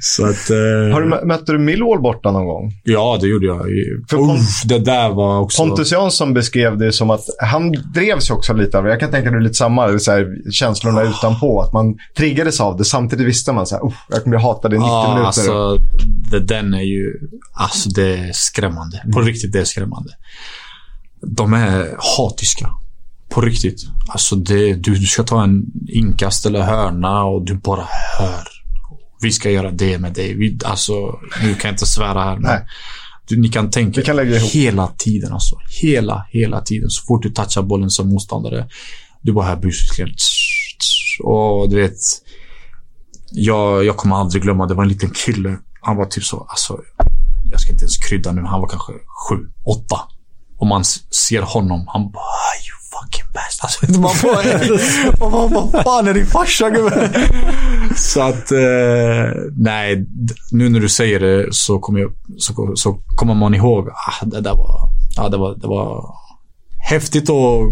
Så att... Eh, Har du, mö- mötte du Millwall borta någon gång? Ja, det gjorde jag. För Uff, det där var också... Pontus Jansson beskrev det som att han drevs också lite av det. Jag kan tänka mig lite samma, det är så här, känslorna utanpå. Att man triggades av det. Samtidigt visste man så här, "Uff, jag kommer bli hatad i 90 Ja, minuter. alltså, det, den är ju... Alltså, det är skrämmande. På riktigt, det är skrämmande. De är hatiska. På riktigt. Alltså, det, du, du ska ta en inkast eller hörna och du bara hör. Vi ska göra det med dig. Vi, alltså, nu kan jag inte svära här, men Nej. du, ni kan tänka Vi kan lägga ihop. hela tiden. Alltså. Hela, hela tiden. Så fort du touchar bollen som motståndare, du bara hör busken. Och du vet, jag, jag kommer aldrig glömma, det var en liten kille. Han var typ så, alltså, jag ska inte ens krydda nu, han var kanske sju, åtta. Och man ser honom, han bara you fucking bastard. Alltså, man bara, man vad fan är din farsa gubben? Så att, eh, nej, nu när du säger det så kommer, jag, så, så kommer man ihåg, ah, det där var, ah, det var, det var häftigt att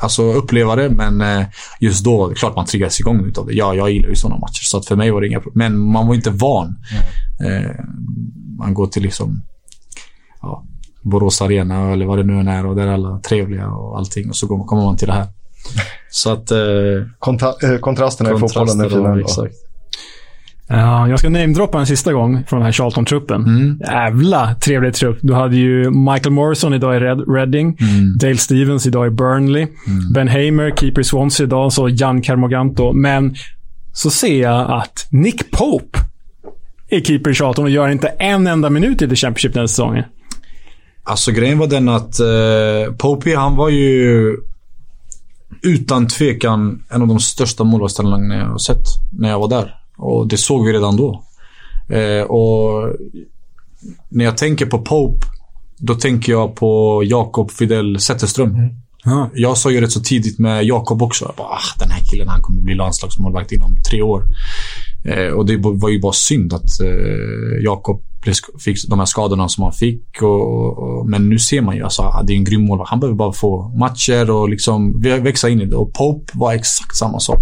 alltså, uppleva det, men eh, just då, klart man triggas igång utav det. Ja, jag gillar ju sådana matcher, så att för mig var det inga problem. Men man var inte van. Eh, man går till liksom ja, Borås Arena eller vad det nu än är och där är alla trevliga och allting och så kommer man till det här. Så att... Eh, Konta- kontrasterna i fotbollen är fina. Exakt. Ja, jag ska namedroppa en sista gång från den här Charlton-truppen. Mm. Jävla trevlig trupp. Du hade ju Michael Morrison idag i Red- Reading. Mm. Dale Stevens idag i Burnley. Ben Hamer, keeper i Swansea idag, så Jan Carmoganto. Men så ser jag att Nick Pope är keeper i Charlton och gör inte en enda minut i The Championship den här säsongen. Alltså grejen var den att eh, Popey, han var ju utan tvekan en av de största målvaktstalangerna jag har sett när jag var där. Och det såg vi redan då. Eh, och när jag tänker på Pope, då tänker jag på Jakob Fidel Zetterström. Ja. Jag sa ju rätt så tidigt med Jakob också. Jag bara, ah, den här killen han kommer bli landslagsmålvakt inom tre år. Eh, och det var ju bara synd att eh, Jakob fick de här skadorna som han fick. Och, och, men nu ser man ju alltså, att det är en grym målvakt. Han behöver bara få matcher och liksom vä- växa in i det. Och Pope var exakt samma sak.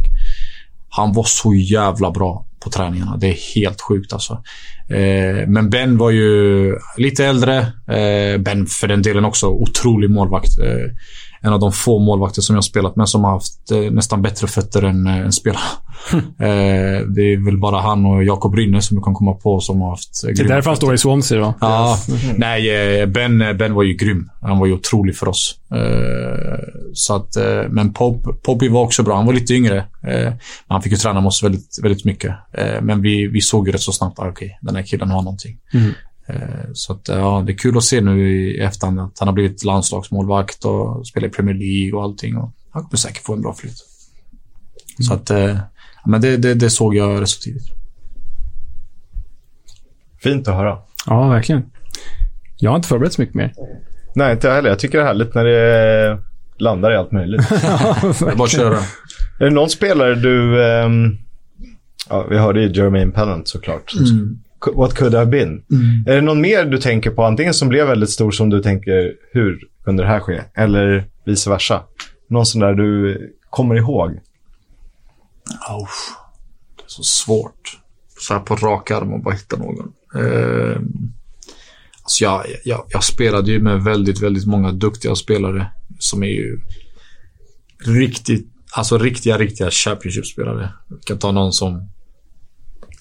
Han var så jävla bra på träningarna. Det är helt sjukt alltså. Eh, men Ben var ju lite äldre. Eh, ben för den delen också. Otrolig målvakt. Eh, en av de få målvakter som jag har spelat med som har haft eh, nästan bättre fötter än, eh, än spelare. eh, det är väl bara han och Jakob Rynne som jag kan komma på som har haft eh, Det är därför han står i Swansea då. Ja, nej, eh, ben, ben var ju grym. Han var ju otrolig för oss. Eh, Så att, men Pope, Poppy var också bra. Han var lite yngre. eh, Men han fick ju träna med oss väldigt, väldigt mycket. Men vi, vi såg ju rätt så snabbt, ah, okej, den här killen har någonting. Mm. Eh, Så att, ja, det är kul att se nu i efterhand att han har blivit landslagsmålvakt och spelar i Premier League och allting. Och han kommer säkert få en bra flytt. Så att, eh, men det, det, det såg jag rätt så tidigt. Fint att höra. Ja, verkligen. Jag har inte förberett så mycket mer. Nej, inte jag heller. Jag tycker det är härligt när det landar i allt möjligt. Bara köra. är det någon spelare du... ehm, ja, vi hörde ju Jermaine Pennant såklart. What could have been. Är det någon mer du tänker på, antingen som blev väldigt stor som du tänker, hur kunde det här ske? Eller vice versa? Någon sån där du kommer ihåg? Oh, det är så svårt. Så här på rak arm och bara hitta någon. Eh, alltså jag, jag, jag spelade ju med väldigt, väldigt många duktiga spelare som är ju riktigt, alltså riktiga, riktiga Championship-spelare. Jag kan ta någon som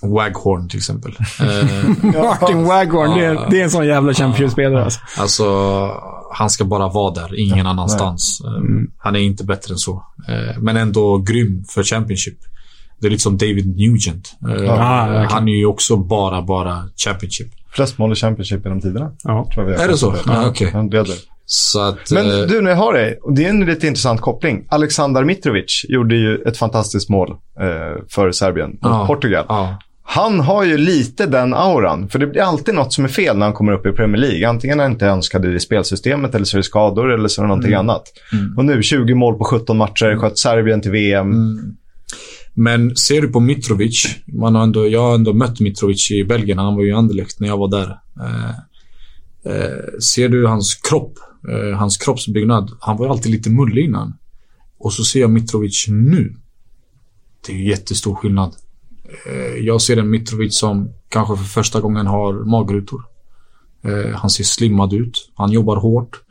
Waghorn till exempel. Eh, Martin Waghorn, det, Ja. är, det är en sån jävla Championship-spelare alltså. Alltså, han ska bara vara där, ingen annanstans. Eh, Han är inte bättre än så. Eh, Men ändå grym för Championship. Det är lite som David Nugent. Verkligen. han är ju också bara, bara Championship. Flest mål i Championship genom tiderna. Ja. Tror jag Är det så? Ja, okej. Han leder. Att... Men eh, du, när jag har dig, och det är en lite intressant koppling. Alexander Mitrovic gjorde ju ett fantastiskt mål eh, för Serbien mot Ja. Portugal. Ja. Han har ju lite den auran. För det blir alltid något som är fel när han kommer upp i Premier League. Antingen är han inte önskad i spelsystemet, eller så är det skador, eller så är det någonting annat. Och nu 20 mål på 17 matcher, sköt Serbien till VM. Men ser du på Mitrovic, man har ändå, jag har ändå mött Mitrovic i Belgien. Han var ju i Anderlecht när jag var där. Eh, eh, ser du hans kropp, eh, hans kroppsbyggnad. Han var ju alltid lite mullig innan. Och så ser jag Mitrovic nu. Det är ju jättestor skillnad. Eh, jag ser en Mitrovic som kanske för första gången har magrutor. Eh, han ser slimmad ut. Han jobbar hårt.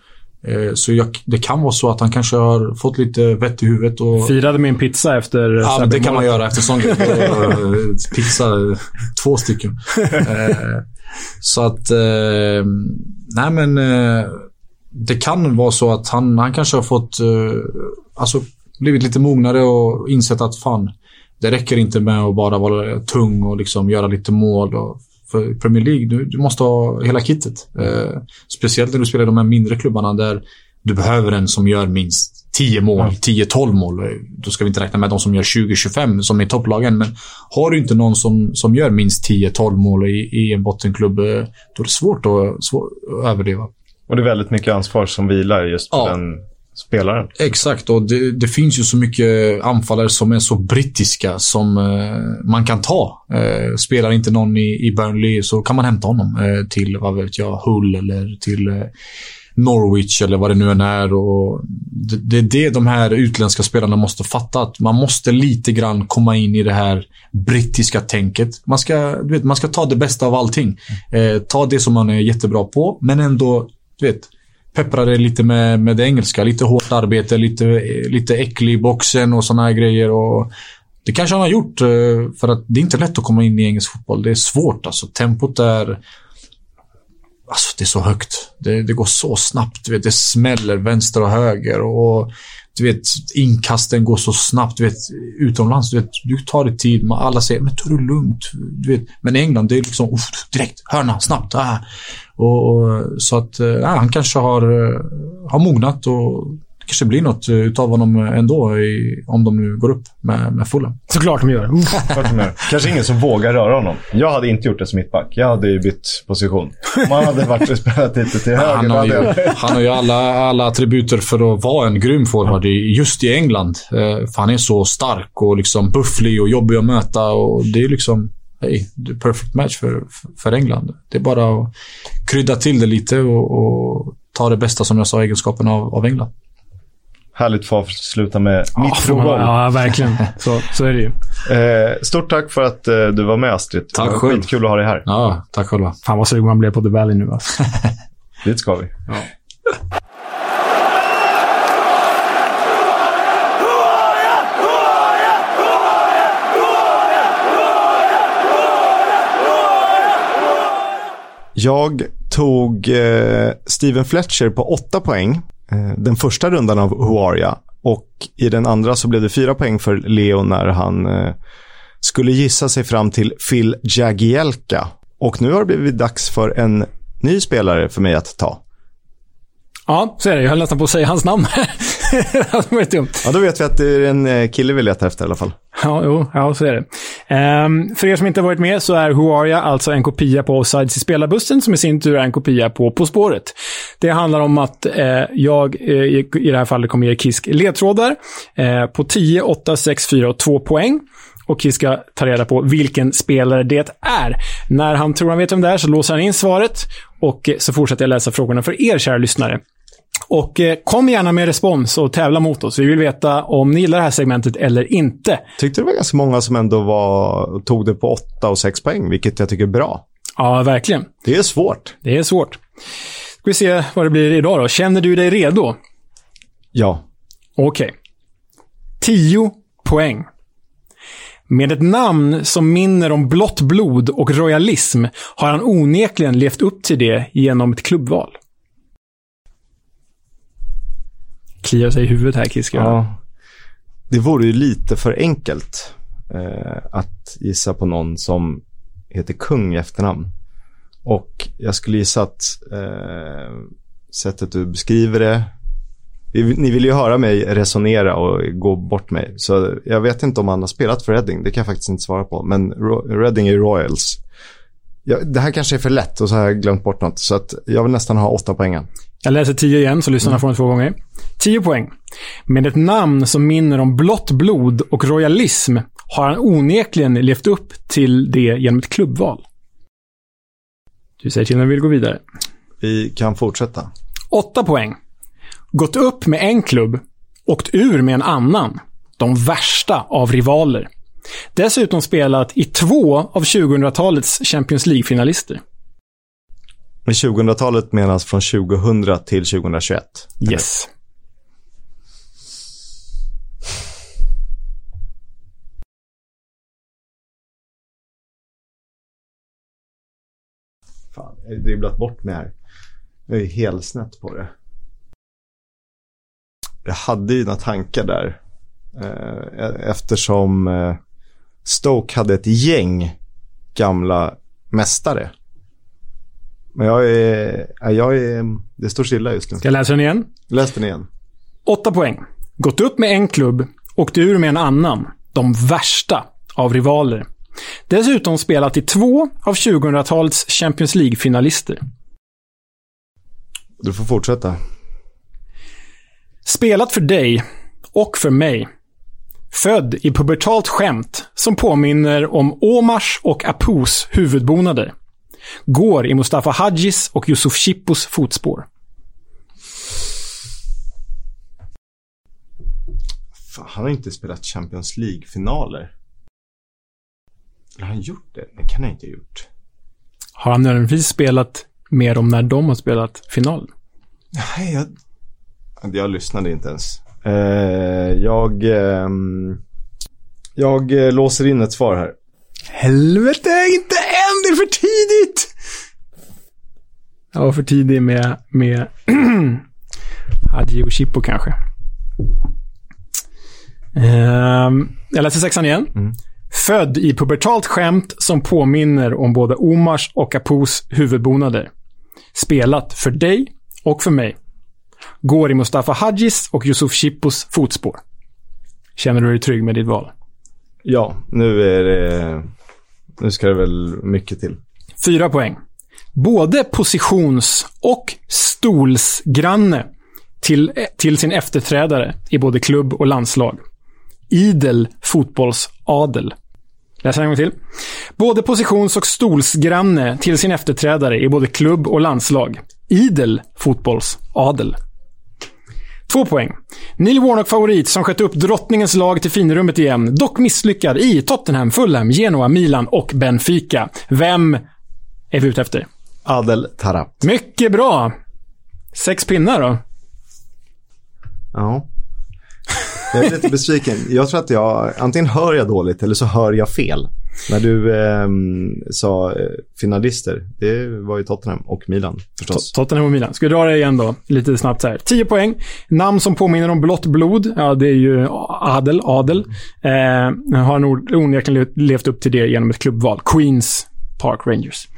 Så jag, det kan vara så att han kanske har fått lite vett i huvudet. Och... Firade med en pizza efter... Ja, men det kan man göra efter sån Pizza, två stycken. så att... Nej men... Det kan vara så att han, han kanske har fått... Alltså blivit lite mognare och insett att fan, det räcker inte med att bara vara tung och liksom göra lite mål. Och för Premier League, du, du måste ha hela kittet. Eh, speciellt när du spelar i de här mindre klubbarna där du behöver en som gör minst 10 mål, mm. 10-12 mål. Då ska vi inte räkna med de som gör 20-25 som är topplagen. Men har du inte någon som, som gör minst 10-12 mål i, i en bottenklubb, eh, då är det svårt att, svår, att överleva. Och det är väldigt mycket ansvar som vilar just på ja. den spelaren. Exakt, och det, det, finns ju så mycket anfallare som är så brittiska som eh, man kan ta. Eh, spelar inte någon i, i Burnley så kan man hämta honom eh, till, vad vet jag, Hull eller till eh, Norwich eller vad det nu än är. Och det, det är det de här utländska spelarna måste fatta. Att man måste lite grann komma in i det här brittiska tänket. Man ska, du vet, man ska ta det bästa av allting. Eh, ta det som man är jättebra på, men ändå, du vet, peppra det lite med, med det engelska. Lite hårt arbete, lite, lite äcklig i boxen och såna här grejer. Och det kanske han har gjort, eh, för att det är inte lätt att komma in i engelsk fotboll. Det är svårt alltså. Tempot är... Alltså det är så högt. Det, det går så snabbt. Du vet, det smäller vänster och höger. Och du vet, inkasten går så snabbt. Du vet, utomlands, du, vet, du tar dig tid. Alla säger, men ta det lugnt. Du vet. Men i England, det är liksom uff, direkt, hörna, snabbt. Ah. Och, och, så att ja, han kanske har, eh, har mognat och kanske blir något utav honom ändå i, om de nu går upp med, med Fulham. Såklart de gör. kanske ingen som vågar röra honom. Jag hade inte gjort det som mittback. Jag hade ju bytt position. Om han hade varit och spelat lite till höger. Han har ju, han har ju alla, alla attributer för att vara en grym forward just i England. Eh, för han är så stark och liksom bufflig och jobbig att möta. Och det är liksom hej, det är perfect match för, för England. Det är bara att krydda till det lite och, och ta det bästa, som jag sa, egenskapen av, av England. Härligt att få avsluta med ja, mikrogolv. Ja, verkligen. Så, så är det ju. Eh, stort tack för att eh, du var med, Astrid. Tack själv. Skitkul att ha dig här. Ja, tack själva. Fan vad sugen man blev på The Valley nu alltså. Dit ska vi. Ja. Jag tog eh, Steven Fletcher på 8 poäng. Eh, den första rundan av Huaria. Och i den andra så blev det 4 poäng för Leo när han eh, skulle gissa sig fram till Phil Jagielka. Och nu har det blivit dags för en ny spelare för mig att ta. Ja, så är det. Jag höll nästan på att säga hans namn. det var dumt. Ja, då vet vi att det är en eh, kille vi letar efter i alla fall. Ja, jo, ja, så är det. Um, för er som inte varit med så är Who Are Huaria alltså en kopia på Offsides i spelarbussen som i sin tur är en kopia på På spåret. Det handlar om att eh, jag eh, i, i det här fallet kommer ge Kisk ledtrådar eh, på 10, 8, 6, 4 och 2 poäng. Och Kisk ska ta reda på vilken spelare det är. När han tror han vet vem det är så låser han in svaret och så fortsätter jag läsa frågorna för er, kära lyssnare. Och eh, kom gärna med respons och tävla mot oss. Vi vill veta om ni gillar det här segmentet eller inte. Tyckte det var ganska många som ändå var, tog det på 8 och 6 poäng, vilket jag tycker är bra. Ja, verkligen. Det är svårt. Det är svårt. Ska vi se vad det blir idag då. Känner du dig redo? Ja. Okej. Okay. 10 poäng. Med ett namn som minner om blått blod och royalism har han onekligen levt upp till det genom ett klubbval. Kliar sig i huvudet här, Kiska. Ja. Det vore ju lite för enkelt eh, att gissa på någon som heter kung i efternamn. Och jag skulle gissa att eh, sättet du beskriver det ni vill ju höra mig resonera och gå bort mig. Så jag vet inte om han har spelat för Reading. Det kan jag faktiskt inte svara på. Men Reading är Royals. Ja, det här kanske är för lätt och så har jag glömt bort något. Så att jag vill nästan ha åtta poängen. Jag läser 10 igen, så lyssnarna får den två gånger. 10 poäng. Med ett namn som minner om blått blod och royalism har han onekligen levt upp till det genom ett klubbval. Du säger till när vi vill gå vidare. Vi kan fortsätta. 8 poäng. Gått upp med en klubb, åkt ur med en annan. De värsta av rivaler. Dessutom spelat i två av 2000-talets Champions League-finalister. Med 2000-talet menas från 2000 till 2021. eller? Yes. Fan, jag har dribblat bort mig här. Jag är helt snett på det. Jag hade ju några tankar där. Eh, eftersom eh, Stoke hade ett gäng gamla mästare. Men jag är, ja, jag är, det står stilla just nu. Ska jag läsa den igen? Läs den igen. 8 poäng. Gått upp med en klubb, åkt ur med en annan. De värsta av rivaler. Dessutom spelat i två av 2000-talets Champions League-finalister. Du får fortsätta. Spelat för dig och för mig. Född i pubertalt skämt som påminner om Omars och Apus huvudbonader. Går i Mustafa Hadjis och Yusuf Chippos fotspår. Fan, han har inte spelat Champions League-finaler. Har han gjort det? Det kan han inte ha gjort. Har han nödvändigtvis spelat med dem när de har spelat final? Nej, jag... Jag lyssnade inte ens. Eh, jag... ehm, jag eh, låser in ett svar här. Helvete, inte! Det är för tidigt! Jag var för tidig med, med Hadji och Chippo kanske. Ehm, jag läser sexan igen. Född i pubertalt skämt som påminner om både Omars och Apus huvudbonader. Spelat för dig och för mig. Går i Mustafa Hadjis och Yusuf Chippos fotspår. Känner du dig trygg med ditt val? Ja, nu är det... Nu ska det väl mycket till. Fyra poäng. Både positions och stolsgranne till, till sin efterträdare i både klubb och landslag. Idel fotbollsadel. Läs en gång till. Både positions och stolsgranne till sin efterträdare i både klubb och landslag. Idel fotbollsadel. Två poäng. Neil Warnock-favorit som sköt upp drottningens lag till finrummet igen. Dock misslyckad i Tottenham, Fulham, Genoa, Milan och Benfica. Vem är vi ute efter? Adel Tarap. Mycket bra! Sex pinnar då. Ja. Jag är lite besviken. Jag tror att jag, antingen hör jag dåligt eller så hör jag fel. När du ehm, eh, sa finalister, det var ju Tottenham och Milan förstås. Tottenham och Milan. Ska vi dra det igen då? Lite snabbt så här. 10 poäng. Namn som påminner om blått blod. Ja, det är ju Adel. Adel. Eh, har nog onekligen levt upp till det genom ett klubbval. Queens Park Rangers.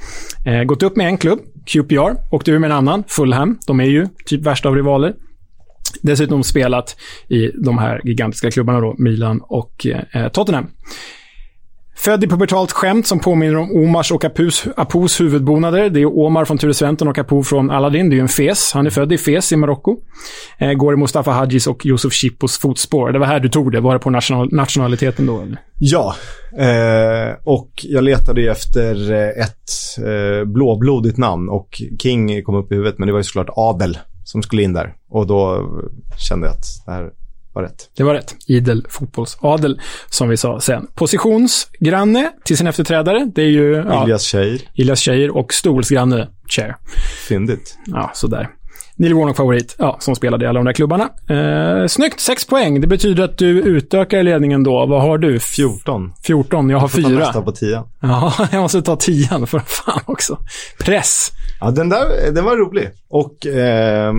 Eh, gått upp med en klubb, QPR. Åkt ur med en annan, Fulham. De är ju typ värsta av rivaler. Dessutom spelat i de här gigantiska klubbarna då, Milan och eh, Tottenham. Född i pubertalt skämt som påminner om Omars och Apus, Apus huvudbonader. Det är Omar från Ture Sventon och Apu från Aladdin. Det är ju en Fes. Han är född i Fes i Marocko. Eh, går i Mustafa Hadjis och Yusuf Chippos fotspår. Det var här du tog det. Var det på national, nationaliteten då? Eller? Ja, eh, och jag letade ju efter eh, ett eh, blåblodigt namn och King kom upp i huvudet, men det var ju såklart Adel som skulle in där. Och då kände jag att det här var rätt. Det var rätt. Idel fotbollsadel, som vi sa sen. Positionsgranne till sin efterträdare. Det är ju... Ja, Ilias Cheir, Ilias Cheir och stolsgranne Chair. fyndigt. Ja, sådär. Neil Warnock-favorit, ja, som spelade i alla de där klubbarna. Eh, snyggt, sex poäng. Det betyder att du utökar ledningen då. Vad har du? 14. 14, jag har Får ta fyra. nästa på 10. Ja, jag måste ta tian för fan också. Press. Ja, den där den var rolig. Och ehm,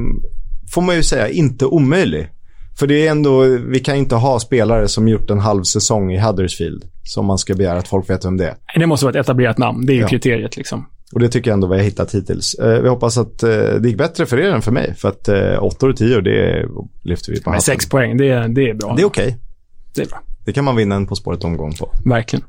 får man ju säga, inte omöjlig. För det är ändå, vi kan inte ha spelare som gjort en halv säsong i Huddersfield. Som man ska begära att folk vet vem det är. Det måste vara ett etablerat namn. Det är ju Ja. kriteriet liksom. Och det tycker jag ändå vad jag hittat hittills. Eh, vi hoppas att eh, det gick bättre för er än för mig. För att eh, 8 och 10, det lyfter vi på Men hatten. sex poäng, det, är- det är bra. Det är okej. Det är bra. Det kan man vinna en På spåret-omgång på. Verkligen.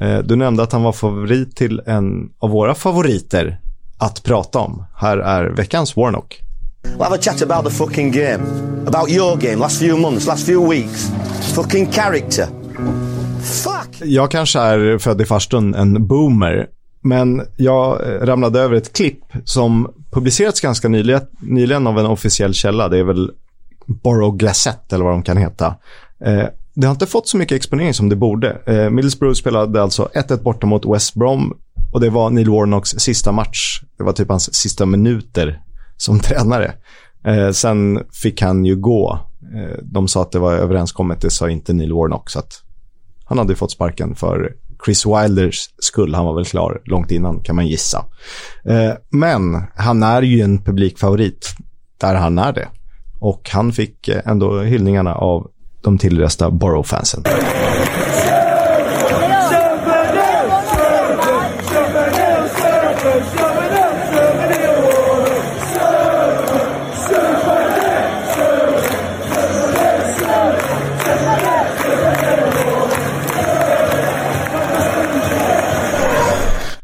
Eh, du nämnde att han var favorit till en av våra favoriter att prata om. Här är veckans Warnock. We'll have a chat about the fucking game. About your game, last few months, last few weeks. Fucking character. Fuck! Jag kanske är född i farstun en boomer. Men jag eh, ramlade över ett klipp som publicerats ganska nyligen, nyligen av en officiell källa. Det är väl Borough Gazette eller vad de kan heta. Eh, det har inte fått så mycket exponering som det borde. Eh, Middlesbrough spelade alltså 1-1 borta mot West Brom och det var Neil Warnocks sista match. Det var typ hans sista minuter som tränare. Eh, sen fick han ju gå. Eh, de sa att det var överenskommet, det sa inte Neil Warnock. Så att han hade fått sparken för Chris Wilders skull. Han var väl klar långt innan kan man gissa. Eh, men han är ju en publikfavorit där han är det. Och han fick eh, ändå hyllningarna av de tillresta Borough-fansen.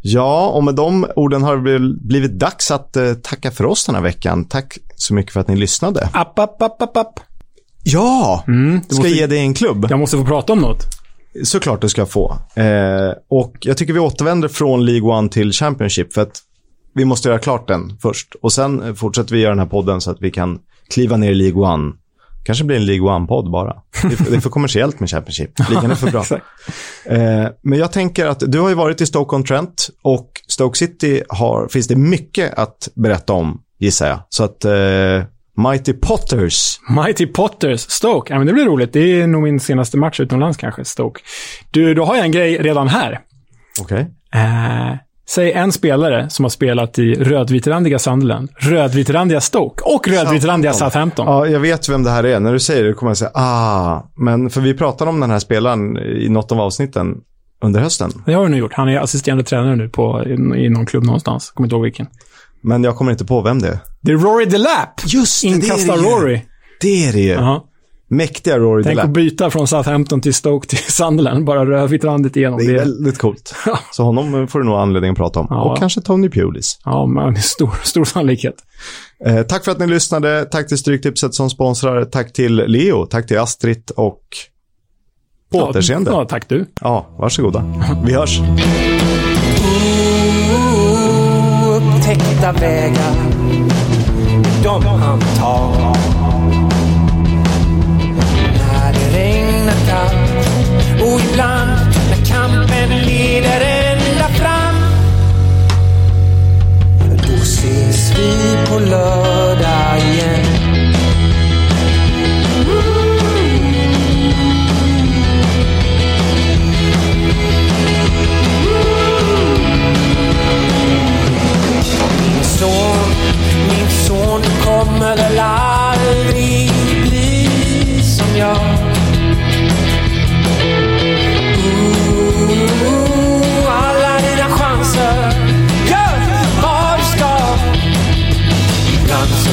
Ja, och med de orden har det blivit dags att eh, tacka för oss den här veckan. Tack så mycket för att ni lyssnade. App, app, app, app, app. Ja! Mm, ska måste... ge dig en klubb. Jag måste få prata om något. Såklart du ska få. Eh, och jag tycker vi återvänder från League One till Championship för att vi måste göra klart den först. Och sen fortsätter vi göra den här podden så att vi kan kliva ner i League One kanske blir en League One-podd bara. Det är, för, det är för kommersiellt med Championship. Ligan är för bra. eh, men jag tänker att du har ju varit i Stoke-on-Trent och Stoke City har, finns det mycket att berätta om, gissar jag. Så att eh, Mighty Potters. Mighty Potters, Stoke. Ja, men det blir roligt. Det är nog min senaste match utomlands kanske, Stoke. Du, då har jag en grej redan här. Okej. Okay. Eh, Säg en spelare som har spelat i rödvitrandiga Sunderland, rödvitrandiga Stoke och rödvitrandiga Southampton. Ja, jag vet vem det här är. När du säger det kommer jag säga ah. Men för vi pratade om den här spelaren i något av avsnitten under hösten. Det har du nu gjort. Han är assisterande tränare nu på, i, i någon klubb någonstans. Kommer inte ihåg vilken. Men jag kommer inte på vem det är. Det är Rory DeLapp! Just det, Inkasta det är det Rory. Det är det ju. Uh -huh. Mäktiga Rory Tänk att byta från Southampton till Stoke till Sunderland, bara rödvitrandigt igenom. Det är det. väldigt coolt. Så honom får du nog anledning att prata om. Ja. Och kanske Tony Pulis. Ja, men stor, stor sannolikhet. Eh, tack för att ni lyssnade. Tack till Stryktipset som sponsrar. Tack till Leo. Tack till Astrid och på ja, återseende. Ja, tack du. Ja, varsågoda. Vi hörs. Upptäckta vägar, de han tar ses vi på lördag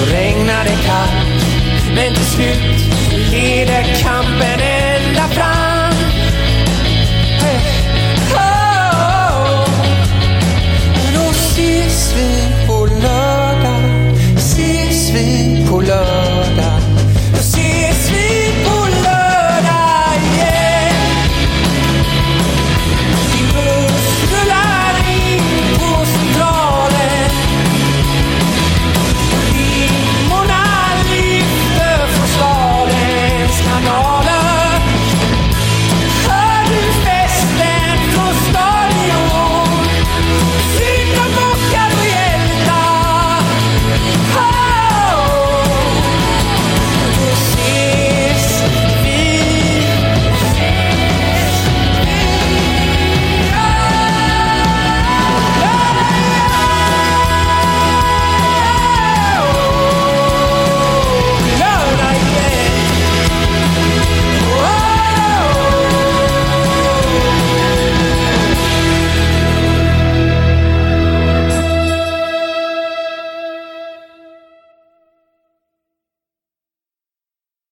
Då regnar det kallt, men till slut leder kampen ända fram. Hey. Oh, oh, oh. Då ses vi på lördag, ses vi på lördag